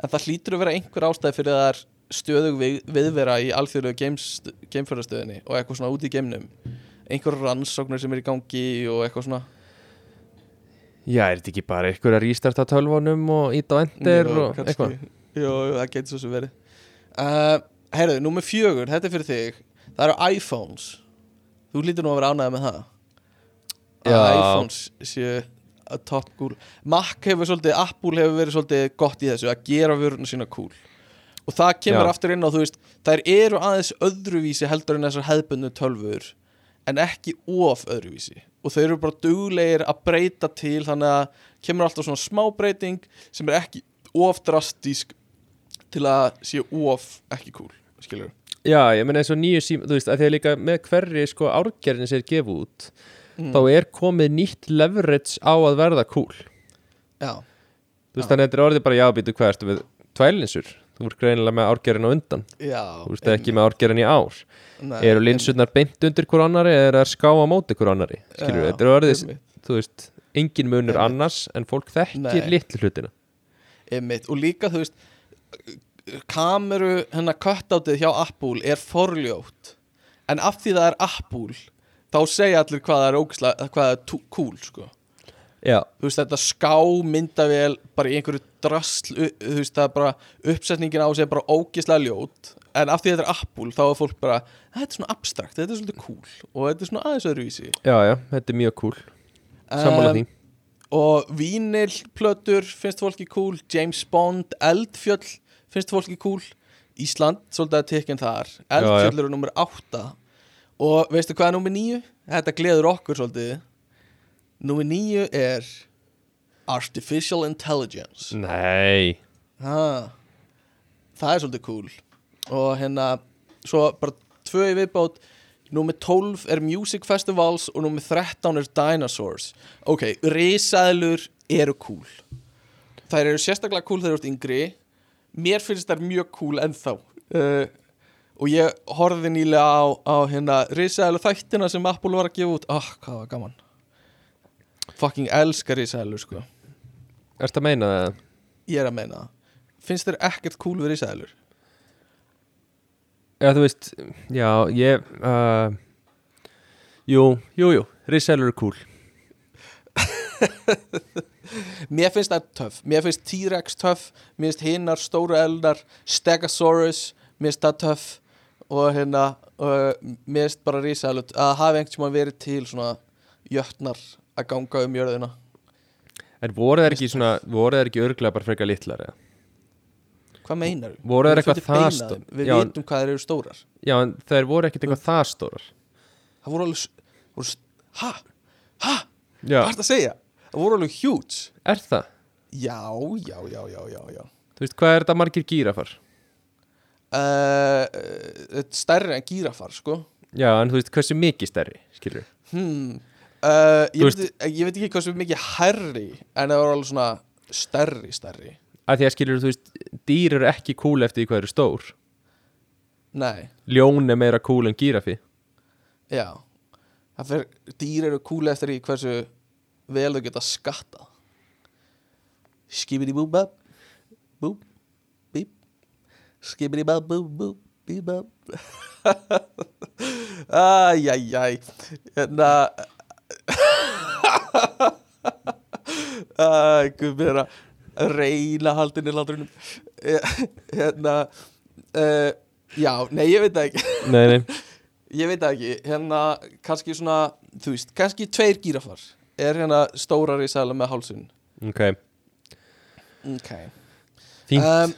En það hlýtur að vera einhver ástæði fyrir að það er stöðug við, viðvera í alþjóðlegu geimförastöðinni og eitthvað svona út í geimnum. Einhver rannsóknir sem er í gangi og eitthvað svona. Já er þetta ekki bara að rístarta tölvunum og ít á endur og eitthvað? Jú, það getur svo sem verið. Uh, Heyrðu, númer fjögur, þetta er fyrir þig. Það eru iPhones. Þú lítur nú að vera ánægð með það. Já. Að iPhones séu að top cool. Mac hefur svolítið, Apple hefur verið svolítið gott í þessu að gera vöruna sína cool og það kemur Já. aftur inn á, þú veist þær eru aðeins öðruvísi heldur en þessar hefðbundu tölfur en ekki of öðruvísi. Og þau eru bara duglegir að breyta til þannig að kemur alltaf svona smá breyting sem er ekki of drastísk til að sé of ekki cool, skilur já ég menn eins og nýju síma þú veist að því að líka með hverri sko árgerðin sér gefa út Mm. þá er komið nýtt leverage á að verða cool. Já, þú veist þannig að þetta er orðið bara já býtu hvað ertu með tvælinsur þú ert greinilega með árgerðin á undan. Já þú veist ekki með árgerðin í ár. Nei, eru linsurnar beint undir hver annari eða er ská á móti hver annari skilur Já, þetta er orðið þú veist engin munur Einmitt. annars en fólk þekkir litlu hlutina. Einmitt, og líka þú veist kameru hennar cutoutið hjá Apple er forljótt. En af því það er Apple þá segja allir hvað það er ógislega hvað það er cool sko já. Þú veist þetta ská myndavél bara í einhverju drasl þú veist það er bara uppsetningin á sig bara ógislega ljót en af því þetta er Apple þá er fólk bara þetta er svona abstrakt, þetta er svolítið cool og þetta er svona aðeins öðruvísi. Já já þetta er mjög cool. Em, því. og vínilplötur finnst fólki cool James Bond, Eldfjöll finnst fólki cool Ísland, svolítið að tekinn þar Eldfjöll eru nummer 8 og veistu hvað er nummer 9? Þetta gleður okkur svolítið nummer 9 er Artificial Intelligence. Nei. Ha. það er svolítið cool. Og hérna svo bara tvö í viðbót. Númer 12 er Music Festivals og númer 13 er Dinosaurs. Ok, risaðlur eru cool. Þær eru sérstaklega cool þegar þú ert yngri. Mér finnst þær mjög cool ennþá. Uh, Og ég horfði nýlega á, á hérna risaðlu þættina sem Apple var að gefa út. Ah, hvað var gaman Fucking elska risaðlur sko. Ertu að meina það? Ég er að meina það. Finnst þér ekkert cool við risaðlur? Já, þú veist, já, ég uh, Jú, jú, jú Riselur er cool. Mér finnst það töff. Mér finnst T-Rex töff. Mér finnst hinnar stóru eldar Stegosaurus Mér finnst það töff. Og hérna uh, Mér finnst bara risaðlut Að hafa einhvern tímann verið til svona Jötnar að ganga um jörðina En voru þeir ekki svona, voru þeir ekki örglega bara frekar litlar eða? Hvað meinar Voru þeir eitthvað það stó- Við Já. vitum hvað þeir eru stórar Já, en þeir voru ekkit eitthvað það stórar Það voru alveg? Ha? Já, Hvað er það að segja? Það voru alveg huge er það? Já, já, já, já, já. Þú veist, hvað er þetta margir gírafar? Uh, Stærri en gírafar, sko Já, en þú veist, hversu mikið stærri, skilur Hmm. Uh, ég, veit, ég veit ekki hvað svo mikið herri en það var alveg svona stærri stærri. Að því að skilur, þú veist, dýr eru ekki cool eftir hvað eru stór. Nei, Ljón er meira cool en gírafi já. Fer, dýr eru cool eftir í hversu vel þau geta skatta skibidi bú bab bú bíp skibidi bab bú bú bíp bab Æjæjæj Hérna guð mér að reyna haldinni hlátrunum Hérna uh, Já, nei, ég veit það ekki. Nei, nei, Ég veit það ekki, hérna kannski svona, þú veist, kannski tveir gírafar er hérna stórari sæla með hálsun ok. Ok. Fínt. Um,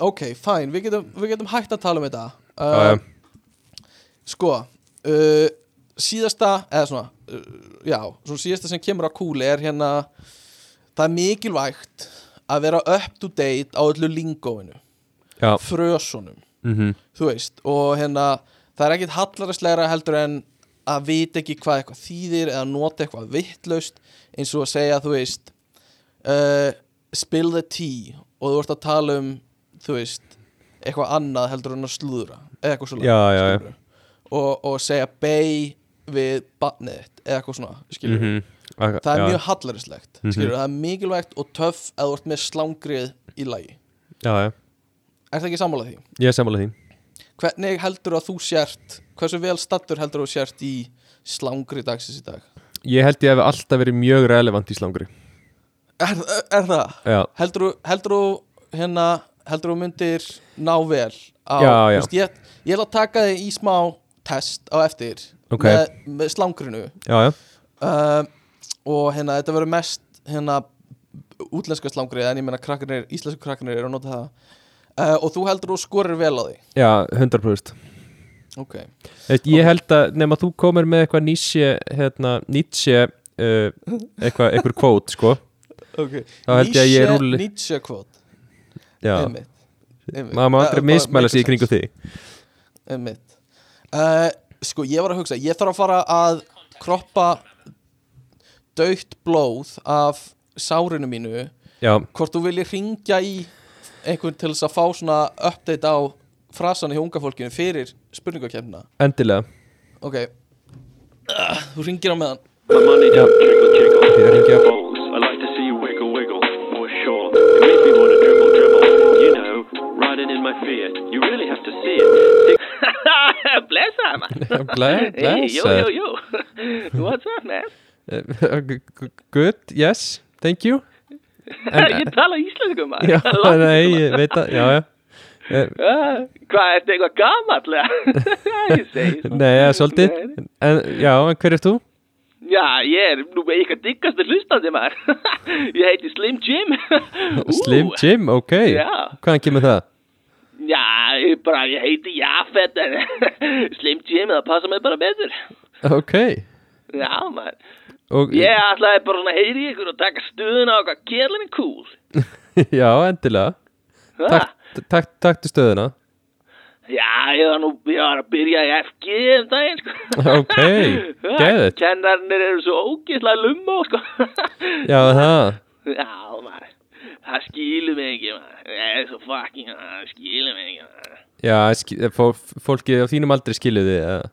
Ok, fæn, við getum, við getum hægt að tala um þetta. Uh, Sko uh, síðasta eða svona, já, svona síðasta sem kemur á kúli er hérna það er mikilvægt að vera up to date á öllu lingóinu frösunum, mhm. þú veist og hérna, það er ekkit hallaræslegra heldur en að vita ekki hvað eitthvað þýðir eða nota eitthvað vittlaust eins og að segja, þú veist uh, spill the tea og þú ert að tala um þú veist, eitthvað annað heldur en að slúðra eða eitthvað skilurðu. og, og segja bay við barnið þitt eða eitthvað svona, skilur mhm Ak- það er já. mjög hallaræslegt Mhm. skilur, það er mikilvægt og töff að þú ert með slangrið í lagi Já, já, Er það ekki sammála því? ég er sammála því Hvernig heldur að þú sért hversu vel stattur heldur að þú sért í slangri dagsins í dag? Ég held ég hef alltaf verið mjög relevant í slangri Er, er, er það? Já, Heldur þú, hérna, heldur þú myndir ná vel á, Já, já. Veist, ég, ég ætla að taka þig í smá test á eftir Ok. með, með slangrinu. Já, já. Uh, og hérna þetta verður mest hérna útlenska slangri en ég meina krakkarnir, íslensku krakkarnir eru að nota það. Uh, og þú heldur þú skorir vel á því? Já, 100% ok, Veist, Ég held að nema þú komir með eitthvað Nietzsche hérna, Nietzsche uh, eitthvað, eitthvað kvót, sko. Okay. Að Nietzsche kvot Já, einmitt, einmitt. maður má aldrei mismæla sig í kringu því uh, sko ég var að hugsa, ég þarf að fara að kroppa dautt blóð af sárinu mínu Já, hvort þú viljið ringja í einhvern til þess að fá svona update á frasan í unga fólkinu fyrir spurningakefna endilega ok uh, þú ringir á meðan. Ég er að hringja. Balls. I like to see you wiggle wiggle. For sure. It makes me wanna dribble dribble. You know, riding in my Fiat. You really have to see it. Stick Blessaður maður Ble- Hey, yo, yo, yo. What's up, man? Uh, g- Good, yes, thank you. Ég tala íslensku maður Já, nei, ég veit að, já, já Eh, Hvað, ertu eitthvað gamall? ég segi svona. Nei, ja, svolítið en, Já, en hver er þú? Já, ég er nú með ykkar diggasti hlustandi maður Ég heiti Slim Jim. Slim Jim, ok Já. Hvaðan kemur það? Ég bara, ég heiti Jafet Slim Jim, það passa mig bara betur Ok Já, maður og, Ég ætlaði bara svona að heyri ykkur og taka stuðuna á hvað kérlinn er cool Já, endilega Ha? Takk, takk, Takktu stöðuna Já, ég var nú, ég var að byrja í FG um daginn, sko. Ok, geðveikt. Kennarnir eru svo ógislega lumma, sko. Já, það Já, maður, það skilur mig ekki, maður. Það er svo fucking, það skilur mig ekki, maður. Já, ski- fó, fólki á þínum aldrei skilu þið.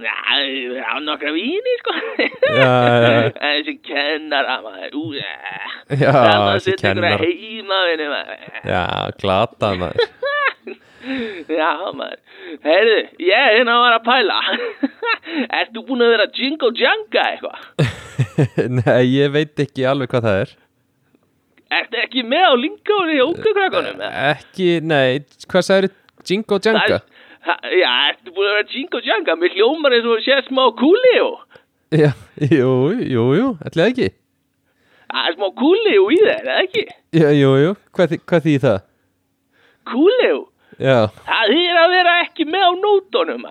Já, ég á nokkra víni, sko. Já. En þessi kennara, maður, ú, já. Já, Það er þessi setja ykkur að kennarar. heima, vinni, maður. Já, glata maður Já, maður. Heyrðu, ég er hérna að vera að pæla. Ert þú búin að vera jingle janga eitthvað? Nei, ég veit ekki alveg hvað það er Ertu ekki með á lingónu í ókakrakonum? Ekki, nei, hvað sagður Jingo Janga? Já, ertu búin að vera jingle janga? Mér hljómar eins og sé smá kúli og Já, jú, jú, jú, ætlaði ekki Það er smá kúli og í þeir, eða ekki? Já, jú, jú, hvað, hvað þýð það? Kúli og Já, Það er að vera ekki með á nótunum,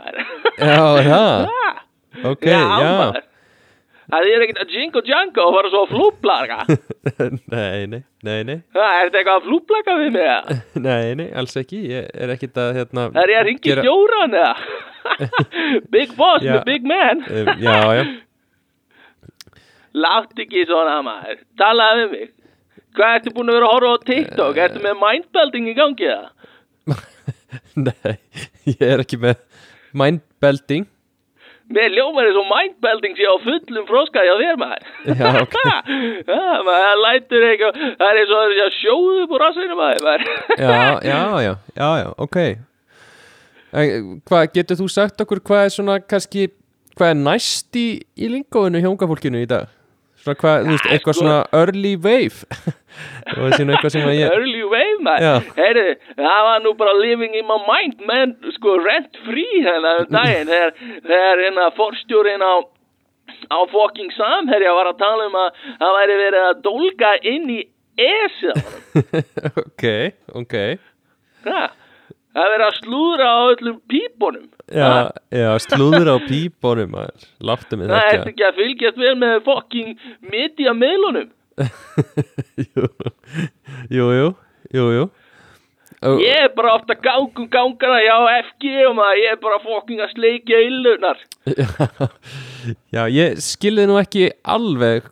já, það Ha? Ok, já, maður. Það er ekkert að jingle janga og fara svo að flúplaga. Nei, nei, nei, nei Það er eitthvað að flúplaga við mig, eða? Nei, nei, alls ekki Ég er ekkit að, hérna Er ég að ringi gera- stjóran, eða? big boss Já. big man. Já, já Látt ekki svona maður Talaði við mig Hvað ertu búin að vera að horfa á TikTok? Ertu með mindbelting í gangi það? Nei, ég er ekki með mindbelting Mér ljómar eins og mindbelting sé á fullum froska hjá þér maður Já, ok. Já, maður lætur ekki Það er eins og það að sjóðu upp úr rassinu maður maður. Já, já, já, já, já, ok Hvað, getur þú sagt okkur hvað er svona kannski hvað er næst í, í lingóinu hjá unga fólkinu í dag? Svona hvað, þú veist, eitthvað sko- svona early wave. Og þessi eitthvað sem að ég Early wave maður. Heyri, það var nú bara living in my mind menn, sko, rent free hérna um daginn. Þegar, hérna forstjórin á á fucking samherja var að tala um að það væri verið að dólga inn í esið Ok, ok. Það er verið að slúðra á öllum pípunum Já, já, slúður á pípunum Láttu mig Það þetta ert ekki að fylgjast vel með fucking media meilunum Jú, jú, jú, jú, jú. Og- Ég er bara ofta gangum gangana hjá FG og maður Ég er bara fucking að sleikja illunar Já, ég skilði nú ekki alveg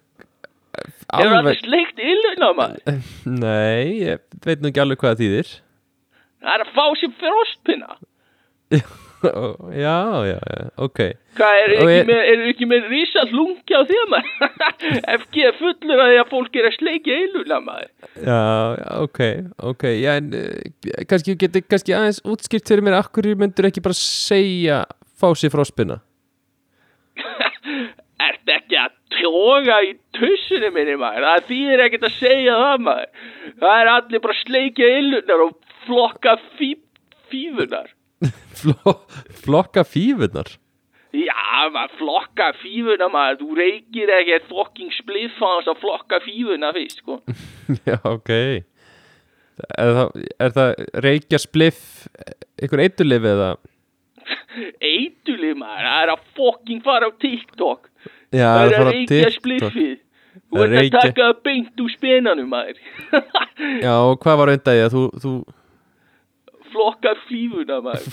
Hefur allir Alveg, sleikt illunar maður? Nei, ég veit nú ekki alveg hvað það þýðir. Það er að fá sér frostpinna. Já, já, já, ok. Hvað, er Og ekki, ég- með, er ekki með rísa hlungja á því maður? FG er fullur að því að fólk er að sleikja illunar maður. Já, já, ok, ok Já, en uh, kannski geti kannski aðeins útskýrt fyrir mér Akkur myndur ekki bara segja Fá sér frá spinna Ert ekki að toga í tussunni minni maður? Það þýðir ekkert að segja það maður. Það er allir bara að sleikja illunar og flokka Fló, Flokka fífunar Já, maður flokka fífuna maður. Þú reykir ekkert fucking spliff á þess að flokka fífuna fyrst sko. Já, ok. Er það, er það reykja spliff Ykkur eiturlif eða? Eitulið maður, það er að fucking fara á TikTok. Já, Það er að reykja TikTok. spliffið. Þú ert að taka það beint úr spenanum maður. Já, og hvað var undan því að þú, þú Flokka fífuna maður.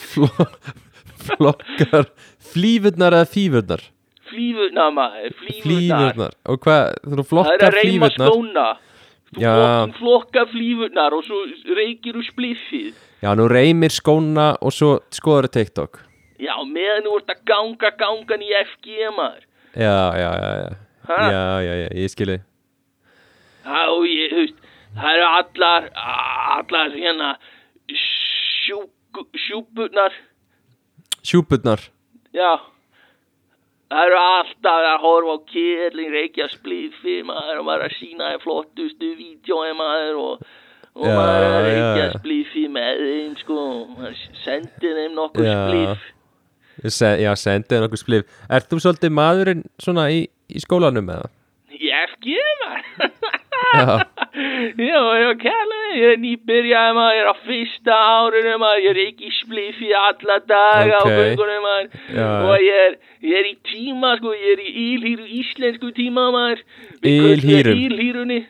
Flokkar flífurnar eða fífurnar? Flífuna maður, flífurnar. Og hvað, þú Það er flokkar að reyma flífurnar? skóna Þú Já. fucking flokka flífunar og svo reykir úr spliffið Já, nú reymir skóna og svo skoður TikTok. Já, meðan þú ert að ganga gangan í FG maður. Já, já, já, já? Já, já, já, ég skilji. Já, ég, þú veist, það eru allar, allar hérna sjúku, sjúpunar, Sjúpurnar já, það eru alltaf að horfa á kérling, reykja spliffi, maður, og maður er að sína þeim flottustu vídjói, maður, og, og Já, maður er að reykja já. spliffi með þeim, sko, sendir þeim nokkur Já. spliff. Se, Já, sendið nokkuð splif Ert þú svolítið maðurinn svona í, í skólanum eða? Ég FG, maður. Já, ég var kærlega, ég er nýbyrjaði maður, ég er á fyrsta árinu maður, ég er ekki spliffi alla daga Ok. á göngunum maður Já. og ég er, ég er í tíma sko, ég er í ílhýru, íslensku tíma maður. Ylhýrum? Ílhýrunni.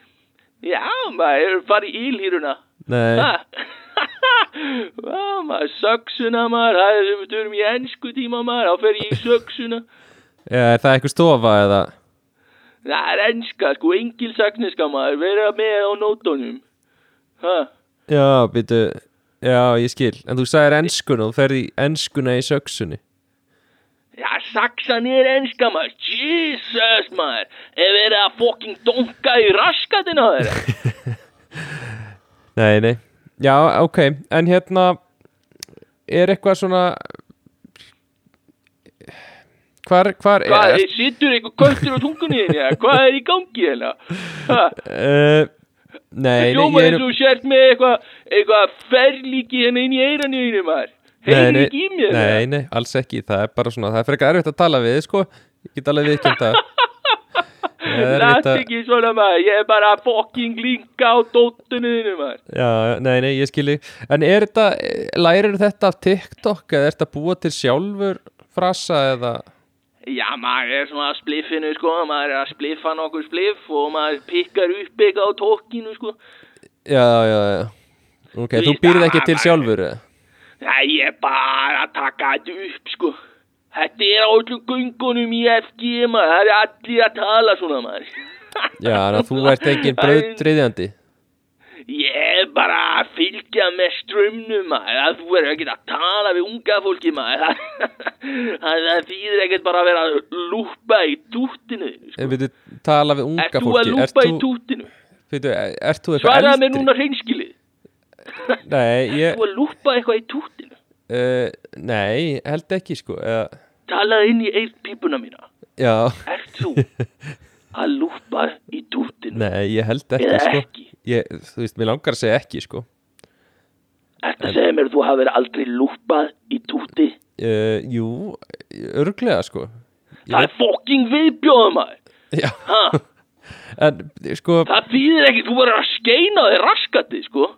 Já, maður, ég er farið í ílhýruna. maður, söksuna maður, það er sem við törum í ennsku tíma maður, þá fer ég í söksuna. Já, er það eitthvað stofa eða? Það er ennska, sko, engilsakniska maður, vera með á nótunum. Hæ? Já, býtu Já, ég skil. En þú sagðir enskuna, þú ferði enskuna í söksunni Já, saksan er ennska maður, Jesus maður, er verið að fucking donka í raskatina þeirra. Nei, nei. Já, ok, en hérna Er eitthvað svona Hvar, hvar Hvað, er, sittur eitthvað költur á tungunni eða hvað er í gangi hérna? Uh, Nei, ég er eins og þú sért með eitthvað, eitthvað ferlíki hérna inn í eiranu þínu maður. Heyrðu ekki í mér? eða? Nei, nei, alls ekki Það er bara svona, það er frekar erfitt að tala við sko Ég get alveg viðkjönd er Lætt að ekki svona maður, ég er bara að fucking linka á dóttunni þínu maður. Já, nei, nei, ég skilji En er þetta, lærir þetta af TikTok eða er þetta að búa til sjálfur frasa eða Já, maður er svona að spliffinu, sko, maður er að spliffa nokkur spliff og maður pikkar upp eitthvað á tókinu, sko. Já, já, já Ok, Þú þú býrð ekki til sjálfur? Já, ég er bara að taka þetta upp, sko. Þetta er á öllum göngunum í FG, maður, það er allir að tala svona, maður. Já, þannig að þú ert engin brauðdriðjandi Ég er bara að fylgja með strömmnum, maður, að þú er ekkert að tala við unga fólki, maður. Það, þýðir ekkert bara að vera að lúpa í túttinu, sko. Ef við tala við unga Ert þú að fólki lúpa í þú, þú eitthvað Svaraði mér núna hreinskilið. Nei, ég, Þú að lúpa eitthvað í túttinu? uh, nei, held ekki sko eða, Talaði inn í eirpípuna mína. Já, Ert þú að lúpa í túttinu? nei, ég held ekki Eða sko ekki? Ég, Þú veist, mér langar að segja ekki sko. Ertu að segja mér þú hafið aldrei lúpað í tútti? uh, Jú, örglega sko. Það er fokking viðbjóðum. Já, en sko Það þýðir ekki, þú verður að skeina þig raskati, sko.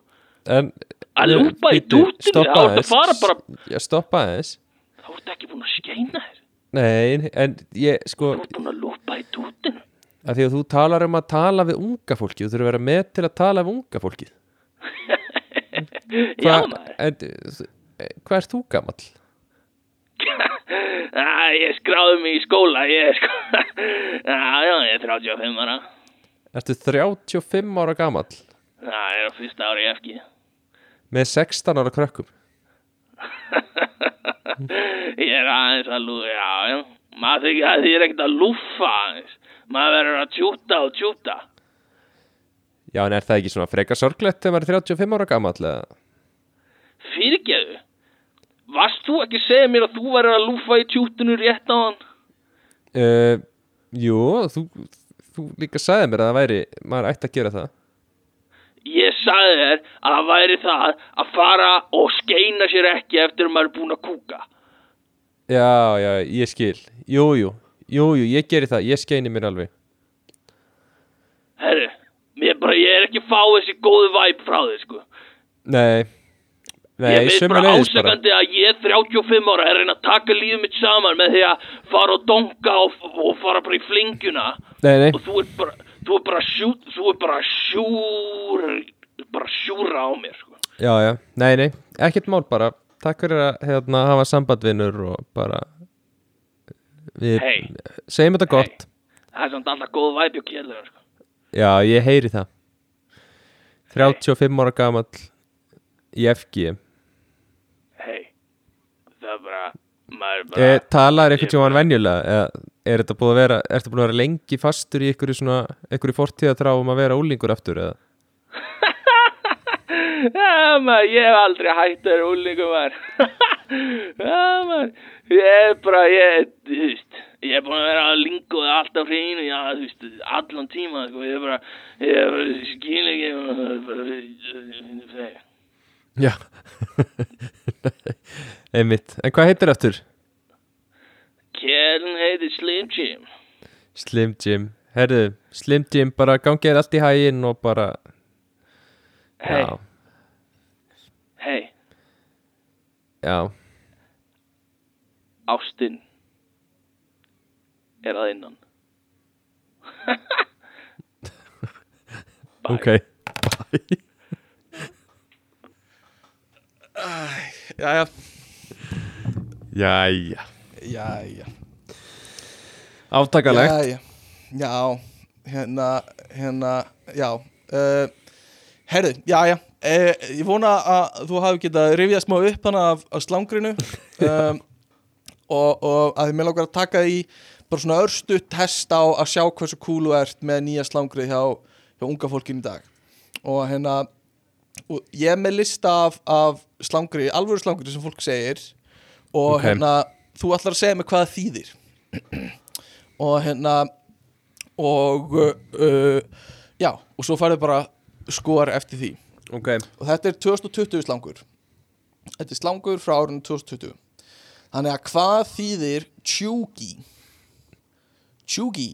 En Að lúpa í stoppa þá ertu að fara bara Já, stoppa aðeins. Þá ertu ekki búin að skeina þér. Nei, en ég, sko Þú ert búin að lúpa í dútinu að Því að þú talar um að tala við unga fólki Þú þurfur að vera með til að tala við unga fólki Já, Hva- maður. en, þú- Hvað ert þú gamall? Æ, Ég skráði mig í skóla Ég er sko Já, já, ég er 35 ára. Ertu 35 ára gamall? Já, ég er á fyrsta ári í FG með 16 ára krökkum? Ég er aðeins að lúfa, já, já. Maður þykir að því er ekkert að lúfa aðeins Maður verður að tjúta og tjúta. Já, en er það ekki svona freka sorglegt þegar maður er 35 ára eða? Fyrirgeðu Varst þú ekki að segja mér að þú verður að lúfa í tjútinu rétt á hann? Uh, jú, þú, þú líka sagði mér að það væri maður ætti að gera það. Ég sagði þér að það væri það að fara og skeina sér ekki eftir að maður er búin að kúka. Já, já, ég skil. Jú, jú, jú, jú, ég geri það Ég skeini mér alveg. Herru, mér bara, ég er ekki að fá þessi góðu væp frá þig, sko. Nei, nei, Ég veit bara sömuleiðis bara. ásakandi að ég er 35 ára er að reyna að taka lífið mitt saman með því að fara og donka og, og fara bara í flingjuna. Nei, nei, og þú er bara, þú er bara sjút, þú er bara sjúr, bara sjúra á mér, sko. já, já, nei, nei. Ekkert mál bara. Takk fyrir að hérna, hafa sambandvinnur og bara Við Hey. segjum þetta gott Það er samt alltaf góð væpi og kjærlega, sko. Já, ég heyri það 35 ára gamall í FG Hei, það er bara, bara, e, Talar eitthvað sem hann venjulega eða er þetta búið að vera Ertu búin að vera lengi fastur í einhverju svona einhverju fortíðatrá um að vera úlingur aftur eða? Já, maður, ég hef aldrei hægt að vera úlíkum, maður. Já, maður, ég er bara, ég, þú veist, ég er búin að vera að lingoða alltaf hreinu, já, þú veist, allan tíma, sko, ég er bara, ég er bara, skil ekki, bara, Já. Einmitt. En hvað heitir aftur? Kjærn heitir Slim Jim. Slim Jim. Herðu, Slim Jim bara gangið allt í hæginn og bara Hei, Já, hei, já. Ástin er að innan. Bye. Ok. Bye. Jæja, Jæja. Jæja. Átakalegt Jæja, já, hérna, hérna, já. Uh, Herðu, jæja uh, Ég vona að þú hafi getað rifjað smá upp hana af, af slangrinu. Um, og, og að þið með langar að taka í bara svona örstu test á að sjá hversu þú ert með nýja slangrið hjá, hjá unga fólkinu í dag. Og hérna og ég er með lista af, af slangri, alvöru slangri sem fólk segir. Og Ok. hérna þú ætlar að segja mig hvað þýðir. Og hérna og uh, já, og svo farið bara skor eftir því Ok. Og þetta er 2020 slangur. Þetta er slangur frá árinu 2020 þannig að hvað þýðir tjúgi? Tjúgi.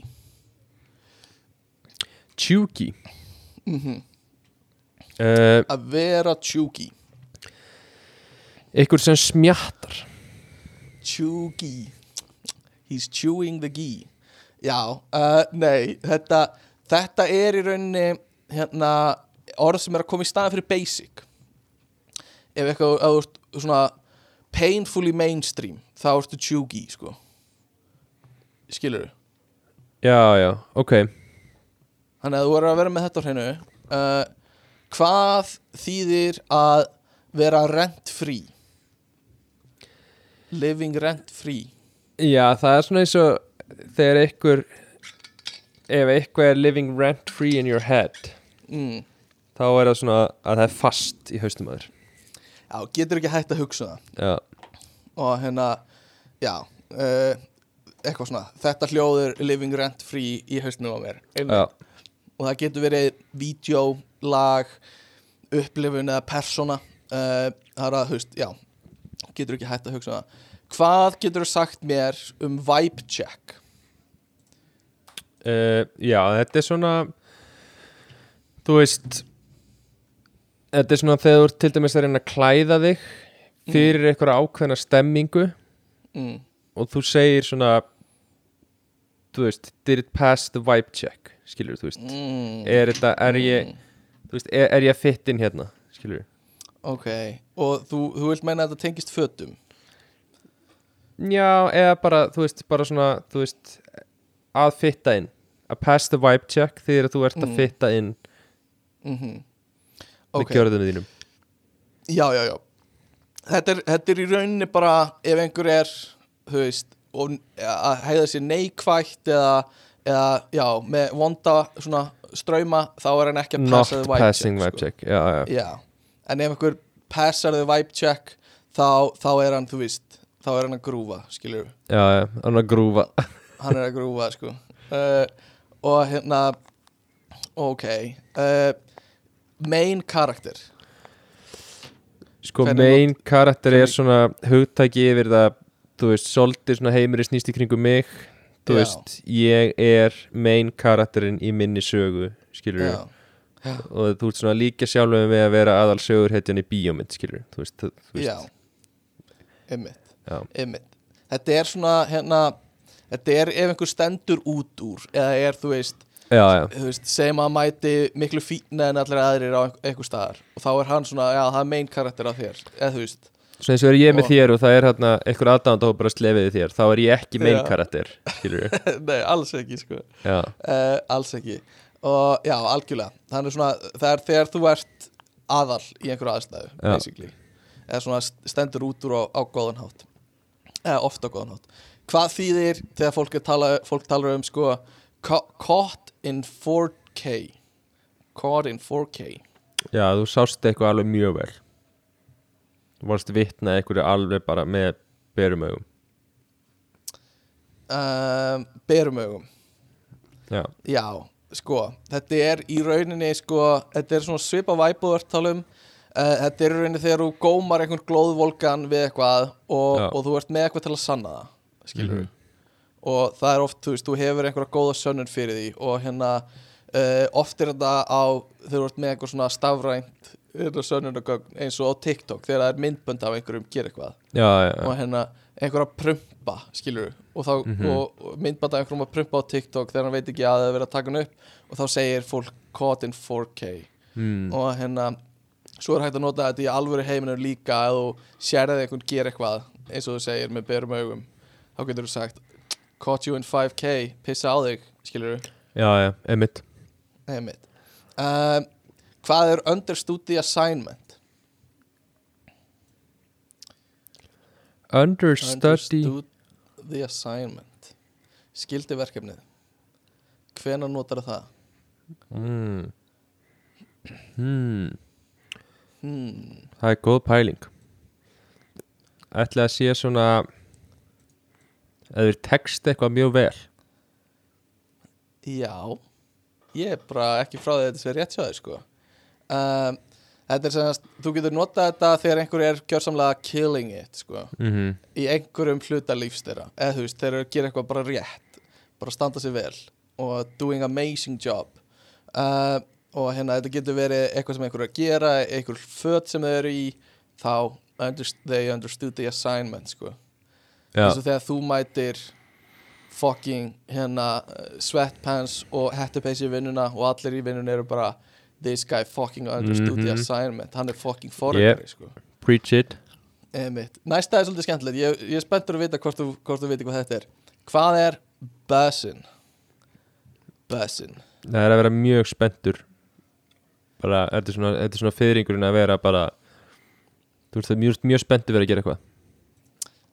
Tjúki Mhm. uh, að vera tjúgi. Ykkur sem smjattar. Chewy He's chewing the ghee. Já, uh, nei þetta, þetta er í rauninni hérna, orð sem er að koma í staðan fyrir basic. Ef eitthvað ef þú ert svona painfully mainstream þá ertu chewy sko. Skilur Já, já, ok. Þannig að þú verður að vera með þetta á hreinu. Uh, hvað þýðir að vera rent free living rent free Já, það er svona eins og þegar ykkur ef eitthvað er living rent free in your head. Mm. Þá er það svona að það er fast í haustum aður Já, getur ekki hægt að hugsa það. Já, og hérna, já uh, eitthvað svona, þetta hljóður living rent free í hausnum á mér og það getur verið vídeo, lag upplifun eða persóna uh, það er að, veist, já getur ekki hægt að hugsa það. Hvað getur þú sagt mér um vibe check? Uh, já þetta er svona þú veist þetta er svona þegar þú ert til dæmis að reyna að klæða þig fyrir einhverja ákveðna stemmingu mm. og þú segir svona þú veist, did it pass the vibe check skilur þú veist, Mm. er þetta, er ég þú veist, er, er ég að fit inn hérna skilur Ok, og þú, þú vilt meina að þetta tengist fötum? Já, eða bara, þú veist, bara svona þú veist, að fitta inn. Að pass the vibe check þegar þú ert að Mm. fitta inn mm með gjörðum þínum. Já, já, já. Þetta er, þetta er í rauninni bara ef einhver er, þú veist og að heiða sér neikvætt eða, eða, já, með vonda svona ströyma þá er hann ekki að passa the vibe check, vibe sko. check. Já, já, Já, en ef einhver passar the vibe check þá, þá er hann, þú veist þá er hann að grúfa, skilur já, já, hann að grúfa. Hann er að grúfa, sko. Uh, og hérna ok uh, main karakter? Sko Hvernig main karakter er svona hugtæki yfir það þú veist, svolítið svona heimiri snýst í kringum mig þú Já. veist, ég er main karakterinn í minni sögu skilur Já, og þú ert svona líka sjálfum við að vera aðal sögur hetjan í bíómynd skilur þú veist, þú, þú veist. Já. Einmitt, Já. einmitt. Þetta er svona, hérna Þetta er ef einhver stendur út úr eða er, þú veist, segjum að mæti miklu fína en allir aðrir á einhver- staðar. Og þá er hann svona, já, það er main karakter af þér eða þú veist, svona eins og er ég með Og- þér og það er hérna einhver aðdáðan og bara slefiði þér þá er ég ekki main Já. karakter nei, alls ekki, sko. Uh, alls ekki. Og já, algjörlega. Þannig svona, það er þegar þú ert aðal í einhverju aðstæðu Já. basically, eða svona stendur út úr á, á góðan hátt. Eða ofta á góðan hátt. Hvað þýðir þegar fólk, tala, fólk talar um sko ca- caught in 4K caught in 4K já, þú sást eitthvað alveg mjög vel. Þú varst vitna einhverju alveg bara með berum augum. Um, berum augum. Já, Já, sko, þetta er í rauninni, sko, þetta er svona svipa væpúður talum uh, Þetta er í rauninni þegar þú gómar einhvern glóðvolgan við eitthvað og, og þú ert með eitthvað til að sanna það, skilur Mhm. Og það er oft, þú veist, þú hefur einhverja góða sönnun fyrir því og hérna uh, oft er þetta á, þú ert með einhver svona stafrænt hérna, sönnunagögn eins og á TikTok þegar það er myndbönd af einhverjum gera eitthvað já, já, já. og hérna einhver að prumpa skilur og, þá, Mhm. og, og myndbanda einhverjum að prumpa á TikTok þegar hann veit ekki að það er verið að taka hann upp og þá segir fólk caught in 4K Mm. og hérna svo er hægt að nota þetta í alvöru heiminu líka að þú sérði einhvern gera eitthvað eins og þú segir með berum augum þá getur þú sagt caught you in 5K, pissa á þig skilur já, já, emitt einmitt um, hvað er understood the assignment understudy Understood the assignment Skildi verkefnið Hvenær notar það? mm. Hmm. Hmm. það er góð pæling ætla að sé svona eða þeir text eitthvað mjög vel. Já Ég er bara ekki frá því að þetta sé rétt þér sko. Um, Þetta er sem að þú getur notað þetta þegar einhver er gjörsamlega killing it sko mm í einhverjum hluta lífs þeirra. Eða þú veist, þeir eru að gera eitthvað bara rétt bara standa sig vel og doing amazing job. Uh, og hérna þetta getur verið eitthvað sem einhver er að gera einhver föt sem þeir eru í þá underst they understood the assignment sko eins og þegar þú mætir fucking hérna sweatpants og hettupeysi í vinnuna og allir í vinnuna eru bara this guy fucking understood the Mhm. assignment. Hann er fucking forræðari sko. Preach it. Næsta er svolítið skemmtilegt. Ég, ég er spenntur að vita hvort þú, hvort þú viti hvað þetta er. Hvað er bussin? Bussin það er að vera mjög spenntur. Bara, þetta er svona, svona fyrringurinn að vera bara þú veist það er mjög, mjög spenntur verið að gera eitthvað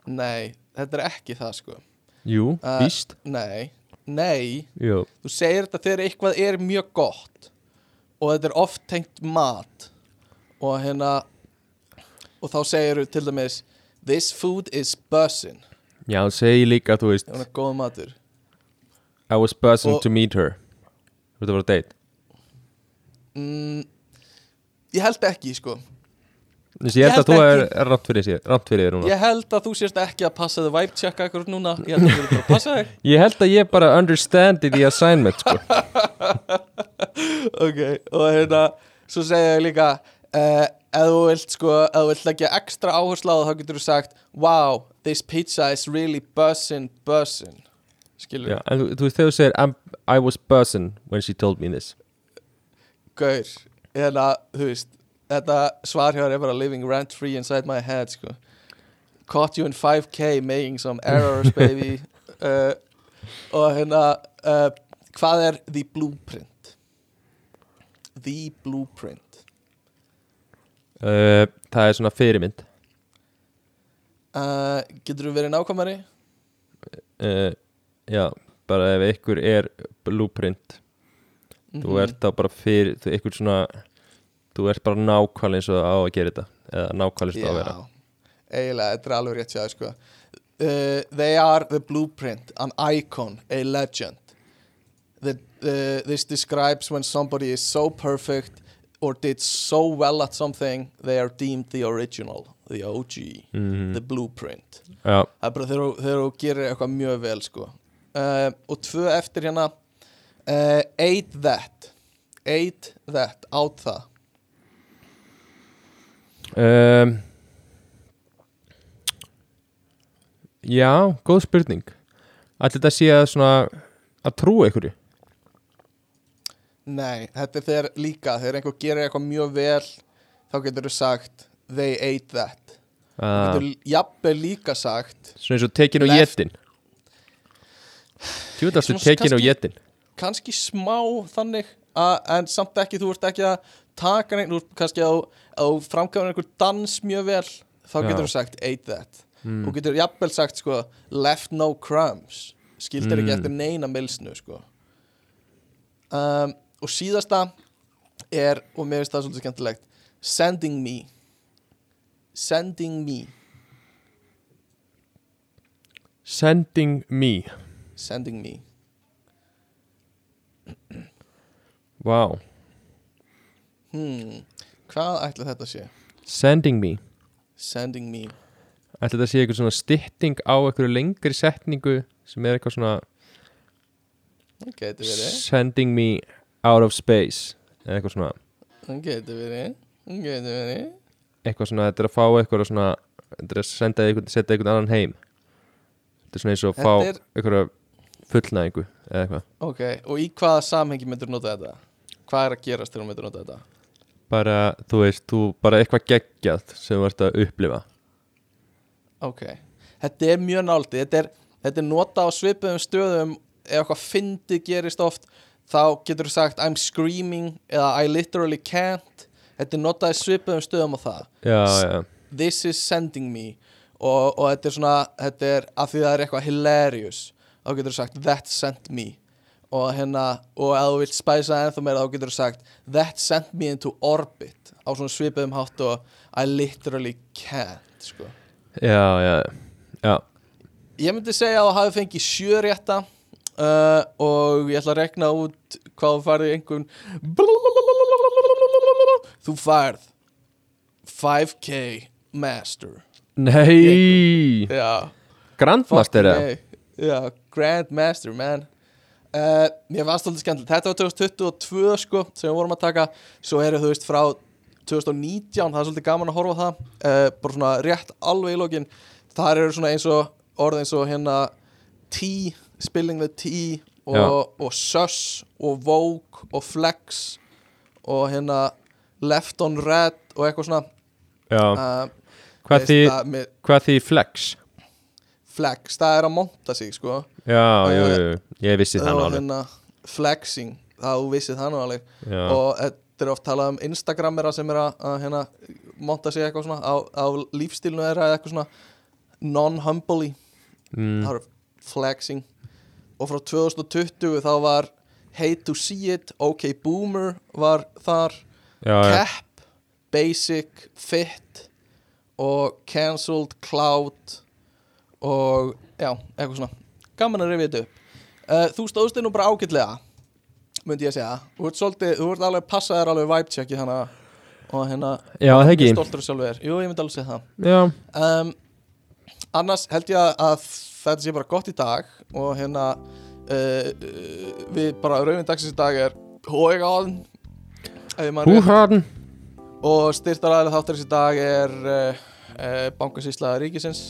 Nei, þetta er ekki það sko. Jú, Uh, víst. Nei, nei. Jú, Þú segir þetta þegar eitthvað er mjög gott Og þetta er oft tengt mat Og hérna Og þá segir þú til dæmis This food is bussin já, það segi líka þú veist Það er góð matur. I was buzzing Og- to meet her. Þú veist að vera date. Mm, Ég held ekki sko Þess, ég held að þú er, er rátt fyrir, þér núna. Ég held að þú sérst ekki að passa þið vibe checka eitthvað núna. Ég held að þú verður bara að passa þig. Ég held að ég bara understandi the assignment sko. Ok, og hérna Svo segja ég líka uh, ef þú vilt sko ef þú vilt leggja ekstra áherslu á það þá getur þú sagt wow, this pizza is really bussin' bussin' skilur Já, en þú, veist þegar þú segir I was buzzing when she told me this. Gaur hérna, þú veist þetta svar hjá þér er bara living rent free inside my head sko. Caught you in 5k making some errors baby. Uh, og hérna uh, hvað er the blueprint? The blueprint. Uh, Það er svona fyrirmynd. Uh, getur þú verið nákvæmari? Uh, Já, bara ef ykkur er blueprint Þú Mhm. ert þá bara fyrir þú, ykkur svona Þú ert bara nákvæmlega eins og á að gera þetta Eða nákvæmlega eins og á að vera eiginlega, þetta er alveg rétt sér sko. uh, They are the blueprint An icon, a legend the, uh, This describes when somebody is so perfect Or did so well at something They are deemed the original The OG, Mhm. the blueprint Já, Það er bara þegar þú- gerir eitthvað mjög vel sko. uh, Og tvö eftir hérna uh, Ate that Ate that, át það um, Já, góð spurning. Ætli þetta sé að svona að trúa ykkur Nei, þetta er þegar líka þegar einhver gerir eitthvað mjög vel þá getur þú sagt they ate that. Þú uh, getur jafnvel líka sagt Svona eins og tekin og jetin. Tjúðastu Svona tekin og jetin. kannski smá þannig að, en samt ekki, þú ert ekki að taka neitt, þú ert kannski að að þú framkvæmur einhver dans mjög vel þá getur þú sagt ate that þú getur jafnvel sagt sko left no crumbs. Skildir ekki Mm. eftir neina milsnu sko. Um, og síðasta er, og mér finnst það svolítið skemmtilegt sending me. Sending me. Sending me. Sending me. Wow hmm, hvað ætla þetta að sé? Sending me. Sending me. Ætli þetta sé eitthvað svona stytting á eitthvað lengri setningu sem er eitthvað svona það getur verið. Sending me out of space. Eitthvað svona. Það getur verið. Það getur verið. Eitthvað svona, þetta er að fá eitthvað svona þetta er að senda eitthvað, setja eitthvað annan heim. Þetta er svona eins og að fá er- eitthvað fullnæðingu eða eitthvað. Ok, og í hvaða samhengi myndur nota þetta? Hvað er að gerast þegar þú myndur nota þetta? Bara, þú veist, þú bara eitthvað geggjað sem ert að upplifa. Ok, þetta er mjög náldi þetta er, þetta er nota á svipuðum stöðum. Ef eitthvað fyndi gerist oft þá getur þú sagt I'm screaming eða I literally can't. Þetta er notað í svipuðum stöðum á það. Já, já, This is sending me. Og, og þetta er svona, þetta er af því það er eitthvað hilarious þá getur þú sagt that sent me og hérna, og ef þú vilt spæsa ennþá meira þá getur þú sagt that sent me into orbit á svona svipuðum hátt og I literally can't sko. já, já, já. Ég myndi segja að þú hafi fengið sjö rétta uh, og ég ætla að rekna út hvað þú farið einhvern þú færð 5k master. Nei, grandmaster. Já, Grandmaster, man uh, Mér fannst alltaf skemmtilegt. Þetta var 2022 sko sem við vorum að taka. Svo eru þú veist frá 2019 Það er svolítið gaman að horfa á það. Uh, Bara svona rétt alveg í lokin. Það eru svona eins og orð eins og hérna T, spilling with T og, og Sus og Vogue og Flex og hérna Left on Red og eitthvað svona. Uh, hvað því hvað því flex? Flex, það er að monta sig sko já, jú, jú, ég vissi það alveg. hérna flexing það þú vissið það já, og þetta er oft talað um Instagramera sem er að, að hérna, monta sig eitthvað svona á, á lífstílnu eða eitthvað svona non-humbly. Mm, það er flexing. Og frá 2020 þá var hate to see it, ok boomer var þar, já, cap basic, fit og cancelled cloud og já, eitthvað svona gaman að rifja þetta upp. Uh, þú stóðst þig nú bara ágætlega myndi ég að segja. Þú ert svolítið, þú ert alveg passaðir alveg vibe checki þannig og hérna já, það ekki? stoltur sjálfur, jú ég myndi alveg segja það. Já, um, annars held ég að- þetta sé bara gott í dag og hérna uh, við bara rauðin dagsins í dag er Hóigáðan húhraðin og styrtaræðilega þáttarins í dag er uh, uh, bankasýsla ríkisins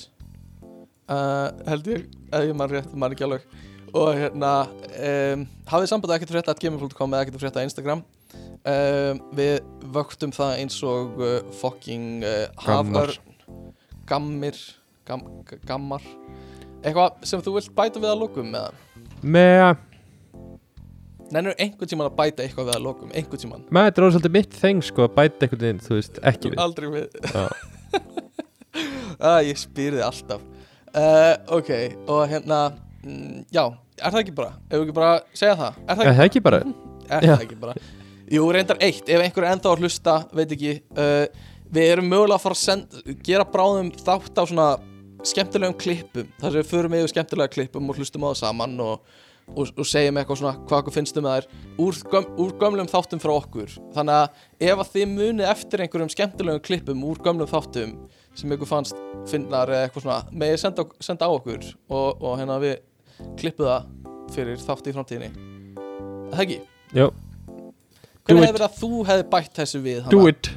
uh, held ég eða ég mann rétt, mann ekki alveg. Og hérna um, hafið samband ekkert frétta at gmail.com eða ekkert frétta Instagram? Um, við vöktum það eins og uh, fucking uh, Gammar. haförn gammir gam, gammar. Eitthvað sem þú vilt bæta við að lokum eða? Með nennur einhvern tímann að bæta eitthvað við að lokum einhvern tímann? Með þetta er orðið svolítið mitt þeng sko að bæta einhvern veginn, þú veist, ekki við. Aldrei við. Já. ah, ég spyr þið alltaf uh, ok, og hérna mm, já, er það ekki bara? Ef við ekki bara segja það, er það Er ekki, það ekki bara? Er já. það ekki bara? Jú, reyndar eitt, ef einhver er ennþá að hlusta veit ekki, uh, við erum mögulega að fara að senda, gera bráðum þátt á svona skemmtilegum klippum þar sem við förum yfir skemmtilega klippum og hlustum á það saman og, og, og segjum eitthvað svona hvað okkur finnst um þær úr, göm, úr gömlum þáttum frá okkur. Þannig að ef að þið munið eftir einhverjum skemmtilegum klippum úr gömlum þáttum sem ykkur fannst finnar eða eitthvað svona megið senda, senda á okkur og, og hérna við klippu það fyrir þátt í framtíðinni Það ekki? Jó, Do Hvernig hefur verið að þú hefði bætt þessu við? do hana? it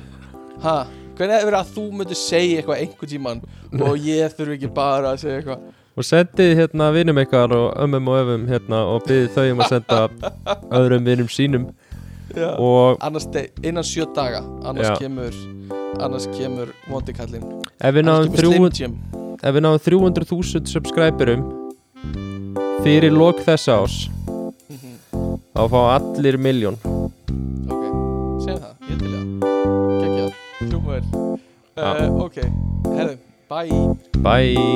Ha? Hvernig hefur verið að þú myndir segja eitthvað einhvern tímann og ég þurfi ekki bara að segja eitthvað Og sendið hérna vinum ykkar og ömmum og öfum hérna og byggðið þau um að senda öðrum vinum sínum Já. og annars innan sjö daga annars Já. kemur annars kemur vondikallin ef við náðum annars kemur Slim 300 Jim? ef við náðum 300.000 subscriberum fyrir lok þessa ás Mhm. þá fá allir miljón ok, segjum það, ég til það. Geggjað, hljóma vel Já. uh, ok, herðu, bye. Bye